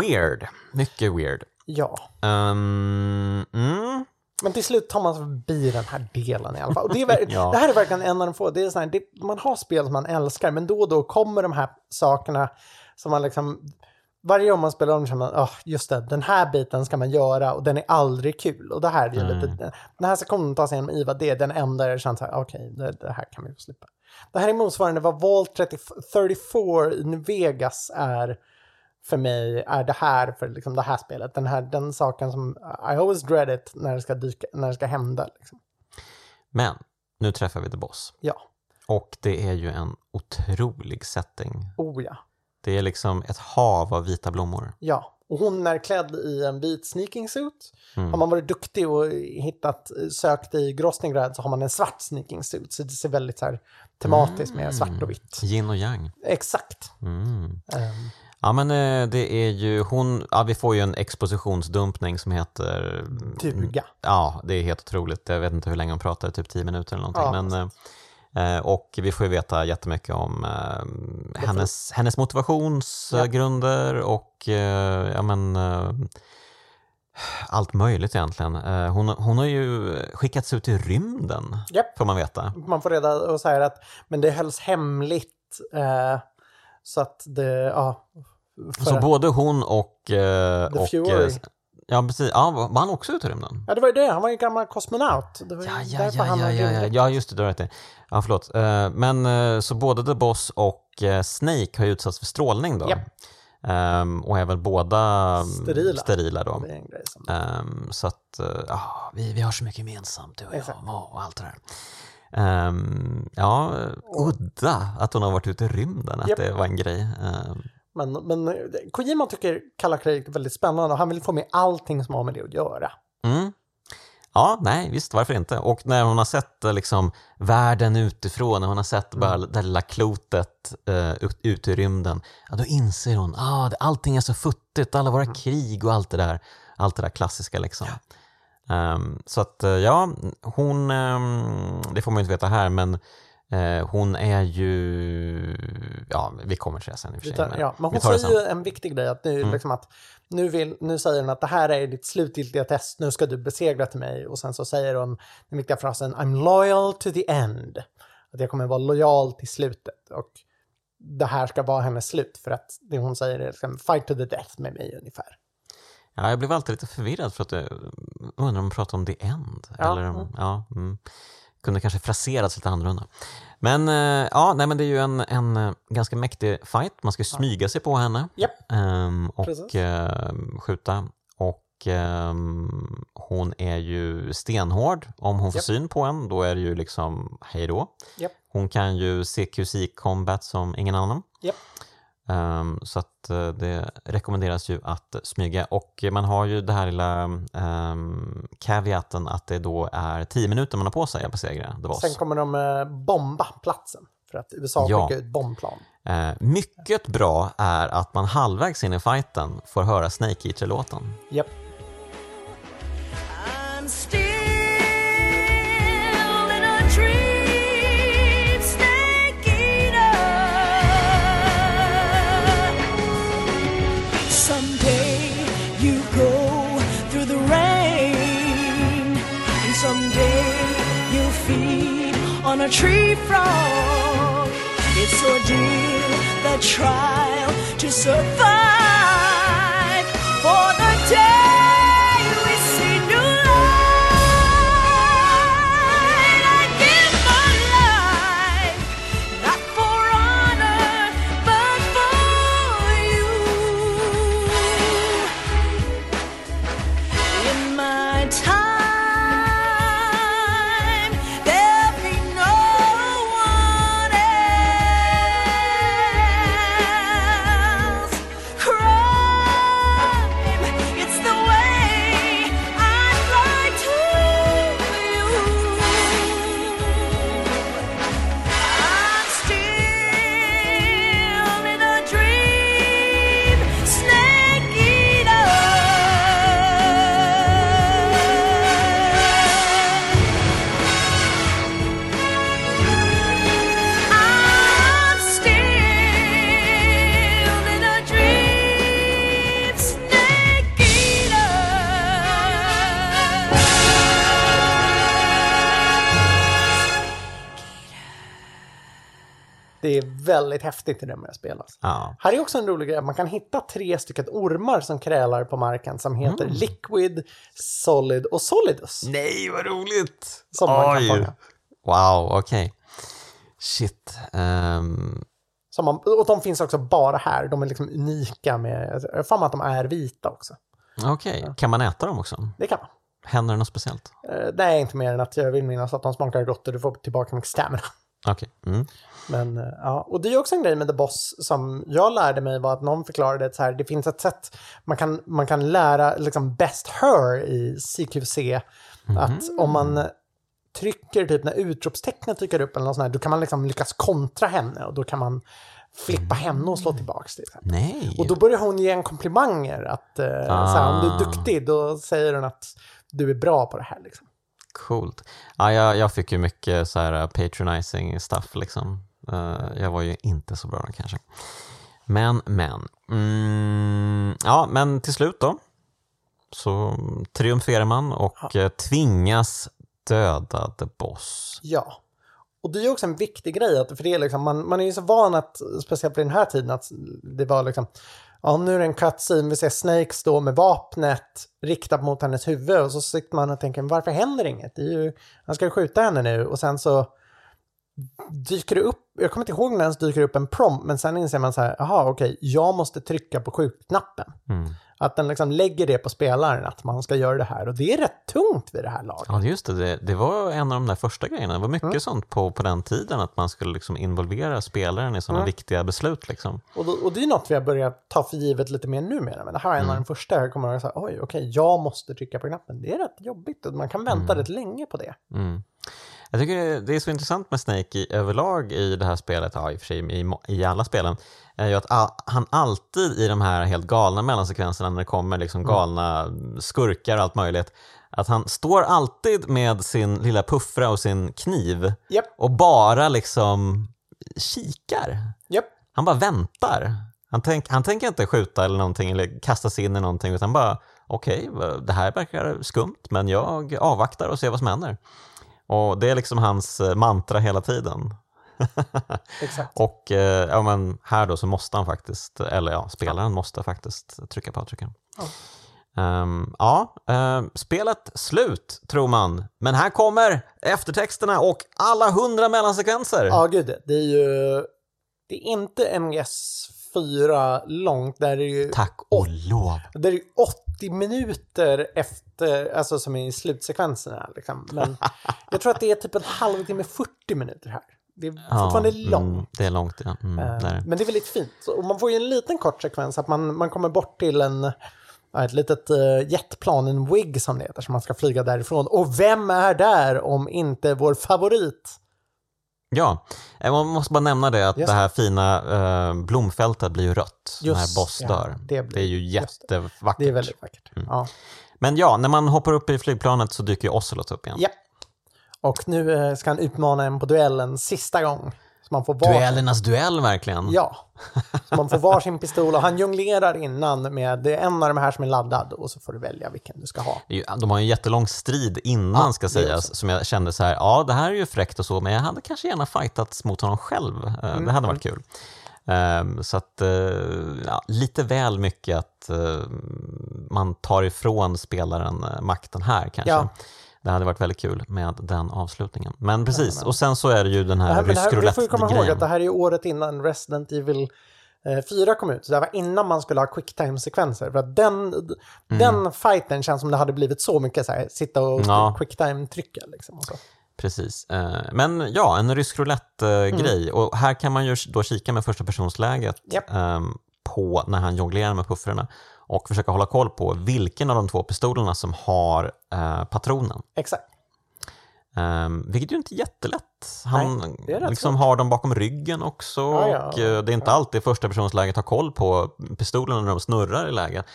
Weird, mycket weird. ja. Um, mm. Men till slut tar man sig förbi den här delen i alla fall. Det, är, Ja. det här är verkligen en av de få. Det är så här, det, man har spel som man älskar, men då och då kommer de här sakerna som man liksom... Varje gång man spelar om känner man, oh, just det, den här biten ska man göra och den är aldrig kul. Och det här är ju lite... Den här sektionen tar sig igenom IVA, det är den enda jag känner så här, okej, det, det här kan vi få slippa. Det här är motsvarande vad 30, 34 i Vegas är för mig är det här för liksom det här spelet. Den här den saken som I always dread it när det ska, dyka, när det ska hända. Liksom. Men nu träffar vi The Boss. Ja, Och det är ju en otrolig setting. oh ja. Det är liksom ett hav av vita blommor. Ja, och hon är klädd i en vit sneaking suit. Mm. Har man varit duktig och hittat, sökt i Grosningrad så har man en svart sneaking suit. Så det ser väldigt så här tematiskt med svart och vitt. Yin och yang. Exakt. Mm. Ehm, Ja men eh, det är ju hon, ja vi får ju en expositionsdumpning som heter duga. Ja, det är helt otroligt. Jag vet inte hur länge hon pratar, typ 10 minuter eller någonting. Ja, men, eh, och vi får ju veta jättemycket om eh, hennes, hennes motivationsgrunder och eh, ja, men, eh, allt möjligt egentligen. Eh, hon, hon har ju skickats ut i rymden, Japp. får man veta. Man får reda och säga att men det hölls hemligt. Eh, så att det, ja. Så att- både hon och... eh, The och Fury. Ja, precis. Ja, var han också ute i rymden? Ja, det var ju det. Han var ju gammal kosmonaut. Det var Ja, ja, därför ja, han ja, ja, ja, ja, just det, du har rätt i. Ja, förlåt. Eh, Men eh, så både The Boss och eh, Snake har ju utsatts för strålning då. Japp. Ehm, och är väl båda mm, Sterila. sterila då. En. Ehm, så att, ja, vi, vi har så mycket gemensamt du och jag Exakt. och, och allt det där. Ehm, ja, udda att hon har varit ute i rymden, att Japp. det var en grej. Ehm, Men, men eh, Kojima tycker kalla kriget är väldigt spännande och han vill få med allting som har med det att göra. Mm. Ja, nej, visst, varför inte? Och när hon har sett eh, liksom, världen utifrån, när hon har sett Mm. bara det lilla klotet uh, ut, ut i rymden, ja, då inser hon ah, det- allting är så futtigt, alla Mm. våra krig och allt det där, allt det där klassiska liksom. Ehm, så att eh, ja, hon, ehm, det får man ju inte veta här, men eh, hon är ju, ja, vi kommer till det sen i och för sig. tar, ja, men hon säger ju en viktig grej att nu, Mm. liksom att nu, vill, nu säger hon att det här är ditt slutgiltiga test, nu ska du besegra till mig och sen så säger hon den viktiga frasen I'm loyal to the end. Att jag kommer vara lojal till slutet och det här ska vara hennes slut för att det hon säger är liksom, fight to the death med mig ungefär. Ja, jag blev alltid lite förvirrad för att jag undrar om de pratar om the end. Ja, Eller om, mm. ja, mm. Kunde kanske fraserats lite annorlunda. Men eh, ja, nej, men det är ju en, en eh, ganska mäktig fight. Man ska smyga sig på henne ehm, Precis. och ehm, skjuta. Och ehm, hon är ju stenhård. Om hon får syn på en, då är det ju liksom hej då. Japp. Hon kan ju CQC combat som ingen annan. Japp. Ehm, så att eh, det rekommenderas ju att smyga och man har ju det här lilla um, caveaten att det då är 10 minuter man har på sig att besegra The Boss. Sen kommer de eh, bomba platsen för att USA Ja. skickar ut bombplan. Eh, mycket bra är att man halvvägs in i fighten får höra Snake Eater-låten. Japp. A tree frog. It's ordeal, the trial to survive. For the day väldigt häftigt i det med att spelas. Ja. Här är också en rolig grej, man kan hitta tre stycken ormar som krälar på marken som heter Mm. Liquid, Solid och Solidus. Nej, vad roligt! Som man kan fånga. Wow, okej. Shit. ehm, Som man, och de finns också bara här, de är liksom unika med, jag har att de är vita också. Okej, kan man äta dem också? Det kan man. Händer det något speciellt? Eh, Det är inte mer än att jag vill minnas att de smakar gott och du får tillbaka mycket stamina. Okej. Mm. Men eh, ja, och det är också en grej med The Boss som jag lärde mig var att någon förklarade att så här, det finns ett sätt man kan, man kan lära liksom best her i CQC. Att om man trycker typ när utropstecknet dyker upp eller något sånt här, då kan man liksom lyckas kontra henne och då kan man flippa henne och slå tillbaks till. Nej. Och då börjar hon ge en komplimanger att eh, så här, om du är duktig då säger hon att du är bra på det här liksom. Coolt. Ja, jag, jag fick ju mycket så här uh, patronizing stuff liksom. Eh, jag var ju inte så bra då kanske. Men, men. Mm, ja, men till slut då så triumferar man och eh, tvingas döda The Boss. Ja. Och det är ju också en viktig grej, att, för det är liksom, man, man är ju så van att, speciellt på den här tiden, att det var liksom, ja nu är det en cutscene, vi ser Snake stå med vapnet riktat mot hennes huvud och så sitter man och tänker, varför händer inget? Det är ju, han ska skjuta henne nu och sen så dyker det upp, jag kommer inte ihåg när det ens dyker upp en prompt, men sen inser man så här, jaha okej, jag måste trycka på skjutknappen. Mm. Att den liksom lägger det på spelaren, att man ska göra det här. Och det är rätt tungt vid det här laget. Ja, just det. det. Det var en av de där första grejerna. Det var mycket Mm. sånt på, på den tiden, att man skulle liksom involvera spelaren i sådana Mm. viktiga beslut. Liksom. Och, då, och det är något vi har börjat ta för givet lite mer numera. Men det här var en Mm. av de första jag kommer ihåg, oj, okej, jag måste trycka på knappen. Det är rätt jobbigt och man kan vänta rätt länge på det. Mm. Jag tycker det- är så intressant med Snake i, överlag i det här spelet, ja i och för sig i, i alla spelen, är ju att all, han alltid i de här helt galna mellansekvenserna när det kommer liksom galna skurkar och allt möjligt, att han står alltid med sin lilla puffra och sin kniv Japp, och bara liksom kikar. japp. Han bara väntar. Han, tänk, han tänker inte skjuta eller någonting eller kasta sig in i någonting utan bara okej, det här verkar skumt men jag avvaktar och ser vad som händer. Och det är liksom hans eh, mantra hela tiden. Exakt. Och eh, ja, men här då så måste han faktiskt, eller ja, spelaren måste faktiskt trycka på avtryckaren. Ja. Ehm, ja, eh, spelet slut tror man. Men här kommer eftertexterna och alla hundra mellansekvenser. Ja, gud, det är ju... Det är inte MGS4 långt, där är ju, Tack och lov. där är ju 80 minuter efter, alltså som är i slutsekvenserna. Liksom. Men jag tror att det är typ en halvtimme, 40 minuter här. Det är fortfarande långt. Mm, det är långt, ja. Mm, Eh, det är. Men det är väldigt fint. Och man får ju en liten kort sekvens att man, man kommer bort till en, ja, ett litet uh, jetplan, en WIG som det heter, som man ska flyga därifrån. Och vem är där om inte vår favorit? Ja, eh, man måste bara nämna det att Just det här fina eh, blomfältet blir ju rött när Just, Boss ja, dör. det blir- det är ju jättevackert. Det är väldigt vackert. Ja. Men ja, när man hoppar upp i flygplanet så dyker ju Ocelot upp igen. ja. Och nu eh, ska han utmana en på duellen sista gång. Så man får. Duellernas duell verkligen. Ja. Så man får varsin pistol och han jonglerar innan med det är en av de här som är laddad och så får du välja vilken du ska ha. De har en jättelång strid innan Ja, ska sägas, som jag kände så här, ja det här är ju fräckt och så, men jag hade kanske gärna fightats mot honom själv. Eh, Mm, Det hade varit kul. Ehm, så att, eh, ja, lite väl mycket att eh, man tar ifrån spelaren makten här kanske. Ja. Det hade varit väldigt kul med den avslutningen. Men precis, och sen så är det ju den här här, rysk här, vi får ju komma ihåg att roulette-grejen. det här är året innan Resident Evil eh, 4 kom ut. Så det var innan man skulle ha quicktime-sekvenser. För att den, den fighten känns som det hade blivit så mycket så här, sitta och Mm. Ja. quicktime-trycka. Liksom. Precis. Eh, Men ja, en rysk roulette-grej. Och här kan man ju då kika med första personsläget Japp. ehm, på när han jonglerar med puffrarna och försöka hålla koll på vilken av de två pistolerna som har eh, patronen. Exakt. Um, vilket ju inte är jättelätt. Han Nej, är liksom har dem bakom ryggen också Ja, ja. och eh, det är inte alltid första personsläget har koll på pistolerna när de snurrar i läget.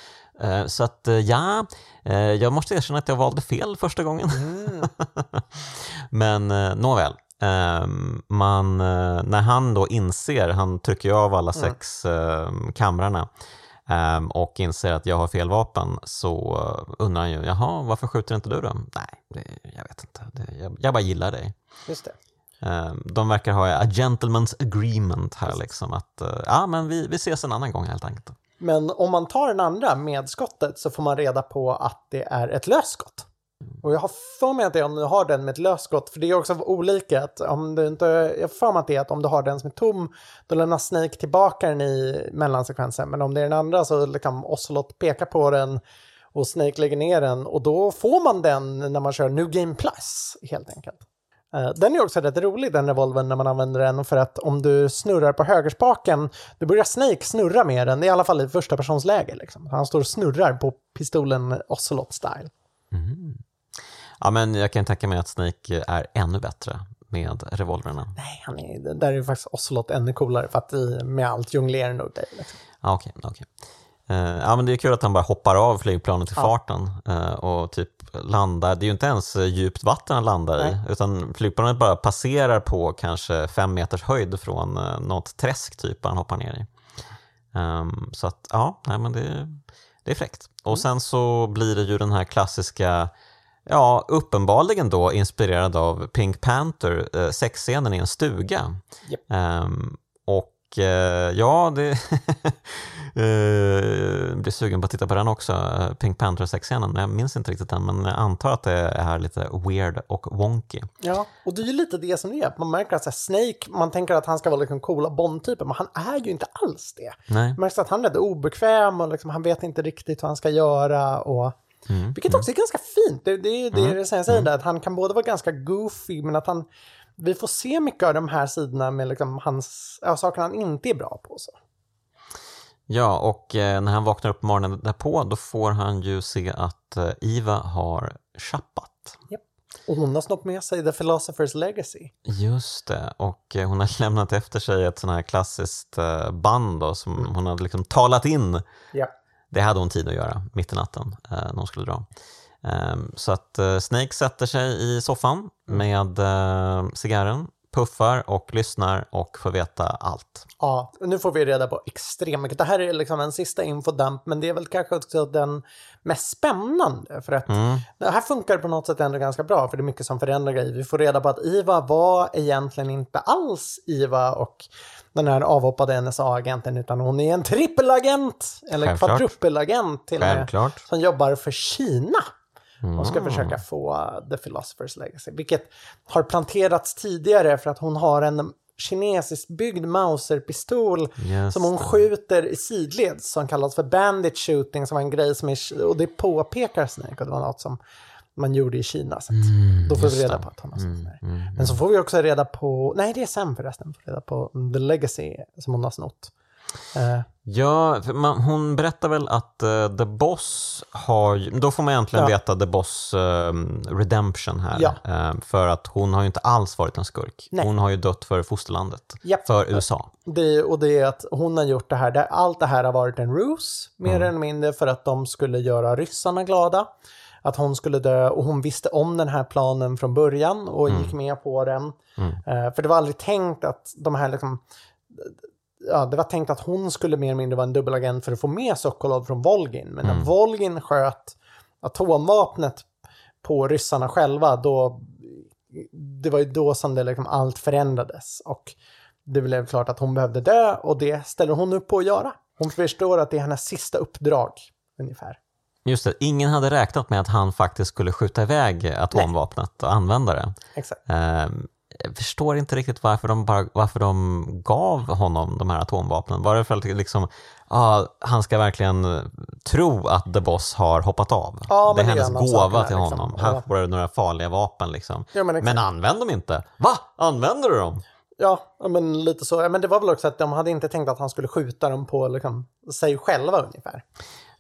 Eh, Så att eh, ja, jag måste erkänna att jag valde fel första gången. Mm. Men eh, nåväl, Ehm, man, när han då inser, han trycker ju av alla Mm. sex eh, kamrarna ehm, och inser att jag har fel vapen så undrar han ju, jaha, varför skjuter inte du då? Nej, det, jag vet inte, det, jag, jag bara gillar dig. Just det. Ehm, de verkar ha a gentleman's agreement här liksom, att eh, ja, men vi, vi ses en annan gång helt enkelt. Men om man tar den andra med skottet så får man reda på att det är ett lösskott. Och jag har för mig att det är om du har den med ett lösskott, för det är också olika. Att om du inte, jag har för mig att det är att om du har den som är tom, då lämnar Snake tillbaka den i mellansekvensen. Men om det är den andra så kan Ocelot peka på den och Snake lägger ner den och då får man den när man kör New Game Plus helt enkelt. Eh, den är också rätt rolig den revolvern när man använder den för att om du snurrar på högerspaken då börjar Snake snurra med den, i alla fall i första personsläge. Liksom. Han står och snurrar på pistolen Ocelot-style. Mm. Ja, men jag kan tänka mig att Snake är ännu bättre med revolverna. Nej, han är, där är ju faktiskt Ocelot ännu coolare för att i, med allt jonglerande och grejer. Liksom. Ja, okej. okej. Eh, ja, men det är kul att han bara hoppar av flygplanet i farten eh, och typ landar. Det är ju inte ens eh, djupt vatten han landar Nej. i, utan flygplanet bara passerar på kanske fem meters höjd från uh, något träsk typ han hoppar ner i. Ehm, så att ja, nej, men det, det är fräckt. Och sen så blir det ju den här klassiska Ja, uppenbarligen då inspirerad av Pink Panther, eh, sexscenen i en stuga. Japp. Ehm, och eh, ja, det eh, blir sugen på att titta på den också, eh, Pink Panther sexscenen. Jag minns inte riktigt den, men jag antar att det är lite weird och wonky. Ja, och det är ju lite det som det är. Man märker att här, Snake, man tänker att han ska vara liksom coola Bond-typen, men han är ju inte alls det. Nej. Man märker att han är lite obekväm och liksom, han vet inte riktigt vad han ska göra. Och... Mm, Vilket också är ganska fint. Det, det är det mm. jag säger, där, att han kan både vara ganska goofy, men att han... Vi får se mycket av de här sidorna med liksom hans, ja, saker han inte är bra på. Så. Ja, och eh, när han vaknar upp morgonen därpå, då får han ju se att eh, Iva har chappat. Japp. Och hon har snott med sig The Philosopher's Legacy. Just det, och eh, hon har lämnat efter sig ett sån här klassiskt band då, som Mm. hon hade liksom talat in. Ja. Det hade hon tid att göra mitt i natten eh, när hon skulle dra. Ehm, så att eh, Snake sätter sig i soffan Mm. med eh, cigarren, puffar och lyssnar och får veta allt. Ja, nu får vi reda på extremt mycket. Det här är liksom en sista infodump, men det är väl kanske också den mest spännande. För att det här funkar på något sätt ändå ganska bra, för det är mycket som förändrar grejer. Vi får reda på att Iva var egentligen inte alls Iva och den här avhoppade NSA-agenten, utan hon är en trippelagent, eller Självklart. kvadrupelagent till och med, som jobbar för Kina och ska försöka få The Philosopher's Legacy. Vilket har planterats tidigare för att hon har en kinesiskt byggd Mauser-pistol Just som hon skjuter i sidleds som kallas för bandit shooting som var en grej som är, och det påpekar Snake och det var något som man gjorde i Kina. Så att då får vi reda på att hon har snott det. Men så får vi också reda på, nej det är sen förresten, får reda på The Legacy som hon har snott. Eh, Ja, för man, hon berättar väl att eh, The Boss har då får man egentligen Ja. veta The Boss eh, redemption här. Ja. Eh, för att hon har ju inte alls varit en skurk. Nej. Hon har ju dött för fosterlandet, Japp. för USA. Det, och det är att hon har gjort det här, det, allt det här har varit en ruse, mer eller mindre, för att de skulle göra ryssarna glada. Att hon skulle dö och hon visste om den här planen från början och gick med på den. Eh, för det var aldrig tänkt att de här liksom... ja, det var tänkt att hon skulle mer eller mindre vara en dubbelagent för att få med Sokolov från Volgin. Men Mm. när Volgin sköt atomvapnet på ryssarna själva, då, det var ju då som det liksom allt förändrades. Och det blev klart att hon behövde dö och det ställer hon upp på att göra. Hon förstår att det är hennes sista uppdrag, ungefär. Just det, ingen hade räknat med att han faktiskt skulle skjuta iväg atomvapnet och använda det. Exakt. Ehm, Jag förstår inte riktigt varför de, bara, varför de gav honom de här atomvapnen. Var det för att liksom, ah, han ska verkligen tro att The Boss har hoppat av? Ja, det är hennes gåva till liksom. honom. Ja. Här får du några farliga vapen liksom. Ja, men men använd dem inte! Va? Använder du dem? Ja, men lite så. Men det var väl också att de hade inte tänkt att han skulle skjuta dem på liksom, sig själva ungefär.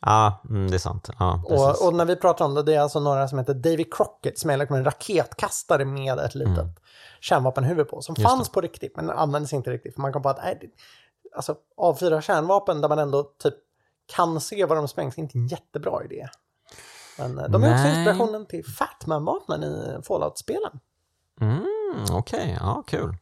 Ja, mm, det är sant. Ja. Och, och när vi pratar om det, det är alltså några som heter Davy Crockett som är liksom en raketkastare med ett litet kärnvapenhuvud på. Som Mm. Just fanns på riktigt men användes inte riktigt. För man kom på att det, alltså, avfyra kärnvapen där man ändå typ kan se var de sprängs inte en jättebra idé. Men eh, de är också Nej. inspirationen till Fatman-vapnen i Fallout-spelen. Mm, Okej, ja kul.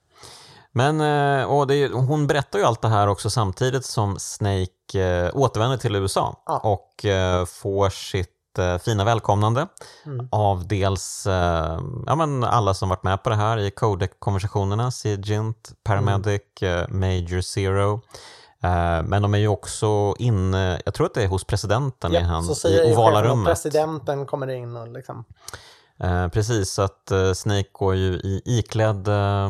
Men eh, och är- hon berättar ju allt det här också samtidigt som Snake eh, återvänder till USA Ja. och eh, får sitt fina välkomnande av dels ja, men alla som varit med på det här i codec-konversationerna, Sigint, Paramedic, eh, Major Zero. Men de är ju också inne, jag tror att det är hos presidenten i, Ja, hans, så säger i ovala rummet. presidenten kommer in och liksom... Eh, precis, så att eh, Snake går ju i iklädd eh,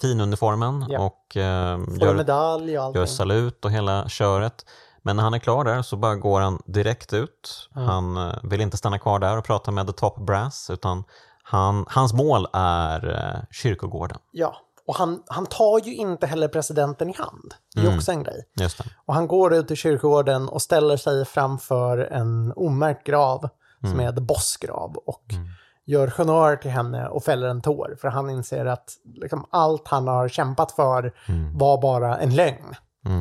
finuniformen Ja. och eh, gör, medalj och gör salut och hela köret. Men när han är klar där så bara går han direkt ut. Han eh, vill inte stanna kvar där och prata med the top brass utan han, hans mål är eh, kyrkogården. Ja, och han, han tar ju inte heller presidenten i hand. Det är Mm. också en grej. Och han går ut i kyrkogården och ställer sig framför en omärkt grav som är The Boss grav och gör honör till henne och fäller en tår. För han inser att liksom, allt han har kämpat för var bara en lögn.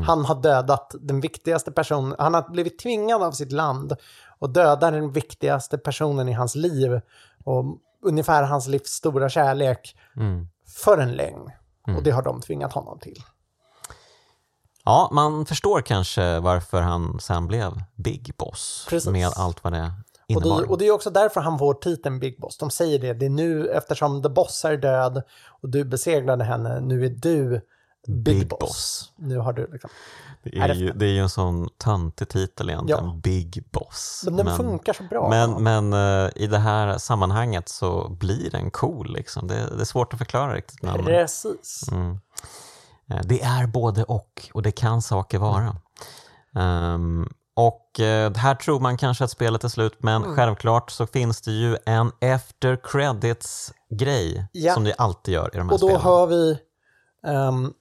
Han har dödat den viktigaste personen, han har blivit tvingad av sitt land och döda den viktigaste personen i hans liv och ungefär hans livs stora kärlek Mm. för en lögn. Och det har de tvingat honom till. Ja, man förstår kanske varför han sen blev Big Boss Precis. med allt vad det Och det, och det är också därför han får titeln Big Boss. De säger det, det är nu eftersom The Boss är död och du besegrade henne, nu är du Big, Big Boss. Boss. Nu har du liksom. Det är, ju, det är ju en sån töntig titel egentligen, Ja. Big Boss. Men den funkar så bra. Men, men eh, i det här sammanhanget så blir den cool. Liksom. Det, det är svårt att förklara riktigt. Men, Precis. mm, Eh, det är både och och det kan saker vara. Ehm, och eh, här tror man kanske att spelet är slut men Mm. självklart så finns det ju en after credits-grej Ja. som det alltid gör i de här Och då spelen. hör vi... ehm,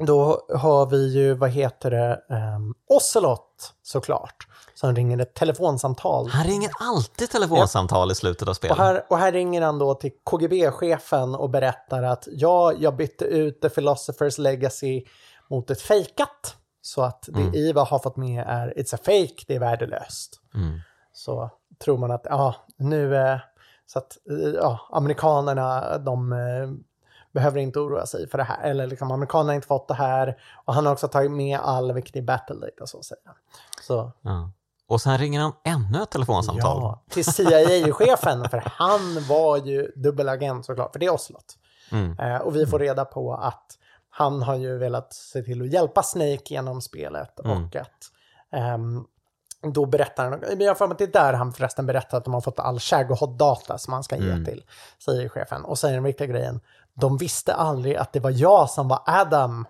då har vi ju, vad heter det, um, Ocelot såklart. Som ringer ett telefonsamtal. Han ringer alltid telefonsamtal i slutet av spelet. Och här, och här ringer han då till KGB-chefen och berättar att ja, jag bytte ut The Philosopher's Legacy mot ett fejkat. Så att det Iva har fått med är It's a fake, det är värdelöst. Mm. Så tror man att ja, nu eh, så att eh, ja, amerikanerna de eh, behöver inte oroa sig för det här. Eller liksom amerikanerna har inte fått det här. Och han har också tagit med all viktig battle data så att säga. Så Ja. Och sen ringer han ännu ett telefonsamtal. Ja, till CIA-chefen, för han var ju dubbelagent såklart, för det är Oslot. Mm. Eh, och vi får reda på att han har ju velat se till att hjälpa Snake genom spelet Mm. och att ehm, då berättar han, men jag för mig att det är där han förresten berättar att de har fått all Shaggohod-data som han ska ge Mm. till CIA-chefen. Och säger den viktiga grejen, de visste aldrig att det var jag som var Adam.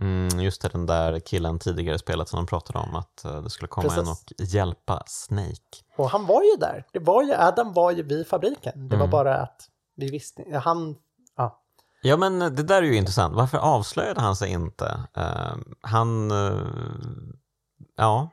Mm, just det, den där killen tidigare i spelet som de pratade om att eh, det skulle komma Precis. en och hjälpa Snake. Och han var ju där. Det var ju, Adam var ju vid fabriken. Det var Mm. bara att vi visste, han, ja. Ja men det där är ju intressant. Varför avslöjade han sig inte? Eh, han... eh, ja,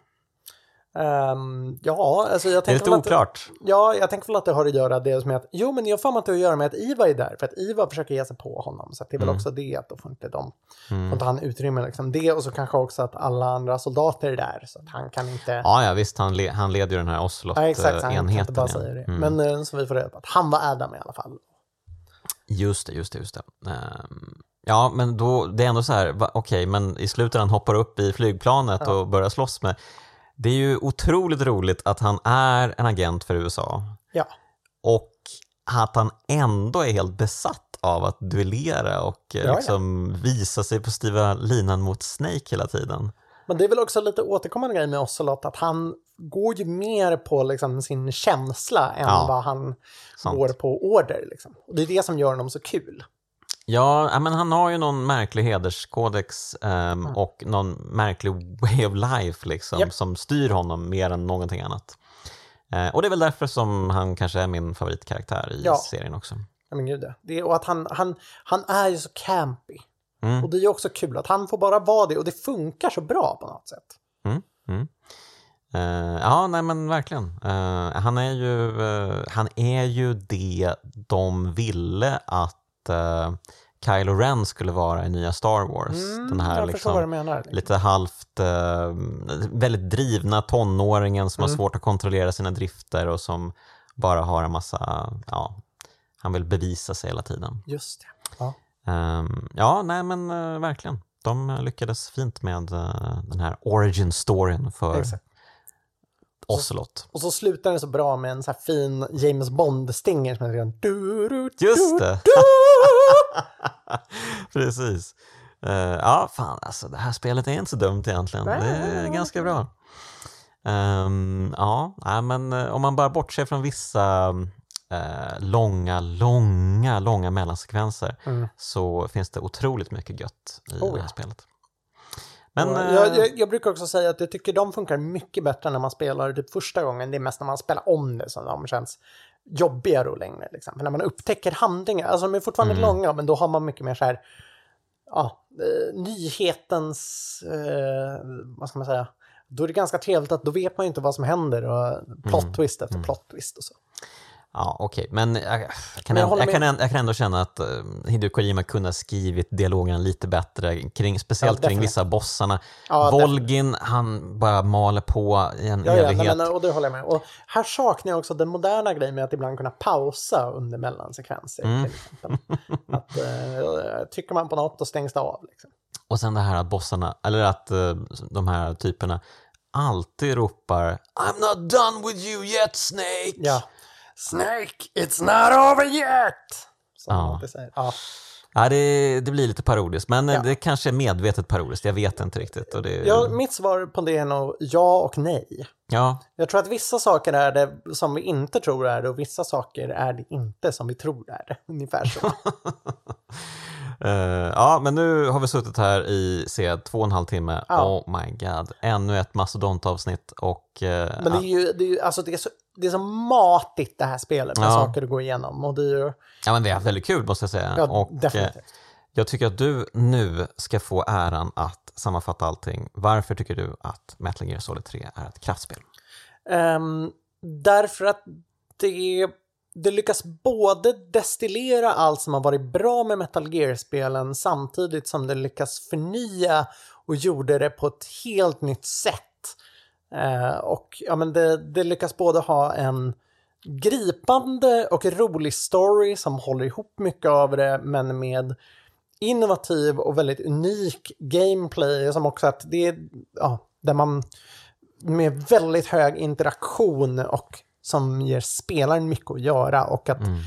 Ehm, ja, alltså jag det är tänker lite väl att, oklart. Ja, jag tänker väl att det har att göra det med att, jo men jag för mig att det har att göra med att Iva är där, för att Iva försöker ge sig på honom, så det är väl också det att då får inte de, får inte han utrymme liksom. Det och så kanske också att alla andra soldater är där, så att han kan inte... Ja, ja visst, han, le- han leder ju den här Ja, exakt, han kan inte bara igen. säga det. Mm. Men eh, så vi får reda på att han var Adam i alla fall. Just det, just det, just det. Ehm, Ja, men då, det är ändå så här, okej, men i slutet han hoppar upp i flygplanet och börjar slåss med. Det är ju otroligt roligt att han är en agent för USA Ja. och att han ändå är helt besatt av att duellera och eh, ja. liksom visa sig på styva linan mot Snake hela tiden. Men det är väl också lite återkommande grej med Ocelot att han går ju mer på liksom sin känsla än Ja, vad han sant. går på order. Liksom. Och det är det som gör honom så kul. Ja, men han har ju någon märklig hederskodex ehm, och någon märklig way of life liksom, Japp. som styr honom mer än någonting annat. Eh, och det är väl därför som han kanske är min favoritkaraktär i Ja. serien också. Ja, men gud, det och att han, han, han är ju så campy. Mm. Och det är ju också kul att han får bara vara det och det funkar så bra på något sätt. Mm, Eh, ja, nej men verkligen. Eh, han, är ju, eh, han är ju det de ville att uh, Kylo Ren skulle vara i nya Star Wars. Den här Mm, vad du liksom, menar. lite halvt, väldigt drivna tonåringen som har Mm. svårt att kontrollera sina drifter och som bara har en massa, ja, han vill bevisa sig hela tiden. Just det. Ja. Ehm, ja, nej men verkligen. De lyckades fint med den här origin storyn för Exakt. Ocelot. Och så slutar det så bra med en så här fin James Bond-stinger som är du, du, Just det! Precis. Eh, ja, fan alltså det här spelet är inte så dumt egentligen. Nej, det är ganska bra. Ehm, ja, men eh, om man bara bortser från vissa eh, långa, långa, långa mellansekvenser Mm. så finns det otroligt mycket gött i Oh, det här ja. spelet. Men, Och eh, jag, jag, jag brukar också säga att jag tycker de funkar mycket bättre när man spelar typ första gången. Det är mest när man spelar om det som de känns jobbigare och längre. Liksom. Men när man upptäcker handlingar, alltså de är fortfarande Mm. långa, men då har man mycket mer så här, ja, eh, nyhetens, eh, vad ska man säga, då är det ganska trevligt att då vet man ju inte vad som händer och plot Mm. twist efter plot twist och så. Ja, okej, men jag, jag, kan, Men jag ändå- kan, jag kan ändå känna att uh, Hideo Kojima kunde ha skrivit dialogen lite bättre, kring, speciellt Ja, kring definitivt. vissa bossarna. Ja, Volgin, han bara maler på i en Ja, ja evighet. nej, men, och det håller jag med. Och här saknar jag också den moderna grejen med att ibland kunna pausa under mellansekvenser. Mm. Att, eh, tycker man på något då stängs det av. Liksom. Och sen det här att bossarna, eller att eh, de här typerna alltid ropar I'm not done with you yet Snake! Ja. Snake, it's not over yet! Som Ja. alltid säger. Ja. Ja, det, det blir lite parodiskt, men eh, Ja. det kanske är medvetet parodiskt, jag vet inte riktigt. Och det, Ja, mitt svar på det är nog ja och nej. ja, Jag tror att vissa saker är det som vi inte tror är det och vissa saker är det inte som vi tror är det. Ungefär så. Eh, ja, men nu har vi suttit här i se, två och en halv timme. Ja. Oh my god. Ännu ett mastodontavsnitt och eh, Men det är ju, det är ju alltså det är så, det är så matigt det här spelet med Ja. saker att gå igenom. Och det är ju, ja, men har haft väldigt kul måste jag säga. ja, och, eh, definitivt. jag tycker att du nu ska få äran att sammanfatta allting. Varför tycker du att Metal Gear Solid 3 är ett kraftspel? Ehm, därför att det, det lyckas både destillera allt som har varit bra med Metal Gear-spelen samtidigt som det lyckas förnya och gjorde det på ett helt nytt sätt. Eh, och ja, men det, det lyckas både ha en gripande och rolig story som håller ihop mycket av det men med innovativ och väldigt unik gameplay som också att det är, ja, där man med väldigt hög interaktion och som ger spelaren mycket att göra och att mm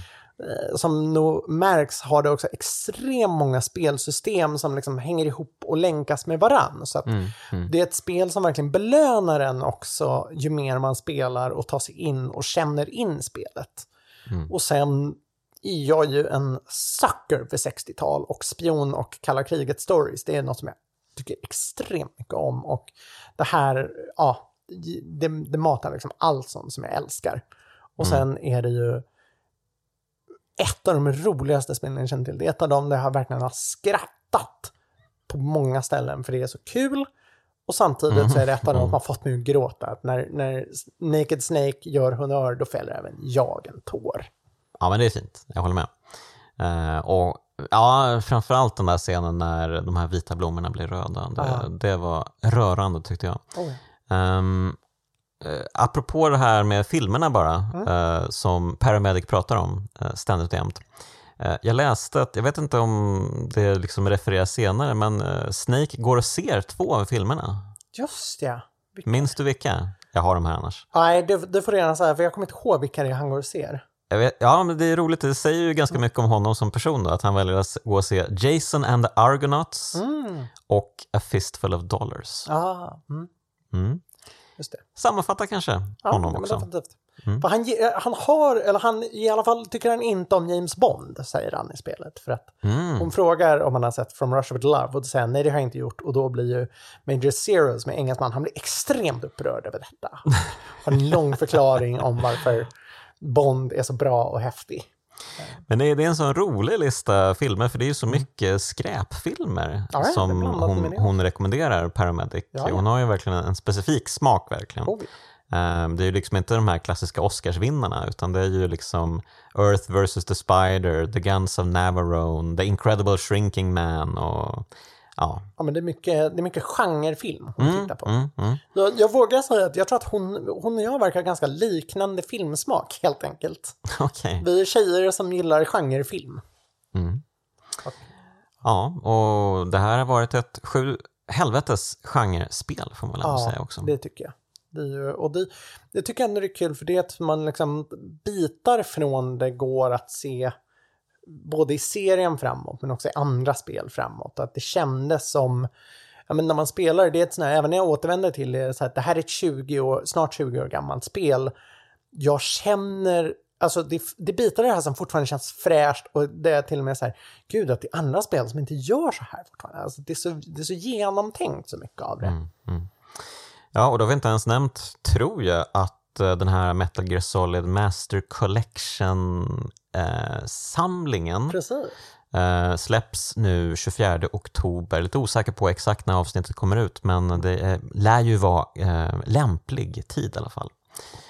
som nog märks har det också extremt många spelsystem som liksom hänger ihop och länkas med varann. Så att det är ett spel som verkligen belönar en också ju mer man spelar och tar sig in och känner in spelet. Och sen är jag ju en sucker för 60-tal och spion och kalla kriget stories. Det är något som jag tycker extremt mycket om och det här, ja, det, det matar liksom allt sånt som jag älskar. Och sen är det ju ett av de roligaste spelen jag känner till. Det är ett av dem där jag verkligen har skrattat på många ställen för det är så kul. Och samtidigt så är det ett av dem som har fått mig att gråta. När, när Naked Snake gör honör då fäller även jag en tår. Ja, men det är fint. Jag håller med. Eh, och ja, framförallt den där scenen när de här vita blommorna blir röda. Det, det var rörande tyckte jag. Oj. Um, uh, apropå det här med filmerna bara, Mm. eh, som Paramedic pratar om eh, ständigt och jämt. Eh, Jag läste att, jag vet inte om det liksom refereras senare, men eh, Snake går och ser två av filmerna. Just ja. Vilka- Minns du vilka? Jag har dem här annars. Nej, det, det får du gärna säga, för jag kommer inte ihåg vilka det är han går och ser. Vet, ja, men det är roligt. Det säger ju ganska mycket om honom som person då, att han väljer att gå och se Jason and the Argonauts Mm. och A Fistful of Dollars. Ah, mm, Mm. Just det. Sammanfattar kanske Ja, honom också. definitivt. Mm. För han, ge- han har, eller han i alla fall tycker han inte om James Bond, säger han i spelet. För att Mm. hon frågar om han har sett From Russia with Love och då säger han nej det har jag inte gjort. Och då blir ju Major Zero som är engelsman, han blir extremt upprörd över detta. Har en lång förklaring om varför Bond är så bra och häftig. Men det är, det en sån rolig lista filmer, för det är ju så mycket skräpfilmer Mm. Ja, som hon, hon rekommenderar Paramedic. Ja, ja. Hon har ju verkligen en specifik smak verkligen. Oh, Det är ju liksom inte de här klassiska Oscarsvinnarna, utan det är ju liksom Earth vs. the Spider, The Guns of Navarone, The Incredible Shrinking Man och ja. ja, men det är mycket, det är mycket genrefilm hon tittar på. Mm, mm. Jag, jag vågar säga att jag tror att hon, hon och jag verkar ha ganska liknande filmsmak helt enkelt. Okej. Vi är tjejer som gillar genrefilm. Mm. Ja, och det här har varit ett sju helvetes genrespel får man väl ändå säga också. det tycker jag. Det, ju, och det, det tycker jag ändå är kul för det är att man liksom bitar från det går att se både i serien framåt men också i andra spel framåt. Att det kändes som, ja men när man spelar, det är ett sånt här, även när jag återvänder till det, så här, det här är ett 20 år, snart 20 år gammalt spel. Jag känner, alltså det, det bitar i det här som fortfarande känns fräscht och det är till och med så här, gud att det är andra spel som inte gör så här fortfarande. Alltså det, är så, det är så genomtänkt så mycket av det. Mm, mm. Ja, och då har vi inte ens nämnt, tror jag, att eh, den här Metal Gear Solid Master Collection Collection-samlingen Precis. eh, släpps nu 24 oktober. Lite osäker på exakt när avsnittet kommer ut, men det eh, lär ju vara eh, lämplig tid i alla fall.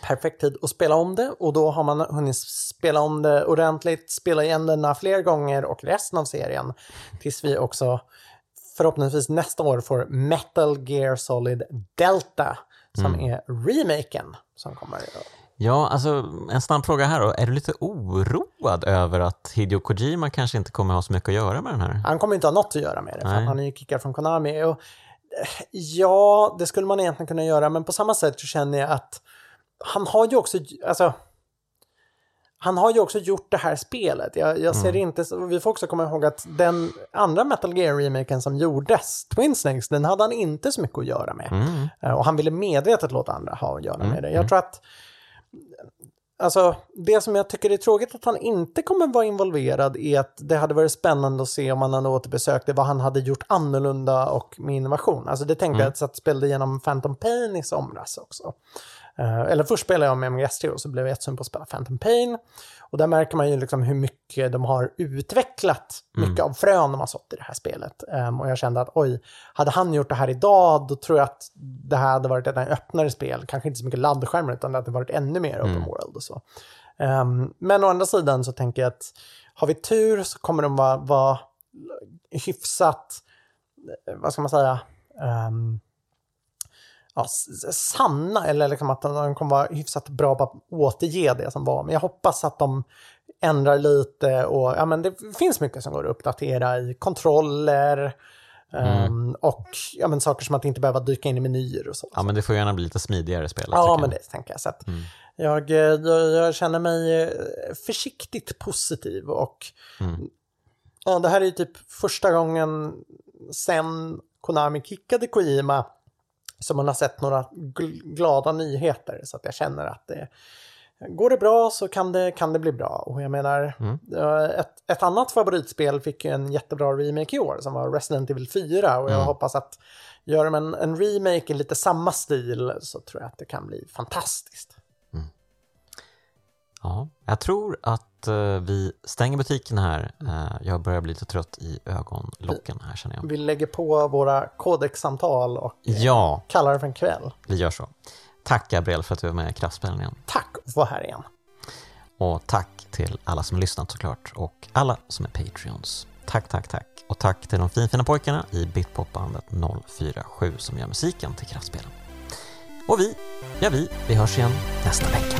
perfekt tid att spela om det och då har man hunnit spela om det ordentligt, spela igen några fler gånger och resten av serien tills vi också förhoppningsvis nästa år får Metal Gear Solid Delta som är remaken som kommer. Ja, alltså en snabb fråga här då. Är du lite oroad över att Hideo Kojima kanske inte kommer ha så mycket att göra med den här? Han kommer inte ha något att göra med det för han är ju kickad från Konami. Och, eh, ja, det skulle man egentligen kunna göra men på samma sätt så känner jag att han har ju också, alltså han har ju också gjort det här spelet. Jag, jag ser inte, så- vi får också komma ihåg att den andra Metal Gear-remaken som gjordes, Twin Snakes, den hade han inte så mycket att göra med. Mm. Eh, Och han ville medvetet låta andra ha att göra med det. Jag tror att Alltså, det som jag tycker är tråkigt att han inte kommer vara involverad är att det hade varit spännande att se om han hade återbesökt det, vad han hade gjort annorlunda och med innovation. Alltså det tänkte jag att jag spelade igenom Phantom Pain i somras också. Eh, eller först spelade jag med MGS3 och så blev jag jättesugen på att spela Phantom Pain. Och där märker man ju liksom hur mycket de har utvecklat mycket av frön de har sått i det här spelet. Ehm, och jag kände att oj, hade han gjort det här idag då tror jag att det här hade varit ett öppnare spel. Kanske inte så mycket laddskärmar utan det hade varit ännu mer open world och så. Ehm, men å andra sidan så tänker jag att har vi tur så kommer de vara, vara hyfsat, eh, vad ska man säga, ehm, ja, sanna eller liksom att de kommer vara hyfsat bra på att återge det som var. Men jag hoppas att de ändrar lite och ja, men det finns mycket som går att uppdatera i kontroller ehm, och ja, men saker som att inte behöva dyka in i menyer och så. Ja, men det får gärna bli lite smidigare spelet. Ja, men det tänker jag. Så att jag, jag, jag känner mig eh, försiktigt positiv och ja, det här är ju typ första gången sen Konami kickade Kojima som man har sett några gl- glada nyheter så att jag känner att det Går det bra så kan det, kan det bli bra. Och jag menar, eh, ett, ett annat favoritspel fick ju en jättebra remake i år som var Resident Evil 4 och jag hoppas att gör de en, en remake i lite samma stil så tror jag att det kan bli fantastiskt. Ja, jag tror att eh, vi stänger butiken här. Eh, jag börjar bli lite trött i ögonlocken här känner jag. Vi lägger på våra kodexsamtal och Ja, kallar det för en kväll. vi gör så. Tack Gabriel för att du var med i Kraftspelen igen. Tack att vara här igen. Och tack till alla som har lyssnat såklart och alla som är Patreons. Tack, tack, tack. Och tack till de finfina pojkarna i Bitpopbandet 047 som gör musiken till Kraftspelen. Och vi, ja vi, vi hörs igen nästa vecka.